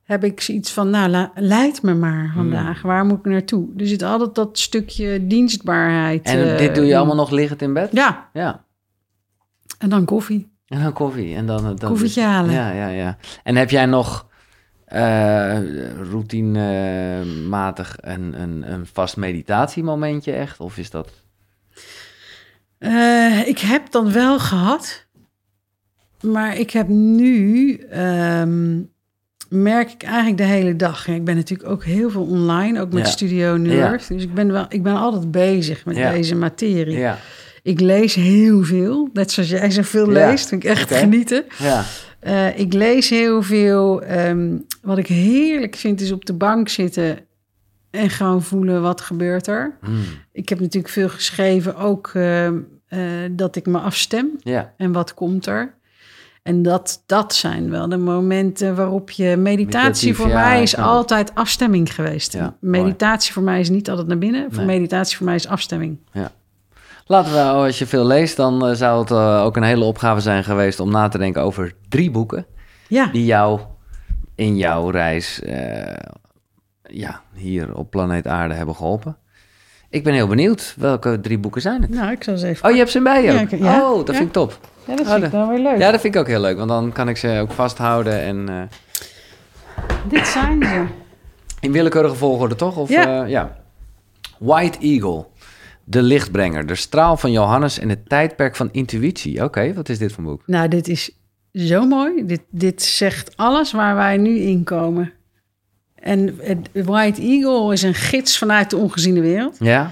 B: heb ik zoiets van, nou, leid me maar
A: Hmm.
B: vandaag. Waar moet ik naartoe? Er zit altijd dat stukje dienstbaarheid.
A: En
B: eh,
A: dit doe je allemaal nog liggend in bed?
B: Ja,
A: Ja.
B: en dan koffie.
A: En dan koffie. En dan, dan
B: Koffietje halen.
A: Ja, ja, ja. En heb jij nog eh routinematig een, een, een vast meditatiemomentje echt? Of is dat...
B: Eh, ik heb dan wel gehad. Maar ik heb nu, ehm, merk ik eigenlijk de hele dag. Ik ben natuurlijk ook heel veel online, ook met
A: Ja.
B: Studio Nerd. Dus ik ben, wel, ik ben altijd bezig met
A: Ja.
B: deze materie.
A: Ja.
B: Ik lees heel veel, net zoals jij zoveel leest. Vind ik echt genieten.
A: Ja.
B: Eh, ik lees heel veel. Ehm, wat ik heerlijk vind is op de bank zitten en gewoon voelen wat gebeurt er.
A: Hmm.
B: Ik heb natuurlijk veel geschreven, ook ehm, eh, dat ik me afstem en wat komt er. En dat, dat zijn wel de momenten waarop je meditatie voor
A: ja,
B: mij is altijd afstemming geweest.
A: Ja, mooi.
B: meditatie voor mij is niet altijd naar binnen. Voor meditatie voor mij is afstemming.
A: Laten we, als je veel leest, dan eh, zou het eh, ook een hele opgave zijn geweest om na te denken over drie boeken
B: Ja,
A: die jou in jouw reis eh, ja, hier op planeet Aarde hebben geholpen. Ik ben heel benieuwd welke drie boeken zijn het.
B: nou, ik zal eens even.
A: Oh, je hebt ze bij je
B: Ja,
A: ook?
B: ik- ja,
A: oh, dat
B: ja.
A: vind ik top.
B: Ja, dat
A: Oh,
B: vind ik dan weer leuk.
A: Ja, dat vind ik ook heel leuk, want dan kan ik ze ook vasthouden en eh,
B: Dit zijn ze.
A: in willekeurige volgorde toch? Of,
B: Ja.
A: eh, ja. White Eagle, de lichtbrenger, de straal van Johannes en het tijdperk van intuïtie. Oké, wat is dit voor boek?
B: Nou, dit is zo mooi. Dit, dit zegt alles waar wij nu in komen. En het White Eagle is een gids vanuit de ongeziene wereld.
A: Ja?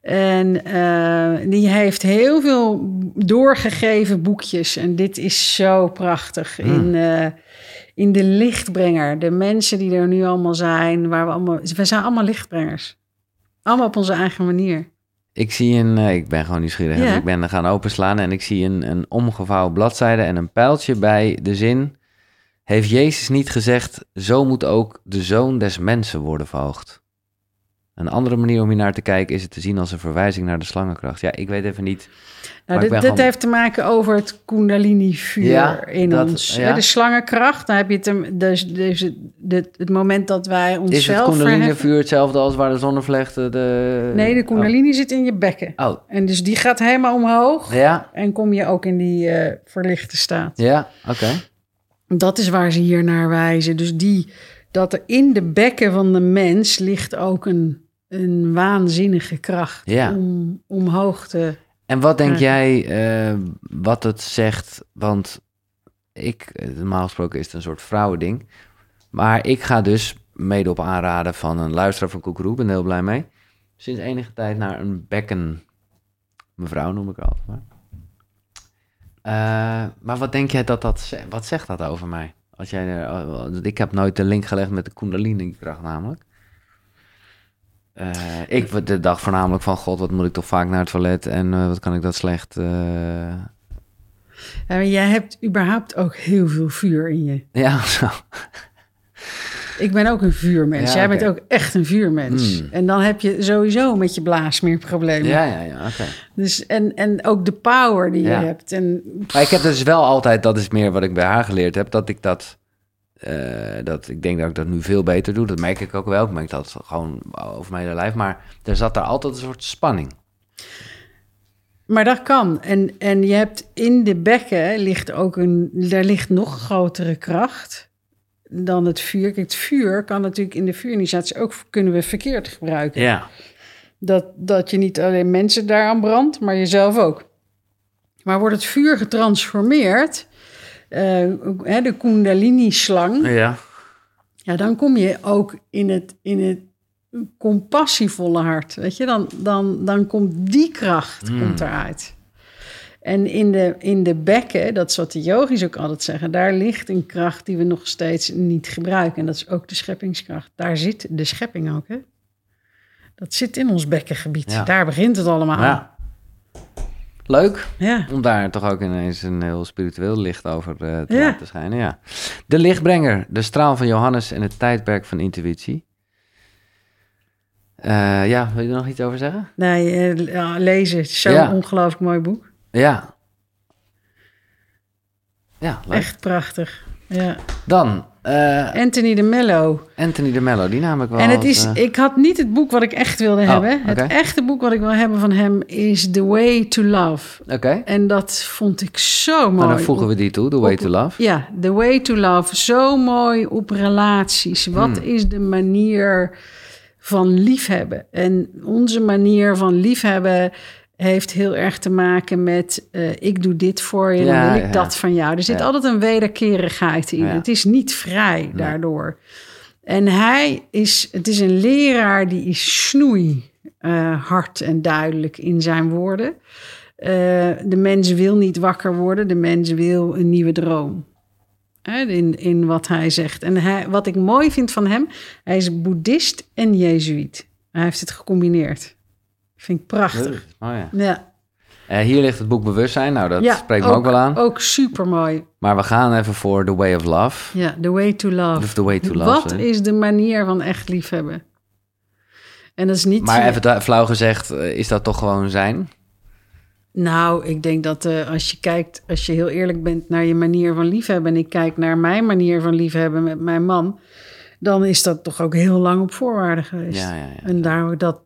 B: En eh, die heeft heel veel doorgegeven boekjes. En dit is zo prachtig. In, eh, in de lichtbrenger. De mensen die er nu allemaal zijn. Waar we, allemaal, we zijn allemaal lichtbrengers. Allemaal op onze eigen manier.
A: Ik zie een, eh, ik ben gewoon nieuwsgierig,
B: Ja.
A: ik ben er gaan openslaan en ik zie een, een omgevouwen bladzijde en een pijltje bij de zin. Heeft Jezus niet gezegd, zo moet ook de zoon des mensen worden verhoogd? Een andere manier om hier naar te kijken is het te zien als een verwijzing naar de slangenkracht. Ja, ik weet even niet.
B: Nou, dit,
A: ben
B: dit
A: gewoon-
B: heeft te maken over het kundalini-vuur
A: Ja,
B: in
A: dat-
B: ons.
A: ja.
B: De slangenkracht, dan heb je het, dus, dus het, moment dat wij
A: Is het
B: onszelf
A: kundalini-vuur hetzelfde als waar de zonnevlechten de...
B: Nee, de kundalini zit in je bekken.
A: Oh, oh.
B: En dus die gaat helemaal omhoog.
A: ja,
B: En kom je ook in die eh, verlichte staat.
A: ja, oké.
B: Dat is waar ze hier naar wijzen. Dus die, dat er in de bekken van de mens ligt ook een, een waanzinnige kracht
A: Ja.
B: om omhoog te...
A: En wat denk jij eh, wat het zegt? Want ik, eh, normaal gesproken is het een soort vrouwending. Maar ik ga dus mede op aanraden van een luisteraar van Koekeroe, ben heel blij mee. Sinds enige tijd naar een bekken. Mevrouw noem ik altijd maar. Eh, maar wat denk jij dat dat zegt? Wat zegt dat over mij? Als jij er, oh, ik heb nooit de link gelegd met de Kundalini-kracht namelijk. Eh, ik de dag voornamelijk van, god, wat moet ik toch vaak naar het toilet en eh, wat kan ik dat slecht. eh,
B: Ja, jij hebt überhaupt ook heel veel vuur in je.
A: ja, zo.
B: Ik ben ook een vuurmens.
A: Ja,
B: Jij bent ook echt een vuurmens.
A: Hmm.
B: En dan heb je sowieso met je blaas meer problemen.
A: Ja, ja, ja.
B: Dus, en, en ook de power die
A: Ja.
B: je hebt. En
A: Maar ik heb dus wel altijd, dat is meer wat ik bij haar geleerd heb, dat ik dat, eh, dat ik denk dat ik dat nu veel beter doe. Dat merk ik ook wel. Ik merk dat gewoon over mijn hele lijf. Maar er zat daar altijd een soort spanning.
B: Maar dat kan. En, en je hebt in de bekken ligt ook een, daar ligt nog grotere kracht dan het vuur. Kijk, het vuur kan natuurlijk in de vuurinitiatie ook kunnen we verkeerd gebruiken.
A: Ja.
B: Dat, dat je niet alleen mensen daaraan brandt, maar jezelf ook. Maar wordt het vuur getransformeerd, eh, de kundalini-slang,
A: Ja.
B: ja, dan kom je ook in het, in het compassievolle hart. Weet je, dan, dan, dan komt die kracht
A: Hmm.
B: komt eruit. En in de, in de bekken, dat is wat de yogis ook altijd zeggen, daar ligt een kracht die we nog steeds niet gebruiken. En dat is ook de scheppingskracht. Daar zit de schepping ook, hè? Dat zit in ons bekkengebied.
A: Ja.
B: Daar begint het allemaal.
A: ja. Leuk
B: ja.
A: om daar toch ook ineens een heel spiritueel licht over eh, te
B: Ja.
A: laten schijnen. Ja. De lichtbrenger, de straal van Johannes en het tijdperk van intuïtie. Eh, ja, wil je er nog iets over zeggen?
B: Nee, ja, lezen. Zo'n ongelooflijk mooi boek.
A: Ja. Ja, leuk.
B: Echt prachtig. Ja.
A: Dan eh,
B: Anthony de Mello.
A: Anthony de Mello, die naam ik wel.
B: En het is,
A: eh,
B: ik had niet het boek wat ik echt wilde
A: Oh,
B: hebben. Het echte boek wat ik wil hebben van hem is The Way to Love.
A: Oké,
B: En dat vond ik zo mooi.
A: nou dan voegen we die toe, The Way
B: op-
A: to Love.
B: Ja, The Way to Love. Zo mooi op relaties. Wat
A: Hmm.
B: is de manier van liefhebben? En onze manier van liefhebben heeft heel erg te maken met... eh, ik doe dit voor je,
A: Ja,
B: dan wil ik
A: ja.
B: dat van jou. Er zit
A: Ja.
B: altijd een wederkerigheid in. Het is niet vrij daardoor. En hij is... Het is een leraar die is snoei eh, hard en duidelijk in zijn woorden. Eh, de mens wil niet wakker worden, de mens wil een nieuwe droom. In, in wat hij zegt. En hij, wat ik mooi vind van hem, hij is boeddhist en jezuïet. Hij heeft het gecombineerd. Vind ik prachtig.
A: Oh, ja.
B: Ja,
A: Eh, hier ligt het boek Bewustzijn, nou dat
B: ja
A: spreekt me ook wel aan.
B: Ook super mooi.
A: Maar we gaan even voor The Way of Love.
B: Ja, the way to love.
A: Of The Way to Love.
B: Wat
A: hè.
B: is de manier van echt liefhebben? En dat is niet.
A: Maar even flauw gezegd, eh, is dat toch gewoon zijn?
B: Nou, ik denk dat eh, als je kijkt, als je heel eerlijk bent naar je manier van liefhebben. en ik kijk naar mijn manier van liefhebben met mijn man. dan is dat toch ook heel lang op voorwaarden geweest.
A: Ja, ja, ja.
B: En daar, dat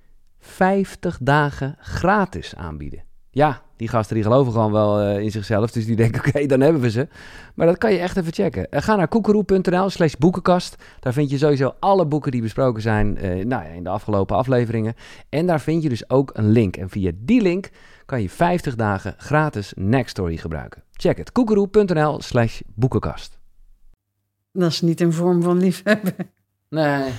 A: 50 dagen gratis aanbieden. Ja, die gasten die geloven gewoon wel eh, in zichzelf. Dus die denken, oké, dan hebben we ze. Maar dat kan je echt even checken. Eh, ga naar koekeroe.nl slash boekenkast. Daar vind je sowieso alle boeken die besproken zijn eh, nou ja, in de afgelopen afleveringen. En daar vind je dus ook een link. En via die link kan je 50 dagen gratis Nextory gebruiken. Check het, koekeroe.nl slash boekenkast.
B: Dat is niet een vorm van liefhebben.
A: Nee.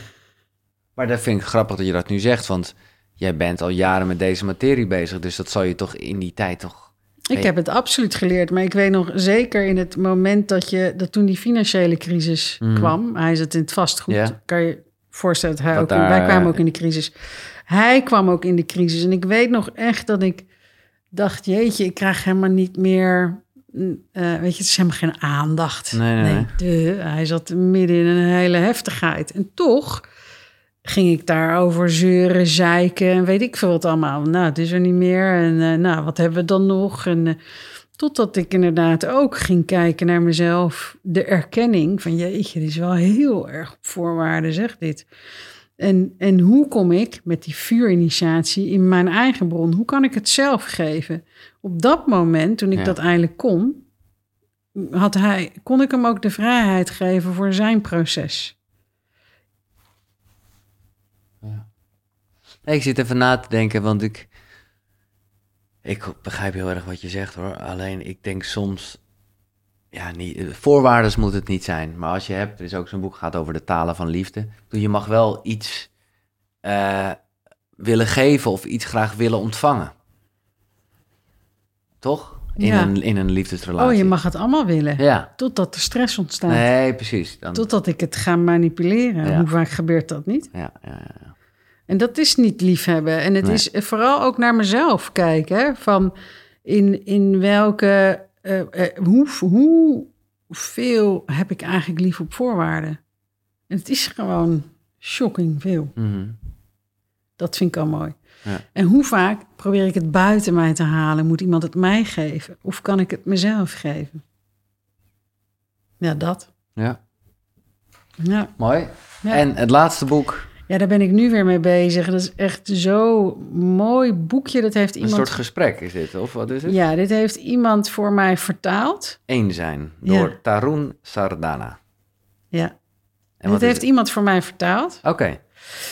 A: Maar dat vind ik grappig dat je dat nu zegt, want jij bent al jaren met deze materie bezig. Dus dat zal je toch in die tijd toch...
B: Ik
A: Hey.
B: heb het absoluut geleerd, maar ik weet nog zeker in het moment dat je dat toen die financiële crisis
A: Mhm.
B: kwam, hij zit in het vastgoed,
A: Ja.
B: kan je voorstellen dat hij
A: Dat
B: ook in,
A: daar,
B: wij kwamen
A: eh,
B: ook in de crisis. Hij kwam ook in de crisis en ik weet nog echt dat ik dacht, jeetje, ik krijg helemaal niet meer, mm, eh, weet je, het is helemaal geen aandacht.
A: Nee, nee, nee.
B: de, hij zat midden in een hele heftigheid en toch ging ik daarover zeuren, zeiken en weet ik veel wat allemaal. Nou, het is er niet meer en eh, nou, wat hebben we dan nog? En eh, totdat ik inderdaad ook ging kijken naar mezelf, de erkenning van jeetje, dit is wel heel erg op voorwaarden, zeg dit. En, en hoe kom ik met die vuurinitiatie in mijn eigen bron? Hoe kan ik het zelf geven? Op dat moment, toen ik
A: Ja.
B: dat eindelijk kon, had hij, kon ik hem ook de vrijheid geven voor zijn proces.
A: Nee, ik zit even na te denken, want ik... Ik begrijp heel erg wat je zegt hoor. Alleen ik denk soms... Ja, niet, voorwaarden moet het niet zijn. Maar als je hebt, er is ook zo'n boek gaat over de talen van liefde. Je mag wel iets eh, willen geven of iets graag willen ontvangen. Toch? In,
B: Ja.
A: een, in een liefdesrelatie.
B: Oh, je mag het allemaal willen.
A: Ja.
B: Totdat er stress ontstaat.
A: Nee, precies. Dan...
B: Totdat ik het ga manipuleren.
A: Ja.
B: Hoe vaak gebeurt dat niet?
A: Ja, ja, ja.
B: En dat is niet liefhebben. En het
A: Nee.
B: is vooral ook naar mezelf kijken. hè, Van in, in welke... eh, hoe, hoeveel heb ik eigenlijk lief op voorwaarden? En het is gewoon shocking veel.
A: Mhm.
B: Dat vind ik al mooi.
A: Ja.
B: En hoe vaak probeer ik het buiten mij te halen? Moet iemand het mij geven? Of kan ik het mezelf geven? Ja, dat.
A: ja.
B: Ja.
A: Mooi.
B: Ja.
A: En het laatste boek,
B: ja, daar ben ik nu weer mee bezig. Dat is echt zo mooi boekje. Dat heeft
A: een
B: iemand...
A: soort gesprek is dit, of wat is het?
B: Ja, dit heeft iemand voor mij vertaald.
A: Eén zijn, door
B: Ja.
A: Tarun Sardana.
B: Ja,
A: En
B: dit heeft iemand voor mij vertaald.
A: Oké.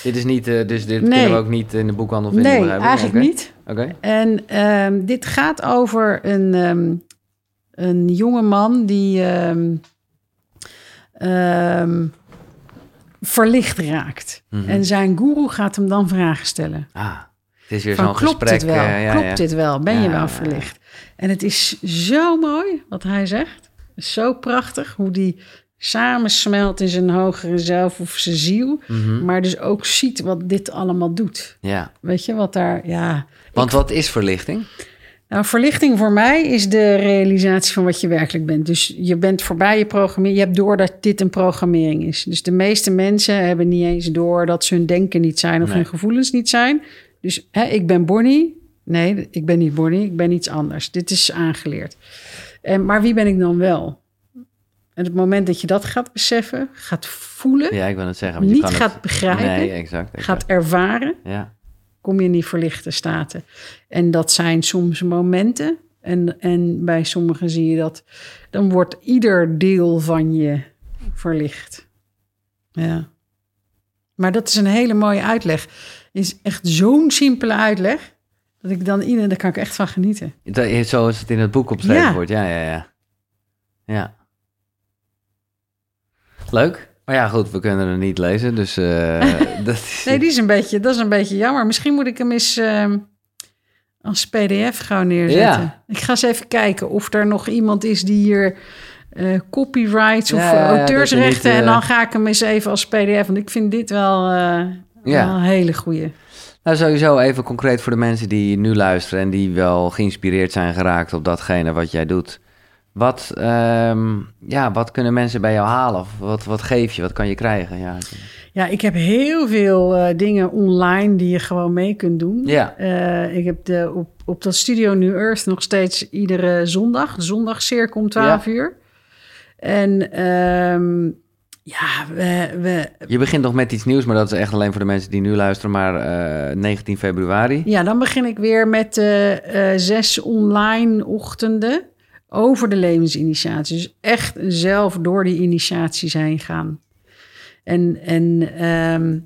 A: Dit is niet, eh, dus dit
B: Nee.
A: kunnen we ook niet in de boekhandel vinden.
B: Nee, eigenlijk niet.
A: Oké.
B: En ehm, dit gaat over een, ehm, een jonge man die ehm, verlicht raakt.
A: Mhm.
B: En zijn guru gaat hem dan vragen stellen.
A: Ah, het is weer zo'n
B: klopt
A: gesprek.
B: dit wel?
A: eh, ja,
B: klopt
A: ja.
B: dit wel? Ben
A: Ja,
B: je wel verlicht? En het is zo mooi wat hij zegt. Zo prachtig hoe die samensmelt in zijn hogere zelf of zijn ziel.
A: Mhm.
B: Maar dus ook ziet wat dit allemaal doet.
A: Ja,
B: Weet je wat daar, ja.
A: want wat is verlichting?
B: Nou, verlichting voor mij is de realisatie van wat je werkelijk bent. Dus je bent voorbij je programmering. Je hebt door dat dit een programmering is. Dus de meeste mensen hebben niet eens door dat ze hun denken niet zijn of
A: Nee.
B: hun gevoelens niet zijn. Dus hè, ik ben Bonnie. Nee, ik ben niet Bonnie. Ik ben iets anders. Dit is aangeleerd. En, maar wie ben ik dan wel? En het moment dat je dat gaat beseffen, gaat voelen,
A: Ja, ik wil het zeggen. want je
B: niet
A: kan
B: gaat
A: het...
B: begrijpen,
A: Nee, exact. exact.
B: gaat ervaren,
A: Ja.
B: Kom je in die verlichte staten. En dat zijn soms momenten. En, en bij sommigen zie je dat. Dan wordt ieder deel van je verlicht. Ja. Maar dat is een hele mooie uitleg. Is echt zo'n simpele uitleg. Dat ik dan iedereen, daar kan ik echt van genieten.
A: Dat- Zoals het in het boek opgeschreven
B: Ja.
A: wordt. Ja, ja, ja. Ja. Leuk. Maar ja, goed, we kunnen het niet lezen, dus eh, dat is...
B: Nee, die is een beetje, dat is een beetje jammer. Misschien moet ik hem eens ehm, als PDF gauw neerzetten.
A: Ja.
B: Ik ga eens even kijken of er nog iemand is die hier eh, copyrights of
A: Ja,
B: eh, auteursrechten...
A: niet,
B: en
A: eh,
B: dan ga ik hem eens even als PDF... want ik vind dit wel, eh, wel een hele goeie.
A: Nou, sowieso even concreet voor de mensen die nu luisteren... en die wel geïnspireerd zijn geraakt op datgene wat jij doet. Wat, ehm, ja, wat kunnen mensen bij jou halen? Of wat, wat geef je? Wat kan je krijgen? Ja,
B: Ja, ik heb heel veel eh, dingen online die je gewoon mee kunt doen.
A: ja.
B: Eh, ik heb de, op, op dat Studio New Earth nog steeds iedere zondag. De zondagcirkel om 12 uur. En ehm, ja, we, we,
A: Je begint nog met iets nieuws, maar dat is echt alleen voor de mensen die nu luisteren. Maar eh, 19 februari.
B: ja, dan begin ik weer met zes online ochtenden over de levensinitiatie. Dus echt zelf door die initiaties heen gaan. En, en ehm,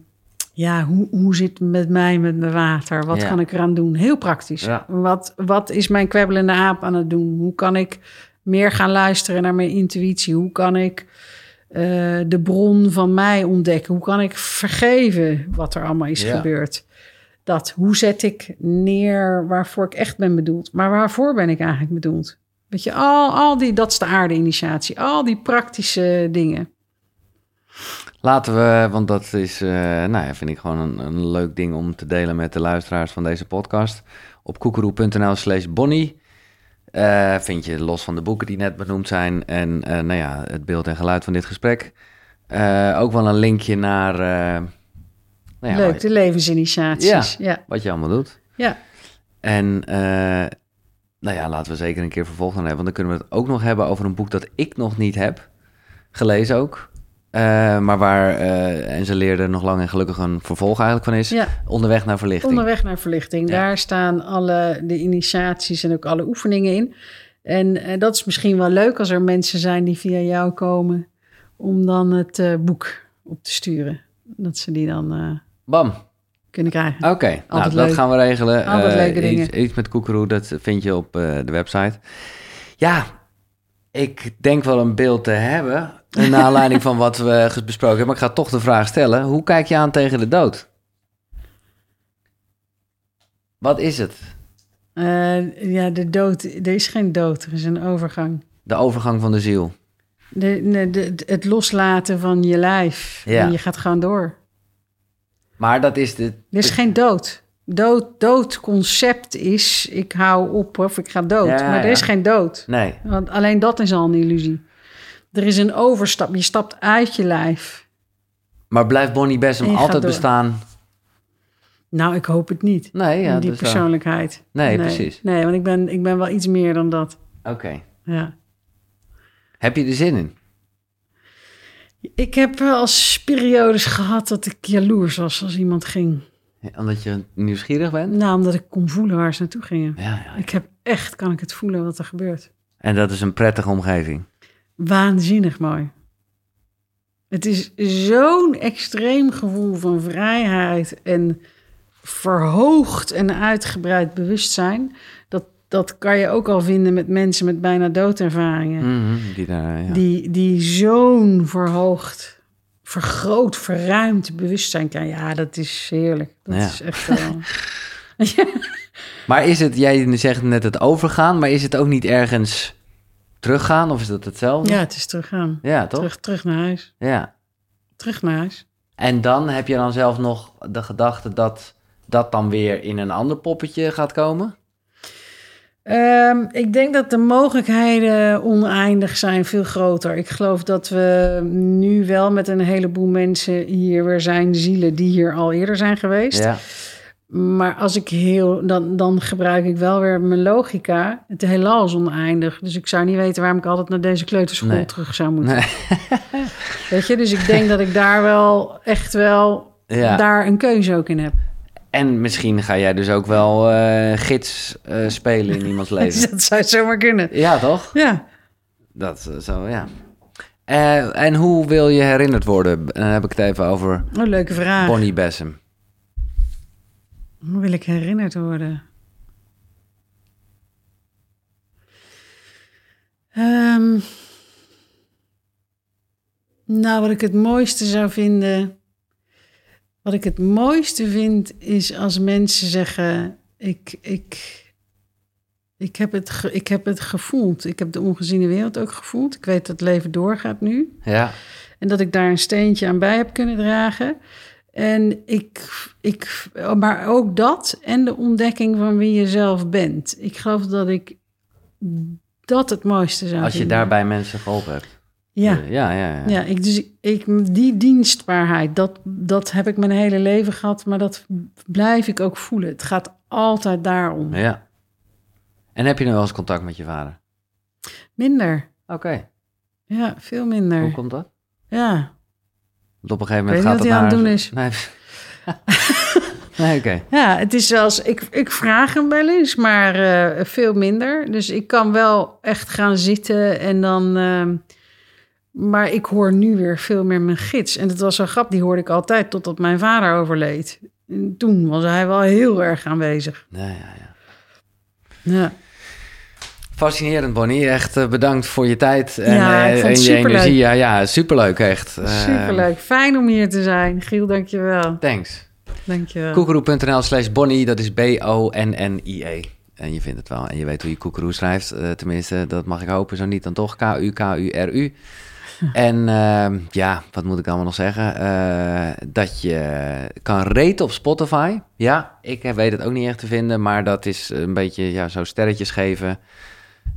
B: ja, hoe, hoe zit het met mij, met mijn water? Wat
A: Ja.
B: kan ik eraan doen? Heel praktisch.
A: Ja.
B: Wat, wat is mijn kwebbelende aap aan het doen? Hoe kan ik meer gaan luisteren naar mijn intuïtie? Hoe kan ik eh, de bron van mij ontdekken? Hoe kan ik vergeven wat er allemaal is
A: Ja.
B: gebeurd? Dat, hoe zet ik neer waarvoor ik echt ben bedoeld? Maar waarvoor ben ik eigenlijk bedoeld? Weet je, al, al die, dat is de aarde-initiatie. Al die praktische dingen.
A: Laten we, want dat is, eh, nou ja, vind ik gewoon een, een leuk ding om te delen met de luisteraars van deze podcast. Op koekeroe.nl slash bonnie eh, vind je los van de boeken die net benoemd zijn en eh, nou ja, het beeld en geluid van dit gesprek. ook wel een linkje naar nou ja,
B: Leuk, de levensinitiaties. Ja. ja.
A: wat je allemaal doet.
B: Ja.
A: En nou ja, laten we zeker een keer vervolg aan hebben. Want dan kunnen we het ook nog hebben over een boek dat ik nog niet heb. Gelezen ook. Eh, maar waar, eh, en ze leerden nog lang en gelukkig een vervolg eigenlijk van is.
B: Ja.
A: Onderweg naar verlichting.
B: Onderweg naar verlichting.
A: Ja.
B: Daar staan alle de initiaties en ook alle oefeningen in. En eh, dat is misschien wel leuk als er mensen zijn die via jou komen... om dan het boek op te sturen. Dat ze die dan
A: Bam.
B: Kunnen krijgen.
A: Oké, nou dat gaan we regelen.
B: Altijd
A: Eh,
B: leuke
A: iets,
B: dingen.
A: iets met Koekeroe, dat vind je op eh, de website. Ja, ik denk wel een beeld te hebben. Naar aanleiding van wat we besproken hebben. Maar ik ga toch de vraag stellen. Hoe kijk je aan tegen de dood? Wat is het?
B: Eh, ja, de dood. Er is geen dood, er is een overgang.
A: De overgang van de ziel.
B: De, de, de- het loslaten van je lijf.
A: Ja.
B: En je gaat gewoon door.
A: Maar dat is de...
B: Er is geen dood. Dood, doodconcept is, ik hou op of ik ga dood.
A: Ja,
B: maar er
A: ja.
B: is geen dood.
A: Nee.
B: Want alleen dat is al een illusie. Er is een overstap. Je stapt uit je lijf.
A: Maar blijft Bonnie Bessem altijd
B: door.
A: bestaan?
B: Nou, ik hoop het niet.
A: Nee, ja,
B: die persoonlijkheid.
A: Nee, precies.
B: Nee, want ik ben, ik ben wel iets meer dan dat.
A: Oké.
B: Ja.
A: Heb je er zin in?
B: Ik heb wel eens periodes gehad dat ik jaloers was als iemand ging.
A: Ja, Omdat je nieuwsgierig bent?
B: Nou, omdat ik kon voelen waar ze naartoe gingen.
A: Ja, ja.
B: Ik heb echt, kan ik het voelen wat er gebeurt.
A: En dat is een prettige omgeving.
B: Waanzinnig mooi. Het is zo'n extreem gevoel van vrijheid en verhoogd en uitgebreid bewustzijn. Dat, kan je ook al vinden met mensen met bijna doodervaringen.
A: Mhm, die daar, ja.
B: Die, die zo'n verhoogd, vergroot, verruimd bewustzijn kan. Ja, dat is heerlijk. Dat
A: Ja.
B: is echt wel...
A: Maar is het, jij zegt net het overgaan, maar is het ook niet ergens teruggaan of is dat hetzelfde?
B: Ja, het is teruggaan.
A: Ja, toch?
B: Terug, terug naar huis.
A: Ja.
B: Terug naar huis.
A: En dan heb je dan zelf nog de gedachte dat dat dan weer in een ander poppetje gaat komen?
B: Ehm, ik denk dat de mogelijkheden oneindig zijn, veel groter. Ik geloof dat we nu wel met een heleboel mensen hier weer zijn, zielen die hier al eerder zijn geweest.
A: Ja.
B: Maar als ik heel, dan, dan gebruik ik wel weer mijn logica. Het heelal is oneindig. Dus ik zou niet weten waarom ik altijd naar deze kleuterschool
A: Nee.
B: terug zou moeten.
A: Nee.
B: Weet je, dus ik denk dat ik daar wel echt wel
A: Ja.
B: daar een keuze ook in heb.
A: En misschien ga jij dus ook wel eh, gids eh, spelen in iemands leven.
B: dat zou zomaar kunnen.
A: Ja, toch?
B: Ja.
A: Dat eh, zo, ja. En hoe wil je herinnerd worden? Dan heb ik het even over
B: Oh, leuke vraag.
A: Bonnie Bessem.
B: Hoe wil ik herinnerd worden? Ehm, nou, wat ik het mooiste zou vinden. Wat ik het mooiste vind, is als mensen zeggen: Ik, ik, ik, heb, het ge- ik heb het gevoeld. Ik heb de ongeziene wereld ook gevoeld. Ik weet dat het leven doorgaat nu.
A: Ja,
B: En dat ik daar een steentje aan bij heb kunnen dragen. En ik, ik, maar ook dat en de ontdekking van wie je zelf bent. Ik geloof dat ik dat het mooiste zou
A: als je
B: vinden.
A: daarbij mensen geholpen hebt.
B: Ja,
A: Eh, ja, ja, ja.
B: ja ik, dus ik, ik, die dienstbaarheid, dat, dat heb ik mijn hele leven gehad. Maar dat blijf ik ook voelen. Het gaat altijd daarom.
A: Ja. En heb je nu wel eens contact met je vader?
B: Minder.
A: Oké.
B: Ja, veel minder.
A: Hoe komt dat?
B: Ja.
A: Want op een gegeven moment gaat
B: wat
A: naar...
B: aan het
A: Nee. nee, oké.
B: Ja, het is zelfs, ik, ik vraag hem wel eens, maar eh, veel minder. Dus ik kan wel echt gaan zitten en dan. ehm, maar ik hoor nu weer veel meer mijn gids. En dat was een grap, die hoorde ik altijd totdat mijn vader overleed. En toen was hij wel heel erg aanwezig.
A: Nee, ja, ja.
B: Ja,
A: Fascinerend, Bonnie. Echt eh, bedankt voor je tijd en,
B: Ja, ik
A: eh, en je
B: superleuk.
A: energie. Ja, ja, superleuk echt. Eh,
B: superleuk. Fijn om hier te zijn. Giel, dankjewel.
A: Thanks.
B: Dankjewel.
A: Koekeroe.nl slash Bonnie, dat is B-O-N-N-I-E. En je vindt het wel. En je weet hoe je koekeroe schrijft. Tenminste, dat mag ik hopen. Zo niet, dan toch. K-U-K-U-R-U. En ehm, ja, wat moet ik allemaal nog zeggen? Eh, dat je kan raten op Spotify. Ja, ik weet het ook niet echt te vinden. Maar dat is een beetje ja, zo sterretjes geven.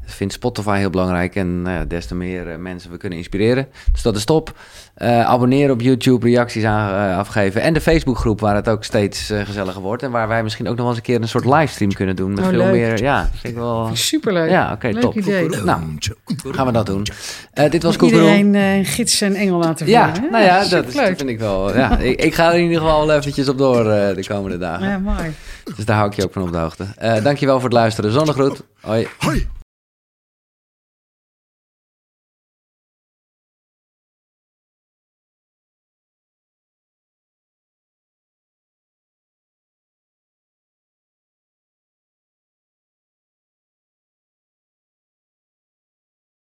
A: Dat vindt Spotify heel belangrijk. En nou ja, des te meer eh, mensen we kunnen inspireren. Dus dat is top. Eh abonneren op YouTube, reacties aan, eh, afgeven. En de Facebookgroep waar het ook steeds gezelliger wordt. En waar wij misschien ook nog wel eens een keer een soort livestream kunnen doen. Met
B: Oh,
A: veel
B: leuk.
A: meer. Ja, vind ik wel.
B: Superleuk.
A: Ja, oké,
B: Leuk
A: top.
B: idee.
A: Nou, gaan we dat doen. Eh, dit was Koekeroe.
B: iedereen gids en engel laten
A: Ja,
B: voelen. hè?
A: nou ja, dat, is, dat vind ik wel. Ja, ik, ik ga er in ieder geval wel eventjes op door de komende dagen.
B: Ja, mooi.
A: Dus daar hou ik je ook van op de hoogte. Eh dankjewel voor het luisteren. Zonnegroet. Hoi.
C: Hoi.